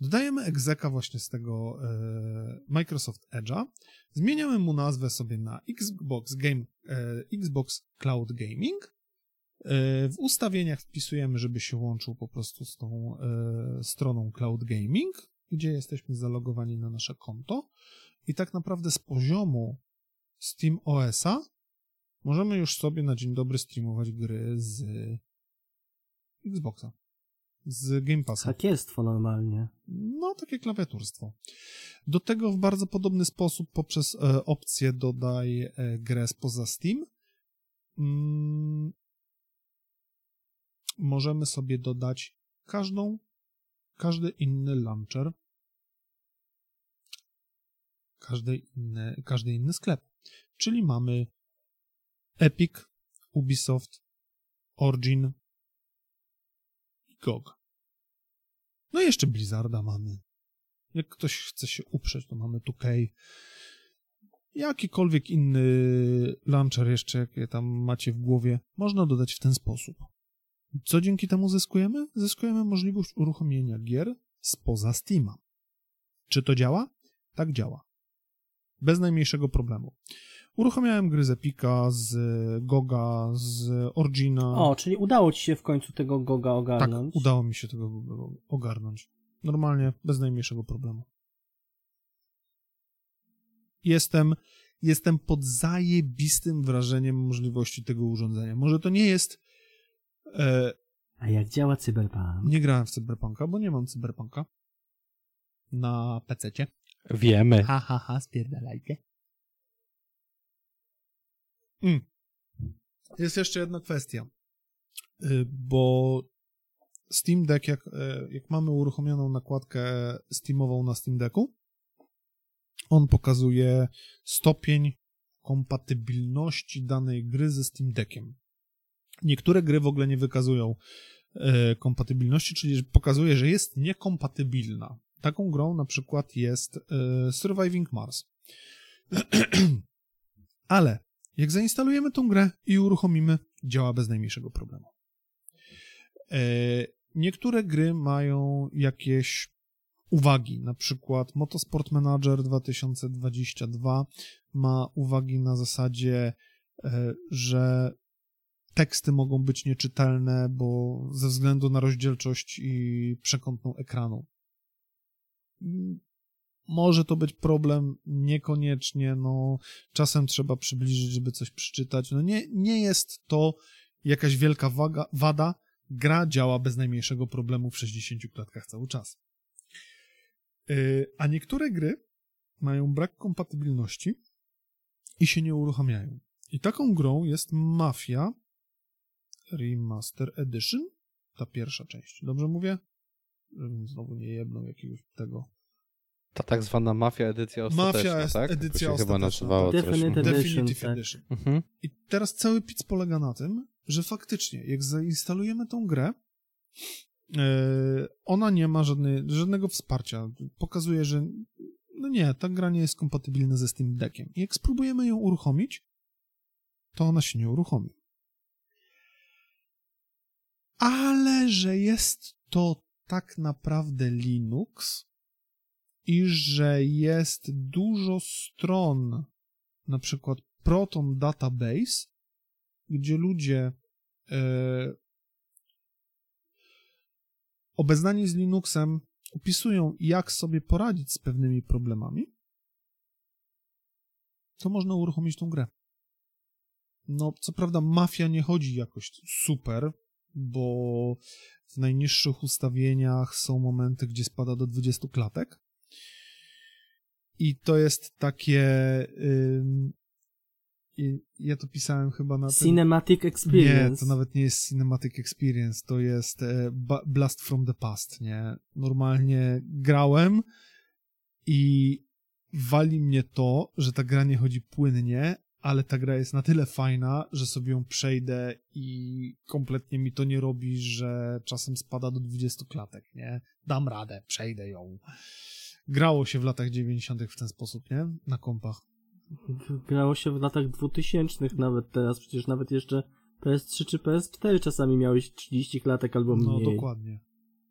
Dodajemy exeka właśnie z tego e, Microsoft Edge'a, zmieniamy mu nazwę sobie na Xbox Game, e, Xbox Cloud Gaming. E, w ustawieniach wpisujemy, żeby się łączył po prostu z tą e, stroną Cloud Gaming, gdzie jesteśmy zalogowani na nasze konto. I tak naprawdę z poziomu Steam OS-a możemy już sobie na dzień dobry streamować gry z Xboxa z Game Passa. Hakierstwo normalnie. No, takie klawiaturstwo. Do tego w bardzo podobny sposób poprzez e, opcję dodaj grę spoza Steam mm, możemy sobie dodać każdą, każdy inny launcher, każdy inny, każdy inny sklep. Czyli mamy Epic, Ubisoft, Origin, GOG. No i jeszcze Blizzarda mamy. Jak ktoś chce się uprzeć, to mamy 2K. Jakikolwiek inny launcher jeszcze, jakie tam macie w głowie, można dodać w ten sposób. Co dzięki temu zyskujemy? Zyskujemy możliwość uruchomienia gier spoza Steama. Czy to działa? Tak działa. Bez najmniejszego problemu. Uruchamiałem gry z Epika, z Goga, z Origina. O, czyli udało ci się w końcu tego Goga Tak, ogarnąć. udało mi się tego ogarnąć. Normalnie, bez najmniejszego problemu. Jestem, jestem pod zajebistym wrażeniem możliwości tego urządzenia. Może to nie jest... E, A jak działa Cyberpunk? nie grałem w Cyberpunka, bo nie mam Cyberpunka na PC-cie. Wiemy. Ha, ha, ha, spierdalajcie. Mm. Jest jeszcze jedna kwestia, Y, bo Steam Deck, jak, e, jak mamy uruchomioną nakładkę Steamową na Steam Decku, on pokazuje stopień kompatybilności danej gry ze Steam Deckiem. Niektóre gry w ogóle nie wykazują e, kompatybilności, czyli pokazuje, że jest niekompatybilna. Taką grą na przykład jest e, Surviving Mars. Ale jak zainstalujemy tą grę i uruchomimy, działa bez najmniejszego problemu. E, niektóre gry mają jakieś uwagi, na przykład Motorsport Manager 2022 ma uwagi na zasadzie, że teksty mogą być nieczytelne, bo ze względu na rozdzielczość i przekątną ekranu. Może to być problem, niekoniecznie, no czasem trzeba przybliżyć, żeby coś przeczytać. No nie, nie jest to jakaś wielka waga, wada. Gra działa bez najmniejszego problemu w 60 klatkach cały czas. Yy, a niektóre gry mają brak kompatybilności i się nie uruchamiają. I taką grą jest Mafia Remaster Edition, ta pierwsza część. Dobrze mówię? Żebym znowu nie jedną jakiegoś tego Ta tak zwana Mafia edycja ostateczna, Mafia jest tak? edycja chyba ostateczna, nazywało tak. coś. Definitive. Edition, Definitive tak. Edition. Mhm. I teraz cały pic polega na tym, że faktycznie, jak zainstalujemy tą grę, e, ona nie ma żadnej, żadnego wsparcia. Pokazuje, że no nie, ta gra nie jest kompatybilna ze Steam Deckiem. I jak spróbujemy ją uruchomić, to ona się nie uruchomi. Ale że jest to tak naprawdę Linux i że jest dużo stron, na przykład Proton Database, gdzie ludzie e, obeznani z Linuxem opisują, jak sobie poradzić z pewnymi problemami, to można uruchomić tą grę. No, co prawda, mafia nie chodzi jakoś super, bo w najniższych ustawieniach są momenty, gdzie spada do 20 klatek. I to jest takie. i ja to pisałem chyba na. Cinematic Nie, Experience. to nawet nie jest Cinematic Experience, to jest e, Blast from the Past, nie? Normalnie grałem i wali mnie to, że ta gra nie chodzi płynnie, ale ta gra jest na tyle fajna, że sobie ją przejdę i kompletnie mi to nie robi, że czasem spada do 20 klatek, nie? Dam radę, przejdę ją. Grało się w latach 90. w ten sposób, nie? Na kompach. Grało się w latach 2000 nawet teraz, przecież nawet jeszcze PS3 czy PS4 czasami miałeś 30 klatek albo No, mniej. dokładnie.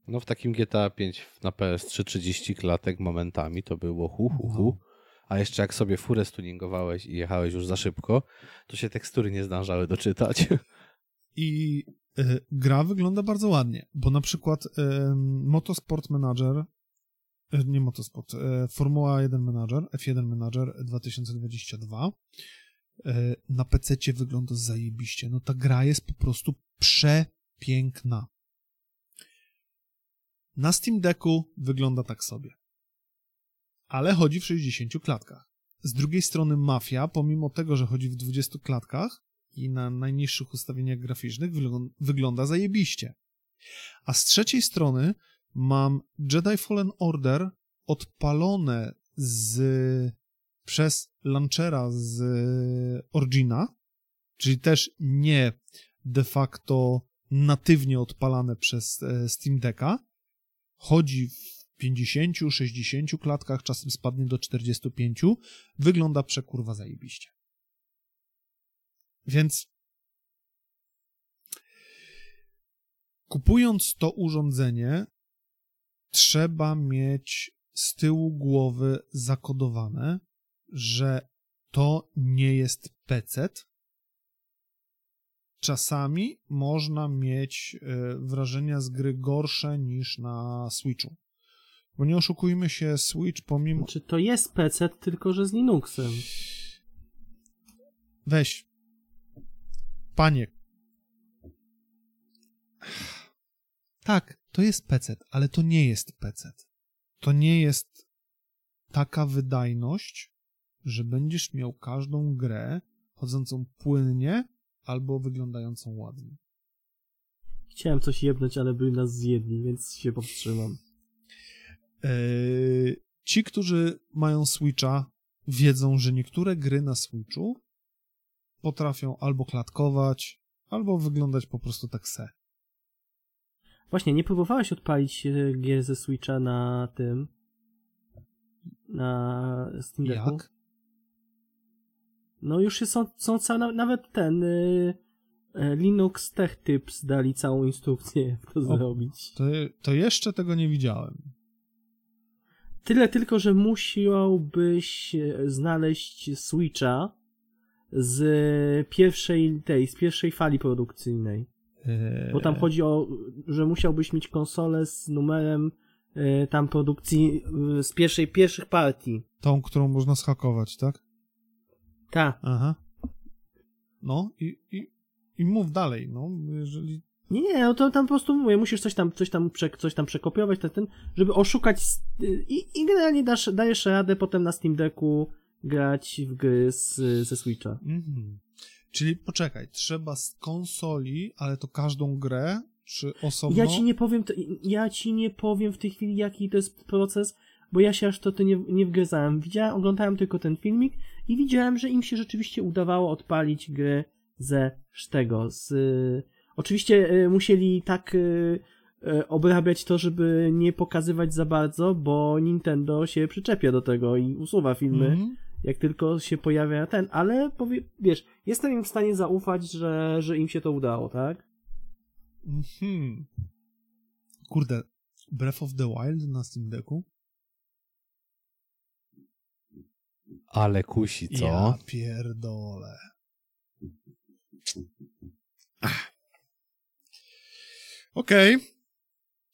No w takim GTA 5 na PS3 30 klatek momentami to było hu hu hu. No. A jeszcze jak sobie furę stuningowałeś i jechałeś już za szybko, to się tekstury nie zdążały doczytać. I e, gra wygląda bardzo ładnie, bo na przykład e, Motorsport Manager, e, nie Motorsport, Formuła 1 Manager, F1 Manager 2022 e, na PC wygląda zajebiście. No ta gra jest po prostu przepiękna. Na Steam Decku wygląda tak sobie. Ale chodzi w 60 klatkach. Z drugiej strony Mafia, pomimo tego, że chodzi w 20 klatkach, i na najniższych ustawieniach graficznych wyglą- wygląda zajebiście. A z trzeciej strony mam Jedi Fallen Order odpalone z, przez launchera z Origina, czyli też nie de facto natywnie odpalane przez e, Steam Decka. Chodzi w 50-60 klatkach, czasem spadnie do 45. Wygląda przekurwa zajebiście. Więc kupując to urządzenie, trzeba mieć z tyłu głowy zakodowane, że to nie jest PC. Czasami można mieć e, wrażenia z gry gorsze niż na Switchu. Bo nie oszukujmy się, Switch pomimo Czy to jest PC, tylko że z Linuxem? Weź. Panie. Tak, to jest PC, ale to nie jest PC. To nie jest taka wydajność, że będziesz miał każdą grę chodzącą płynnie albo wyglądającą ładnie. Chciałem coś jebnąć, ale by nas zjedli, więc się powstrzymam. Eee, ci, którzy mają Switcha, wiedzą, że niektóre gry na Switchu potrafią albo klatkować, albo wyglądać po prostu tak se. Właśnie, nie próbowałeś odpalić e, gier ze Switcha na tym na Steam Decku? Jak? No już są, są całe, nawet ten y, Linux Tech Tips dali całą instrukcję, jak to O. zrobić. To, to jeszcze tego nie widziałem. Tyle tylko, że musiałbyś e, znaleźć Switcha z pierwszej tej, z pierwszej fali produkcyjnej. Eee, Bo tam chodzi o, że musiałbyś mieć konsolę z numerem e, tam produkcji e, z pierwszej, pierwszych partii. Tą, którą można schakować, tak? Ta. Aha. No i, i, i mów dalej, no, jeżeli... Nie, nie, no to tam po prostu mówię, musisz coś tam, coś tam, prze, coś tam przekopiować, ten, ten, żeby oszukać s- i, i generalnie dasz, dajesz radę potem na Steam Decku grać w gry z, ze Switcha. Mhm. Czyli poczekaj, trzeba z konsoli, ale to każdą grę, czy osobno? Ja ci nie powiem, ja ci nie powiem w tej chwili, jaki to jest proces, bo ja się aż to, to nie, nie wgryzałem. Widziałem, oglądałem tylko ten filmik i widziałem, że im się rzeczywiście udawało odpalić gry ze tego, z... Oczywiście y, musieli tak y, y, obrabiać to, żeby nie pokazywać za bardzo, bo Nintendo się przyczepia do tego i usuwa filmy, Mhm. jak tylko się pojawia ten, ale powie, wiesz, jestem im w stanie zaufać, że, że im się to udało, tak? Mhm. Kurde, Breath of the Wild na Steam Decku? Ale kusi, co? Ja pierdolę. Ach. Okej.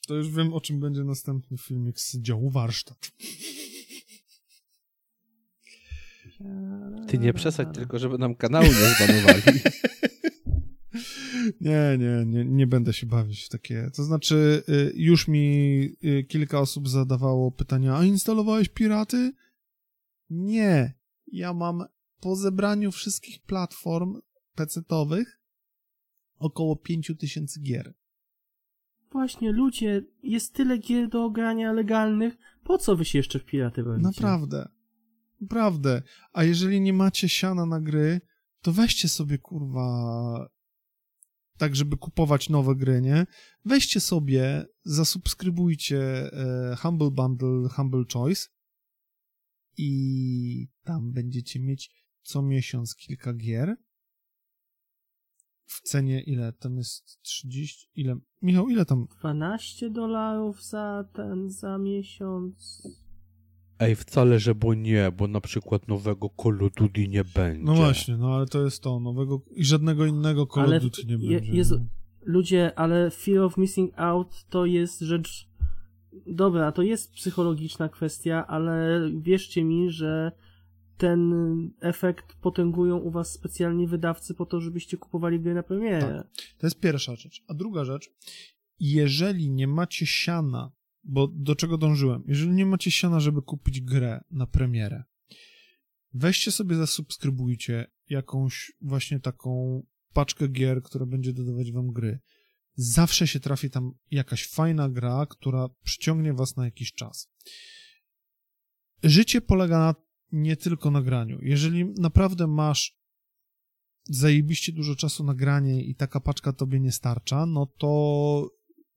To już wiem, o czym będzie następny filmik z działu warsztat. Ty nie przesadź tylko, żeby nam kanału nie zbanowali. Nie, nie, nie, nie będę się bawić w takie. To znaczy, y, już mi y, kilka osób zadawało pytania, a instalowałeś piraty? Nie. Ja mam po zebraniu wszystkich platform PC-towych około 5000 gier. Właśnie, ludzie, jest tyle gier do ogrania legalnych, po co wy się jeszcze w piraty bawicie? Naprawdę. Naprawdę. A jeżeli nie macie siana na gry, to weźcie sobie kurwa tak, żeby kupować nowe gry, nie? Weźcie sobie, zasubskrybujcie e, Humble Bundle, Humble Choice i tam będziecie mieć co miesiąc kilka gier w cenie ile? Tam jest 30, ile? Michał, ile tam? 12 dolarów za ten, za miesiąc. Ej, wcale, że bo nie, bo na przykład nowego Call of Duty nie będzie. No właśnie, no ale to jest to, nowego i żadnego innego Call Ale of Duty nie je- będzie. jest- no. Ludzie, ale fear of missing out to jest rzecz. Dobra, to jest psychologiczna kwestia, ale wierzcie mi, że ten efekt potęgują u was specjalnie wydawcy po to, żebyście kupowali gry na premierę. To jest pierwsza rzecz. A druga rzecz, jeżeli nie macie siana, bo do czego dążyłem, jeżeli nie macie siana, żeby kupić grę na premierę, weźcie sobie, zasubskrybujcie jakąś właśnie taką paczkę gier, która będzie dodawać wam gry. Zawsze się trafi tam jakaś fajna gra, która przyciągnie was na jakiś czas. Życie polega na, nie tylko na graniu. Jeżeli naprawdę masz zajebiście dużo czasu na granie i taka paczka tobie nie starcza, no to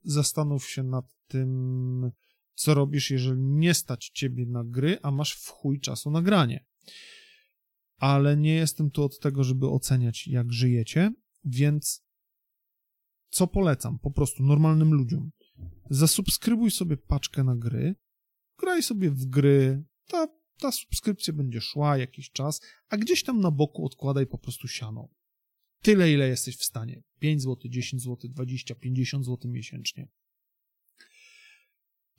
zastanów się nad tym, co robisz, jeżeli nie stać ciebie na gry, a masz w chuj czasu na granie. Ale nie jestem tu od tego, żeby oceniać, jak żyjecie, więc co polecam po prostu normalnym ludziom? Zasubskrybuj sobie paczkę na gry, graj sobie w gry, ta, ta subskrypcja będzie szła jakiś czas, a gdzieś tam na boku odkładaj po prostu siano. Tyle, ile jesteś w stanie. 5 zł, 10 zł, 20, 50 zł miesięcznie.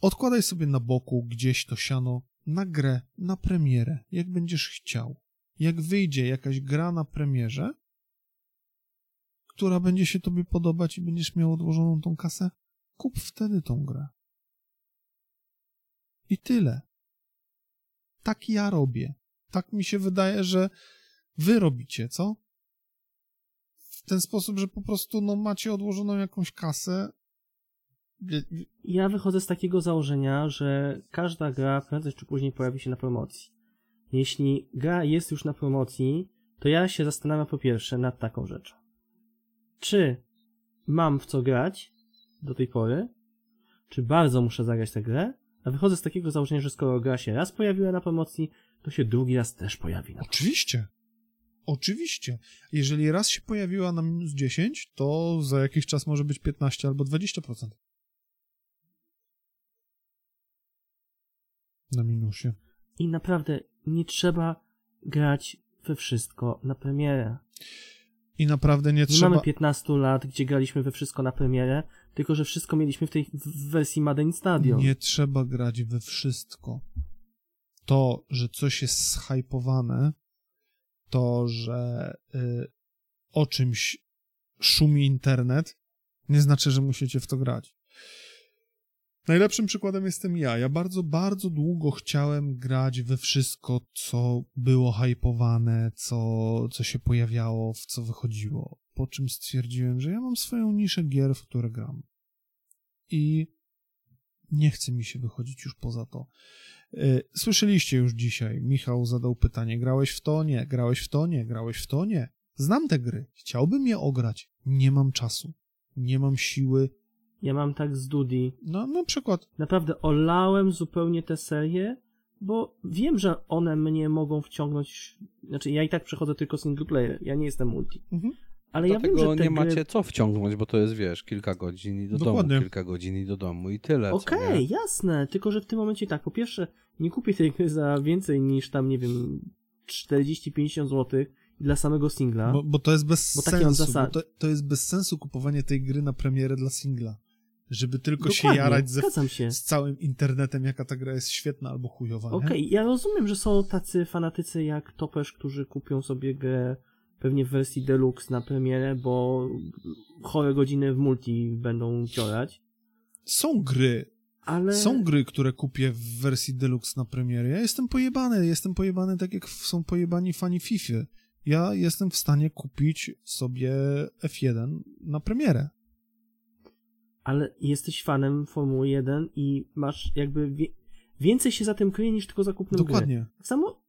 Odkładaj sobie na boku gdzieś to siano na grę, na premierę, jak będziesz chciał. Jak wyjdzie jakaś gra na premierze, która będzie się tobie podobać i będziesz miał odłożoną tą kasę, kup wtedy tą grę. I tyle. Tak ja robię. Tak mi się wydaje, że wy robicie, co? W ten sposób, że po prostu no, macie odłożoną jakąś kasę. Ja wychodzę z takiego założenia, że każda gra prędzej czy później pojawi się na promocji. Jeśli gra jest już na promocji, to ja się zastanawiam po pierwsze nad taką rzeczą. Czy mam w co grać do tej pory? Czy bardzo muszę zagrać tę grę? A wychodzę z takiego założenia, że skoro gra się raz pojawiła na promocji, to się drugi raz też pojawi na Oczywiście. Oczywiście. Jeżeli raz się pojawiła na minus 10, to za jakiś czas może być 15 albo 20%. Na minusie. I naprawdę nie trzeba grać we wszystko na premierę. I naprawdę nie Nie trzeba. mamy 15 lat, gdzie graliśmy we wszystko na premierę, tylko że wszystko mieliśmy w tej w wersji Madden Stadion. Nie trzeba grać we wszystko. To, że coś jest zhypowane, to, że y, o czymś szumi internet, nie znaczy, że musicie w to grać. Najlepszym przykładem jestem ja. Ja bardzo, bardzo długo chciałem grać we wszystko, co było hypowane, co, co się pojawiało, w co wychodziło. Po czym stwierdziłem, że ja mam swoją niszę gier, w które gram. I nie chce mi się wychodzić już poza to. Y, Słyszeliście już dzisiaj, Michał zadał pytanie, grałeś w to? Nie. Grałeś w to? Nie. Grałeś w to? Nie. Znam te gry. Chciałbym je ograć. Nie mam czasu. Nie mam siły. Ja mam tak z Dudi. No, na przykład. Naprawdę olałem zupełnie tę serię, bo wiem, że one mnie mogą wciągnąć. Znaczy, ja i tak przechodzę tylko single player, ja nie jestem multi. Mhm. Ale ja wiem, że nie gry... macie co wciągnąć, bo to jest, wiesz, kilka godzin i do Dokładnie. domu, kilka godzin i do domu i tyle. Okej, nie? jasne, tylko że w tym momencie tak, po pierwsze, nie kupię tej gry za więcej niż tam, nie wiem, 40-50 zł dla samego singla. Bo, bo to jest bez sensu. Bo zasady. to, to jest bez sensu kupowanie tej gry na premierę dla singla. Żeby tylko się Dokładnie, jarać ze, się. z całym internetem, jaka ta gra jest świetna albo chujowa. Okej, ja rozumiem, że są tacy fanatycy jak Topesz, którzy kupią sobie grę pewnie w wersji deluxe na premierę, bo chore godziny w multi będą ciorać, Są gry, ale... Są gry, które kupię w wersji deluxe na premierę. Ja jestem pojebany, jestem pojebany tak jak są pojebani fani FIFA. Ja jestem w stanie kupić sobie F1 na premierę. ale jesteś fanem Formuły 1 i masz jakby wie... więcej się za tym kryje niż tylko zakupnem gry. Dokładnie. Samo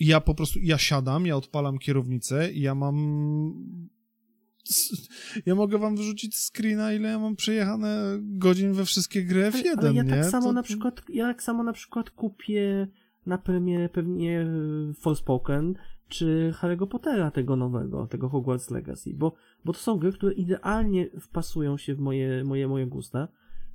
ja po prostu, ja siadam, ja odpalam kierownicę i ja mam... Ja mogę wam wyrzucić screena, ile ja mam przejechane godzin we wszystkie gry F1, ale, ale ja nie? tak samo To- na przykład ja tak samo na przykład kupię na premierę pewnie e, Forspoken czy Harry'ego Pottera tego nowego, tego Hogwarts Legacy, bo, bo to są gry, które idealnie wpasują się w moje, moje, moje gusta.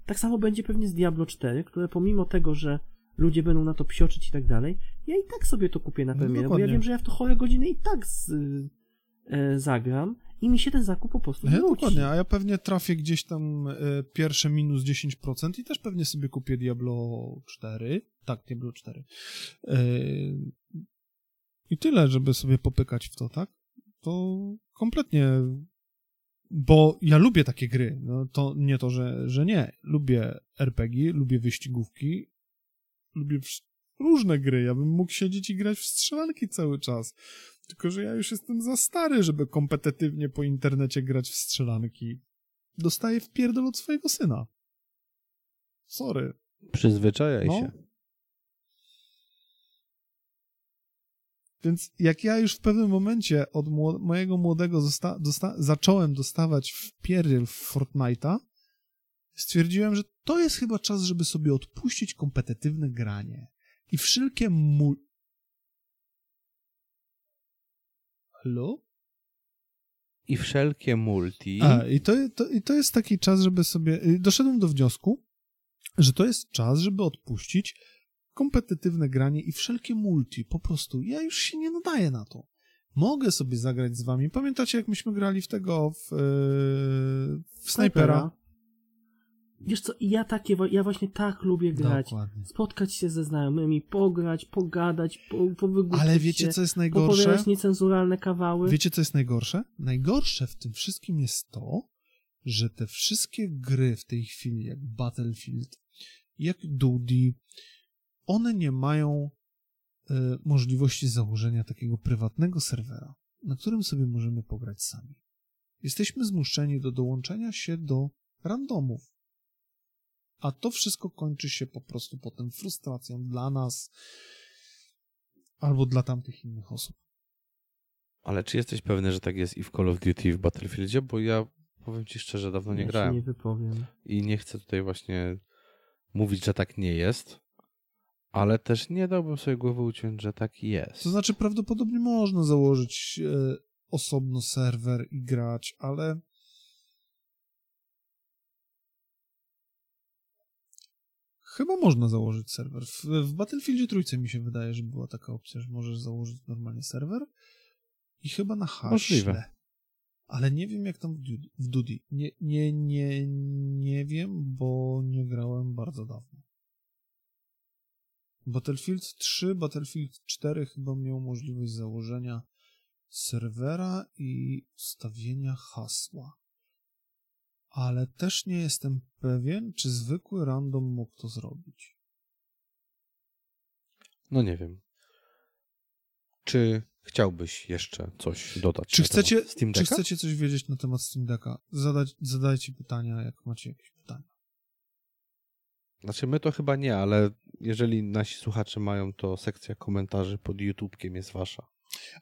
Tak samo będzie pewnie z Diablo 4, które pomimo tego, że ludzie będą na to psioczyć i tak dalej, ja i tak sobie to kupię na No, premierę, bo ja wiem, że ja w to chore godziny i tak z, e, zagram i mi się ten zakup po prostu Ja, zwróci. dokładnie, a ja pewnie trafię gdzieś tam e, pierwsze minus 10% i też pewnie sobie kupię Diablo 4. Tak, Diablo 4. E, I tyle, żeby sobie popykać w to, tak? To kompletnie. Bo ja lubię takie gry. No, to nie to, że, że nie. Lubię RPG, lubię wyścigówki, lubię różne gry. Ja bym mógł siedzieć i grać w strzelanki cały czas. Tylko, że ja już jestem za stary, żeby kompetytywnie po internecie grać w strzelanki. Dostaję w pierdol od swojego syna. Sorry. Przyzwyczajaj No. się. Więc jak ja już w pewnym momencie od mojego młodego dosta- zacząłem dostawać w pierdol w Fortnite'a, stwierdziłem, że to jest chyba czas, żeby sobie odpuścić kompetytywne granie. I wszelkie mu... Halo? I wszelkie multi. A, i to, to, i to jest taki czas, żeby sobie. y, Doszedłem do wniosku, że to jest czas, żeby odpuścić kompetytywne granie i wszelkie multi. Po prostu ja już się nie nadaję na to. Mogę sobie zagrać z wami. Pamiętacie, jak myśmy grali w tego w, yy, w snajpera? Wiesz co, ja takie, ja właśnie tak lubię grać. Dokładnie. Spotkać się ze znajomymi, pograć, pogadać, po, Ale wiecie, się, co jest najgorsze? popowiadać niecenzuralne kawały. Wiecie, co jest najgorsze? Najgorsze w tym wszystkim jest to, że te wszystkie gry w tej chwili, jak Battlefield, jak Duty, one nie mają e, możliwości założenia takiego prywatnego serwera, na którym sobie możemy pograć sami. Jesteśmy zmuszeni do dołączenia się do randomów. A to wszystko kończy się po prostu potem frustracją dla nas albo dla tamtych innych osób. Ale czy jesteś pewny, że tak jest i w Call of Duty, i w Battlefieldzie? Bo ja powiem ci szczerze, dawno nie ja grałem. się nie wypowiem. I nie chcę tutaj właśnie mówić, że tak nie jest, ale też nie dałbym sobie głowy uciąć, że tak jest. To znaczy, prawdopodobnie można założyć e, osobno serwer i grać, ale. Chyba można założyć serwer. W, w Battlefieldzie trójce mi się wydaje, że była taka opcja, że możesz założyć normalnie serwer i chyba na haśle. Możliwe. Ale nie wiem jak tam. W Duty. Nie, nie, nie, nie wiem, bo nie grałem bardzo dawno. Battlefield 3, Battlefield 4 chyba miał możliwość założenia serwera i ustawienia hasła. Ale też nie jestem pewien, czy zwykły random mógł to zrobić. No nie wiem. Czy chciałbyś jeszcze coś dodać? Czy na chcecie, temat Steam czy chcecie coś wiedzieć na temat Steam Decka? Zadać, zadajcie pytania, jak macie jakieś pytania. Znaczy my to chyba nie, ale jeżeli nasi słuchacze mają, to sekcja komentarzy pod YouTubekiem jest wasza.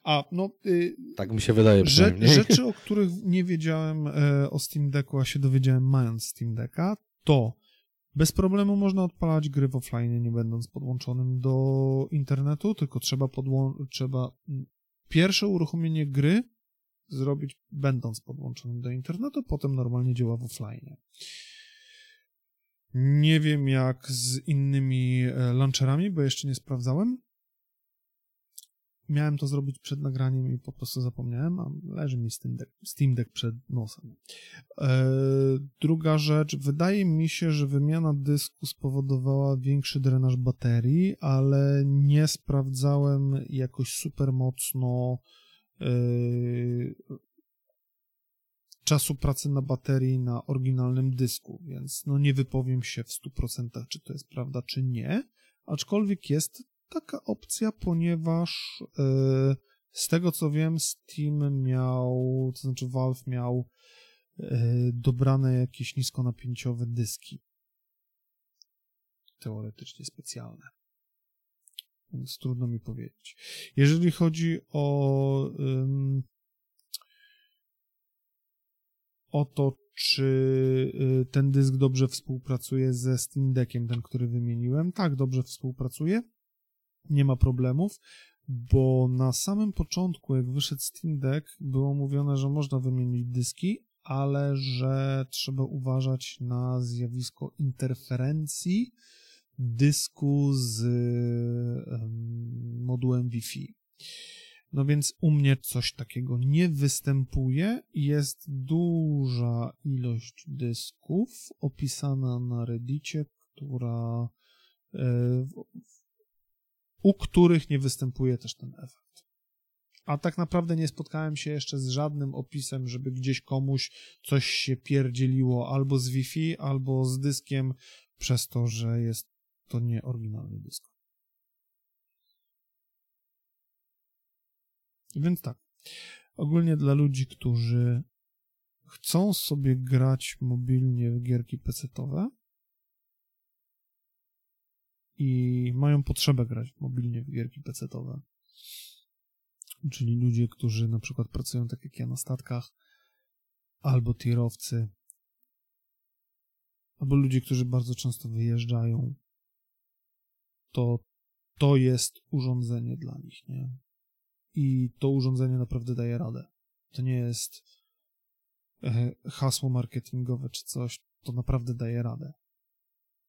A, no... Y, tak mi się wydaje Rze rzeczy, o których nie wiedziałem e, o Steam Decku, a się dowiedziałem mając Steam Decka, to bez problemu można odpalać gry w offline, nie będąc podłączonym do internetu, tylko trzeba, trzeba pierwsze uruchomienie gry zrobić będąc podłączonym do internetu, potem normalnie działa w offline. Nie wiem jak z innymi e, launcherami, bo jeszcze nie sprawdzałem. Miałem to zrobić przed nagraniem i po prostu zapomniałem, a leży mi Steam Deck, Steam Deck przed nosem. E, druga rzecz, wydaje mi się, że wymiana dysku spowodowała większy drenaż baterii, ale nie sprawdzałem jakoś super mocno e, czasu pracy na baterii na oryginalnym dysku, więc no nie wypowiem się w 100% czy to jest prawda, czy nie, aczkolwiek jest taka opcja, ponieważ yy, z tego co wiem, Steam miał, to znaczy Valve miał yy, dobrane jakieś niskonapięciowe dyski. Teoretycznie specjalne. Więc trudno mi powiedzieć. Jeżeli chodzi o o to, czy y, ten dysk dobrze współpracuje ze Steam Deckiem, ten, który wymieniłem. Tak, dobrze współpracuje. Nie ma problemów, bo na samym początku, jak wyszedł Steam Deck, było mówione, że można wymienić dyski, ale że trzeba uważać na zjawisko interferencji dysku z modułem Wi-Fi. No więc u mnie coś takiego nie występuje. Jest duża ilość dysków opisana na Reddicie, która, e, u których nie występuje też ten efekt. A tak naprawdę nie spotkałem się jeszcze z żadnym opisem, żeby gdzieś komuś coś się pierdzieliło albo z Wi-Fi, albo z dyskiem, przez to, że jest to nie oryginalny dysk. Więc tak. Ogólnie dla ludzi, którzy chcą sobie grać mobilnie w gierki pecetowe i mają potrzebę grać mobilnie w gierki pecetowe, czyli ludzie, którzy na przykład pracują tak jak ja na statkach, albo tirowcy, albo ludzie, którzy bardzo często wyjeżdżają, to to jest urządzenie dla nich, nie? i to urządzenie naprawdę daje radę. To nie jest e, hasło marketingowe czy coś, to naprawdę daje radę.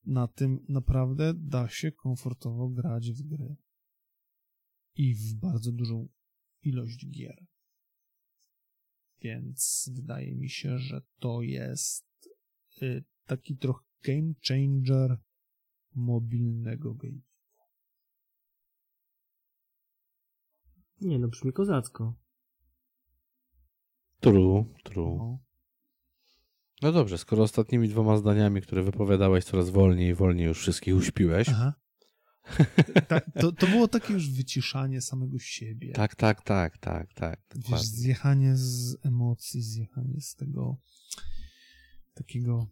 Na tym naprawdę da się komfortowo grać w gry. I w bardzo dużą ilość gier. Więc wydaje mi się, że to jest y, taki trochę game changer mobilnego gaming. Nie no, brzmi kozacko. True, true. No. No dobrze, skoro ostatnimi dwoma zdaniami, które wypowiadałeś coraz wolniej i wolniej już wszystkich uśpiłeś. Aha. Ta, to, to było takie już wyciszanie samego siebie. Tak, tak, tak, tak, tak. Wiesz, zjechanie z emocji, zjechanie z tego takiego...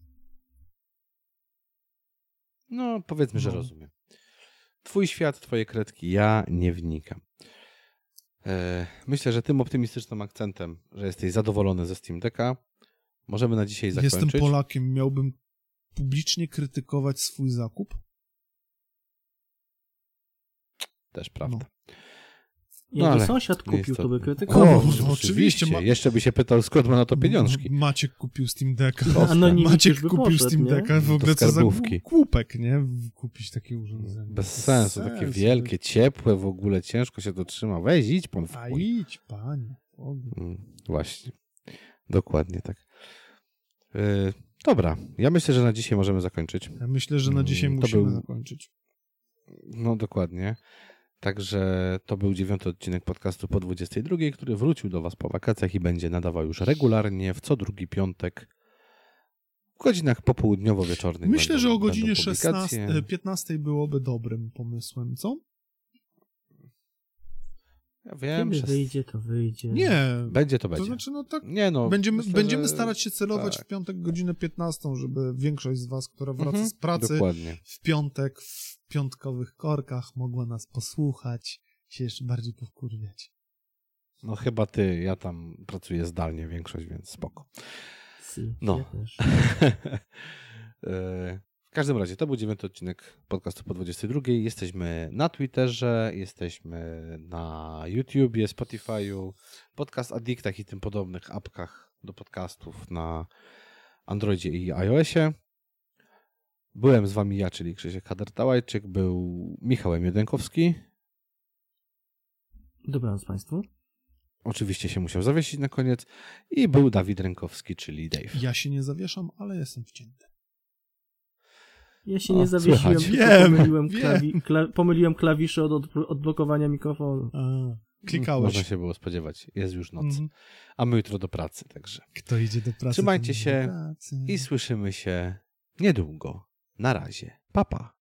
No, powiedzmy, no. że rozumiem. Twój świat, twoje kredki, ja nie wnikam. E, myślę, że tym optymistycznym akcentem, że jesteś zadowolony ze Steam Decka, możemy na dzisiaj zakończyć. Jestem Polakiem, miałbym publicznie krytykować swój zakup? Też prawda. No. No, Jakby sąsiad kupił, to by krytykował. O, no, oczywiście. Ma... Jeszcze by się pytał, skąd ma na to pieniążki. Maciek kupił Steam Decka. Maciek kupił poszedł, Steam Decka. W ogóle co za głupek, nie? Kupić takie urządzenie. Bez, Bez sensu, sensu, takie wielkie, ciepłe w ogóle, ciężko się to trzyma. Weź, idź pan w A idź, panie. Mm, właśnie. Dokładnie tak. Yy, dobra, ja myślę, że na dzisiaj możemy zakończyć. Ja myślę, że na dzisiaj mm, musimy był... zakończyć. No dokładnie. Także to był dziewiąty odcinek podcastu po 22, który wrócił do Was po wakacjach i będzie nadawał już regularnie w co drugi piątek w godzinach popołudniowo-wieczornych. Myślę, będą, że o godzinie 16, 15 byłoby dobrym pomysłem, co? Ja wiem, Kiedy że wyjdzie, to wyjdzie. Nie. będzie to To będzie. znaczy, no tak. Nie no. Będziemy, myślę, będziemy że- starać się celować tak. w piątek godzinę 15, żeby większość z Was, która wraca Mhm, z pracy Dokładnie. w piątek w piątkowych korkach mogła nas posłuchać, się jeszcze bardziej powkurwiać. No chyba ty, ja tam pracuję zdalnie większość, więc spoko. Si, No. Ja też. E, w każdym razie, to był dziewiąty odcinek podcastu po 22. Jesteśmy na Twitterze, jesteśmy na YouTubie, Spotify'u, Podcast Addictach i tym podobnych apkach do podcastów na Androidzie i iOSie. Byłem z wami ja, czyli Krzysiek Hader-Tałajczyk, był Michałem Jedenkowski. Dobranoc Państwu. Oczywiście się musiał zawiesić na koniec. I był Dawid Rękowski, czyli Dave. Ja się nie zawieszam, ale jestem wcięty. Ja się O, nie zawiesiłem, Wiem, pomyliłem, wiem. klawi kla pomyliłem klawisze od odblo- odblokowania mikrofonu. A, klikałeś. Można się było spodziewać. Jest już noc. Mhm. A my jutro do pracy, także. Kto idzie do pracy? Trzymajcie się do pracy. I słyszymy się niedługo. Na razie. Papa. Pa.